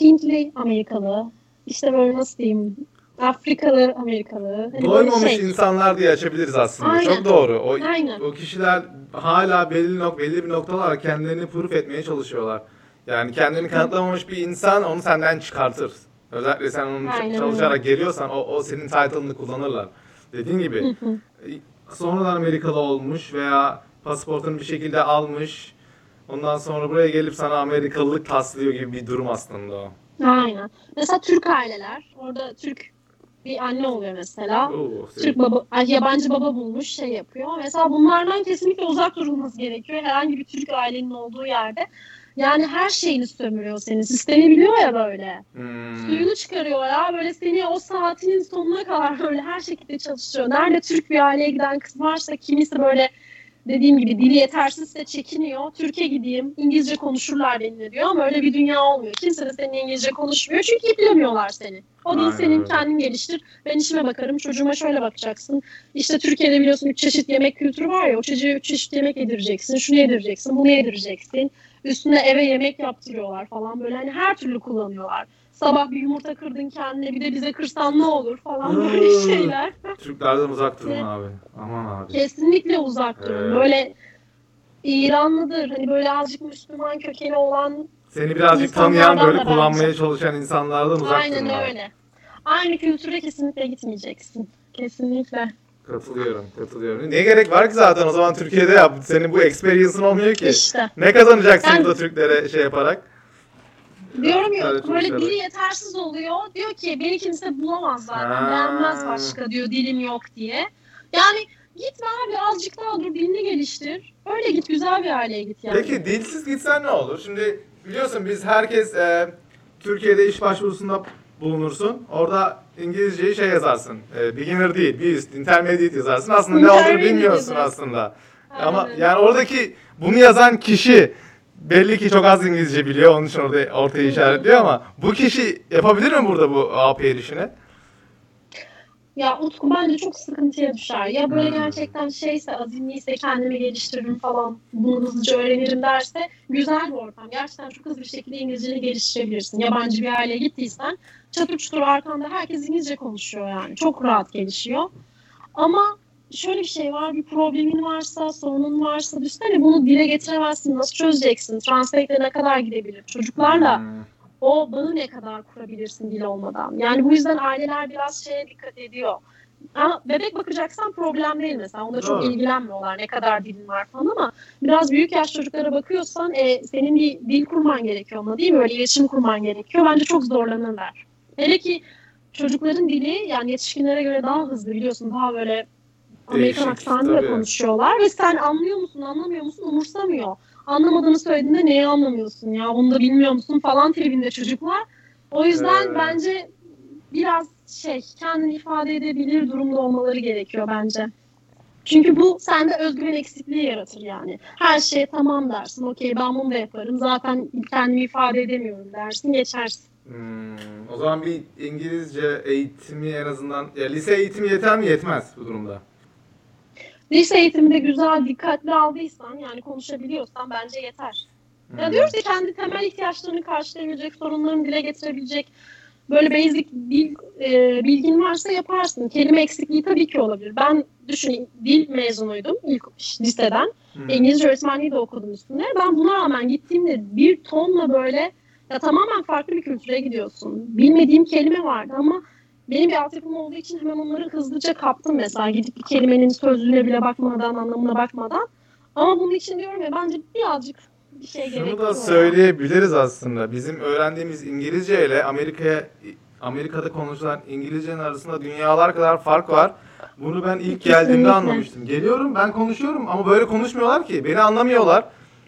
Hintli Amerikalı işte böyle nasıl diyeyim Afrikalı Amerikalı hani Doymamış şey. insanlar diye açabiliriz aslında. Aynen. Çok doğru. O, Aynen. o kişiler hala belli nok belli bir noktalar kendilerini proof etmeye çalışıyorlar. Yani kendini kanıtlamamış bir insan onu senden çıkartır. Özellikle sen onun Aynen çalışarak geliyorsan o, o senin title'ını kullanırlar. Dediğin gibi sonradan Amerikalı olmuş veya pasaportunu bir şekilde almış. Ondan sonra buraya gelip sana Amerikalılık taslıyor gibi bir durum aslında o. Aynen. Mesela Türk aileler orada Türk bir anne oluyor mesela. Oo, Türk baba, yabancı baba bulmuş şey yapıyor. Mesela bunlardan kesinlikle uzak durulması gerekiyor. Herhangi bir Türk ailenin olduğu yerde. Yani her şeyini sömürüyor senin. Sistemi biliyor ya böyle. Hmm. Suyunu çıkarıyor ya. Böyle seni o saatinin sonuna kadar böyle her şekilde çalıştırıyor. Nerede Türk bir aileye giden kız varsa kimisi böyle dediğim gibi dili yetersizse çekiniyor. Türkiye gideyim İngilizce konuşurlar benimle diyor ama öyle bir dünya olmuyor. Kimse de senin İngilizce konuşmuyor çünkü iplemiyorlar seni. O dil Aynen senin kendin geliştir. Ben işime bakarım çocuğuma şöyle bakacaksın. İşte Türkiye'de biliyorsun üç çeşit yemek kültürü var ya o çocuğa üç çeşit yemek yedireceksin. Şunu yedireceksin bunu yedireceksin. Üstüne eve yemek yaptırıyorlar falan böyle hani her türlü kullanıyorlar. Sabah bir yumurta kırdın kendine bir de bize kırsan ne olur falan böyle şeyler. Türklerden uzak durun abi. Aman abi. Kesinlikle uzak durun. Evet. Böyle İranlıdır hani böyle azıcık Müslüman kökeni olan Seni birazcık tanıyan böyle bence. kullanmaya çalışan insanlardan uzak Aynen durma. öyle. Aynı kültüre kesinlikle gitmeyeceksin. Kesinlikle. Katılıyorum, katılıyorum. Ne gerek var ki zaten o zaman Türkiye'de yap. Senin bu experience'ın olmuyor ki. İşte. Ne kazanacaksın Ben- burada Türklere şey yaparak? Diyorum ya Evet, böyle dili yetersiz oluyor. Diyor ki beni kimse bulamaz zaten. Ha. Beğenmez başka diyor dilim yok diye. Yani gitme abi azıcık daha dur dilini geliştir. Öyle git güzel bir aileye git yani. Peki dilsiz gitsen ne olur? Şimdi biliyorsun biz herkes e, Türkiye'de iş başvurusunda bulunursun. Orada İngilizceyi şey yazarsın. E, beginner değil, bir üst, intermediate yazarsın. Aslında ne olduğunu bilmiyorsun aslında. Aynen Ama yani oradaki bunu yazan kişi belli ki çok az İngilizce biliyor. Onun için orada ortaya işaretliyor ama bu kişi yapabilir mi burada bu AP erişini? Ya Utku bence çok sıkıntıya düşer. Ya böyle Hmm. gerçekten şeyse, azimliyse kendimi geliştiririm falan, bunu hızlıca öğrenirim derse güzel bir ortam. Gerçekten çok hızlı bir şekilde İngilizceni geliştirebilirsin. Yabancı bir aileye gittiysen çatır çutur arkanda herkes İngilizce konuşuyor yani. Çok rahat gelişiyor. Ama şöyle bir şey var, bir problemin varsa, sorunun varsa düşünsene bunu dile getiremezsin. Nasıl çözeceksin? Translate'le ne kadar gidebilir? Çocuklarla Hmm. o bağı ne kadar kurabilirsin dil olmadan? Yani bu yüzden aileler biraz şeye dikkat ediyor. Ama bebek bakacaksan problem değil mesela. Onda çok Doğru. ilgilenmiyorlar ne kadar dilin var falan ama biraz büyük yaş çocuklara bakıyorsan e, senin bir dil kurman gerekiyor onunla değil mi? Öyle iletişim kurman gerekiyor. Bence çok zorlanırlar. Hele ki çocukların dili yani yetişkinlere göre daha hızlı biliyorsun. Daha böyle Amerikan Değişik, aksanıyla tabii. konuşuyorlar ve sen anlıyor musun, anlamıyor musun umursamıyor. Anlamadığını söylediğinde neyi anlamıyorsun ya, bunu da bilmiyor musun falan tribinde çocuklar. O yüzden Ee. bence biraz şey, kendini ifade edebilir durumda olmaları gerekiyor bence. Çünkü bu sende özgüven eksikliği yaratır yani. Her şeye tamam dersin, okey ben bunu da yaparım, zaten kendimi ifade edemiyorum dersin, geçersin. Hmm, o zaman bir İngilizce eğitimi en azından ya lise eğitimi yeter mi yetmez bu durumda? Lise eğitiminde güzel, dikkatli aldıysan, yani konuşabiliyorsan bence yeter. Ya diyoruz ya kendi temel ihtiyaçlarını karşılayabilecek, sorunlarını dile getirebilecek böyle basic dil e, bilgin varsa yaparsın. Kelime eksikliği tabii ki olabilir. Ben düşün dil mezunuydum ilk liseden. Hmm. İngilizce öğretmenliği de okudum üstüne. Ben buna rağmen gittiğimde bir tonla böyle ya tamamen farklı bir kültüre gidiyorsun. Bilmediğim kelime vardı ama benim bir altyapım olduğu için hemen onları hızlıca kaptım mesela. Gidip bir kelimenin sözlüğüne bile bakmadan, anlamına bakmadan. Ama bunun için diyorum ya bence birazcık bir şey Şunu da söyleyebiliriz aslında. Bizim öğrendiğimiz İngilizce ile Amerika'ya Amerika'da konuşulan İngilizcenin arasında dünyalar kadar fark var. Bunu ben ilk Kesinlikle. geldiğimde anlamıştım. Geliyorum ben konuşuyorum ama böyle konuşmuyorlar ki. Beni anlamıyorlar.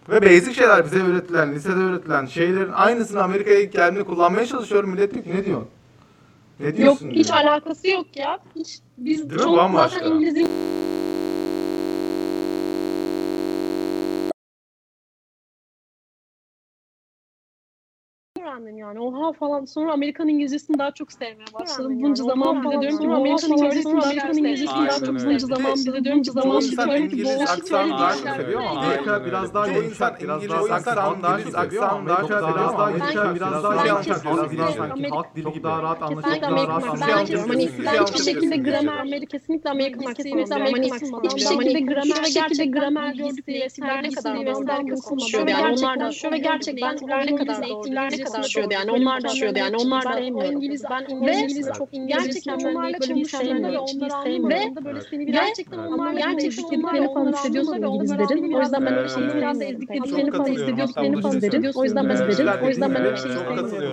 Ve basic şeyler bize öğretilen, lisede öğretilen şeylerin aynısını Amerika'ya ilk geldiğimde kullanmaya çalışıyorum. Millet diyor ki ne diyorsun? Ne Yok diyorsun? hiç diyor. alakası yok ya. Hiç biz Değil çok zaten İngiliz öğrendim yani. Oha falan. Sonra Amerikan İngilizcesini daha çok sevmeye başladım. yani. Bunca Oha zaman bile diyorum ki Amerikan İngilizcesini Amerikan daha İngilizcesini daha çok bunca zaman bile diyorum ki zaman seviyor ama değil. Amerika biraz daha yumuşak, insan biraz İngiliz- daha aksan daha aksan daha biraz daha yumuşak, biraz daha yumuşak, biraz sanki halk dili gibi. daha rahat anlaşılıyor, daha rahat anlaşılıyor. Hani ben hiçbir şekilde Kesinlikle. gramer, Amerika kesinlikle Amerikan Kesinlikle Amerikan hiçbir şekilde gramer şöyle gerçekten gramer bilgisi, eğitimler ne kadar ondan konuşuyordu. Yani Yani onlar da gerçekten şöyle gerçekten ne kadar eğitimler ne kadar konuşuyordu. Yani Yani onlar onlar da da konuşuyordu. Yani onlar da ben İngiliz ben İngiliz çok İngilizce gerçekten onlarla sevmiyor. ve Onları onları anlamadan anlamadan da böyle seni ve gerçekten onlarla onlarla falan hissediyorsun İngilizlerin. O yüzden ben öyle şeyleri biraz da Çok falan hissediyorsun. O yüzden ben. O yüzden ben öyle.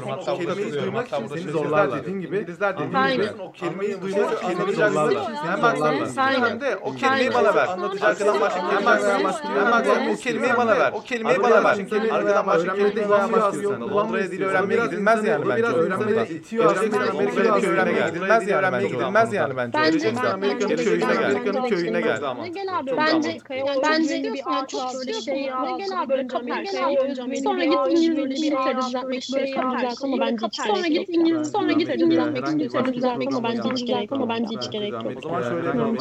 Hatta burada Kelimeyi duymak Hatta için seni zorlarlar. dediğin gibi. İngilizler dediğin gibi. O kelimeyi duymak anlamayacaksın. Zorlarlar. Hem bak Aynen. hem de o kelimeyi bana ver. Arkadan başka kelimeyi bana ver. Aynen. Hem bak o kelimeyi bana ver. O kelimeyi bana ver. Arkadan başka kelimeyi bana ver. Londra'ya dil öğrenmeye gidilmez yani bence. Biraz öğrenmeye itiyor. Öğrenmeye gidilmez yani bence. Gidilmez yani bence. Bence Amerika'nın köyüne gel. bence- Amerika'nın köyüne gel. Ne gel abi Çok bence bence bir böyle şey ya. Ne gel abi böyle kapar şey. Sonra git İngilizce bir kere düzeltmek böyle kapar ama bence Sonra git İngilizce sonra git düzeltmek İngilizce düzeltmek ama bence hiç gerek ama bence hiç gerek yok. O zaman şöyle yapalım.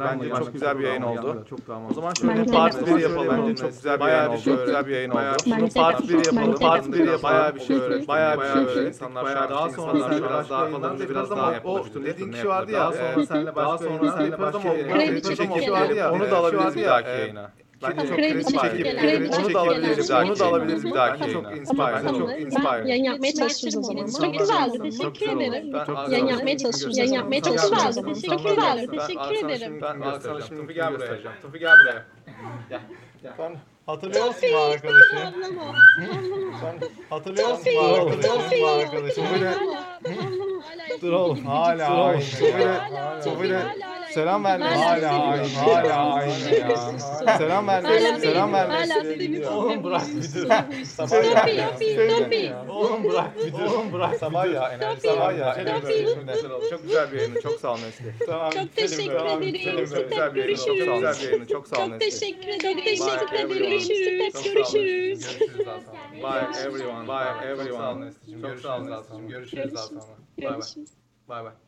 Bence çok güzel bir yayın oldu. Çok O zaman şöyle Bence part de. 1 yapalım. Bence çok güzel bir yayın oldu. Güzel bir yayın oldu. Bunu Bence de. part 1 yapalım. Part 1 yapalım. Bayağı bir şey öğren. Bayağı Bayağı şey. İnsanlar Bayağı şu daha sonra senle biraz daha yapalım. biraz daha yapalım. dediğin kişi vardı ya, yapalım? sonra senle Daha başka sonra senle başka Kredi şey vardı ya. Onu da alabiliriz bir dahaki yayına. Bence çok Kredi çekip kredi Onu da alabiliriz. çekip Onu da alabiliriz bir dahaki yayına. Tamam, Inspire. Çok inspire. yayın yapmaya çalışıyoruz o zaman. Çok güzeldi. Çok Teşekkür ederim. Yayın yapmaya çalışıyoruz. Yayın yapmaya zaman. Çok güzeldi. Teşekkür ederim. Ben sana şimdi gel buraya. Tufi gel buraya. Gel. Sen hatırlıyor musun bu arkadaşı? Sen hatırlıyor musun bu arkadaşı? Bu arkadaşı. Böyle Dur oğlum. Hala aynı. Böyle Tufi'yle selam verdi. Hala aynı. Hala aynı ya. Selam verdi. Selam verdi. Oğlum bırak bir dur. Sabah ya. Topi, Oğlum bırak bir dur. Oğlum bırak. Sabah ya. Enerji sabah ya. Çok güzel bir yayın. Çok sağ ol Nesli. Tamam. Çok teşekkür ederim. Çok bir yayın. Çok Görüşürüz. güzel bir yayın. Çok sağ ol Çok Nesli. teşekkür ederim. Çok teşekkür ederim. everyone. Görüşürüz. Çok. Görüşürüz. Görüşürüz. Bye everyone. Bye everyone. Çok sağ ol Nesli'cim. Görüşürüz. Görüşürüz. Bye bye. Görüşürüz. Bye bye.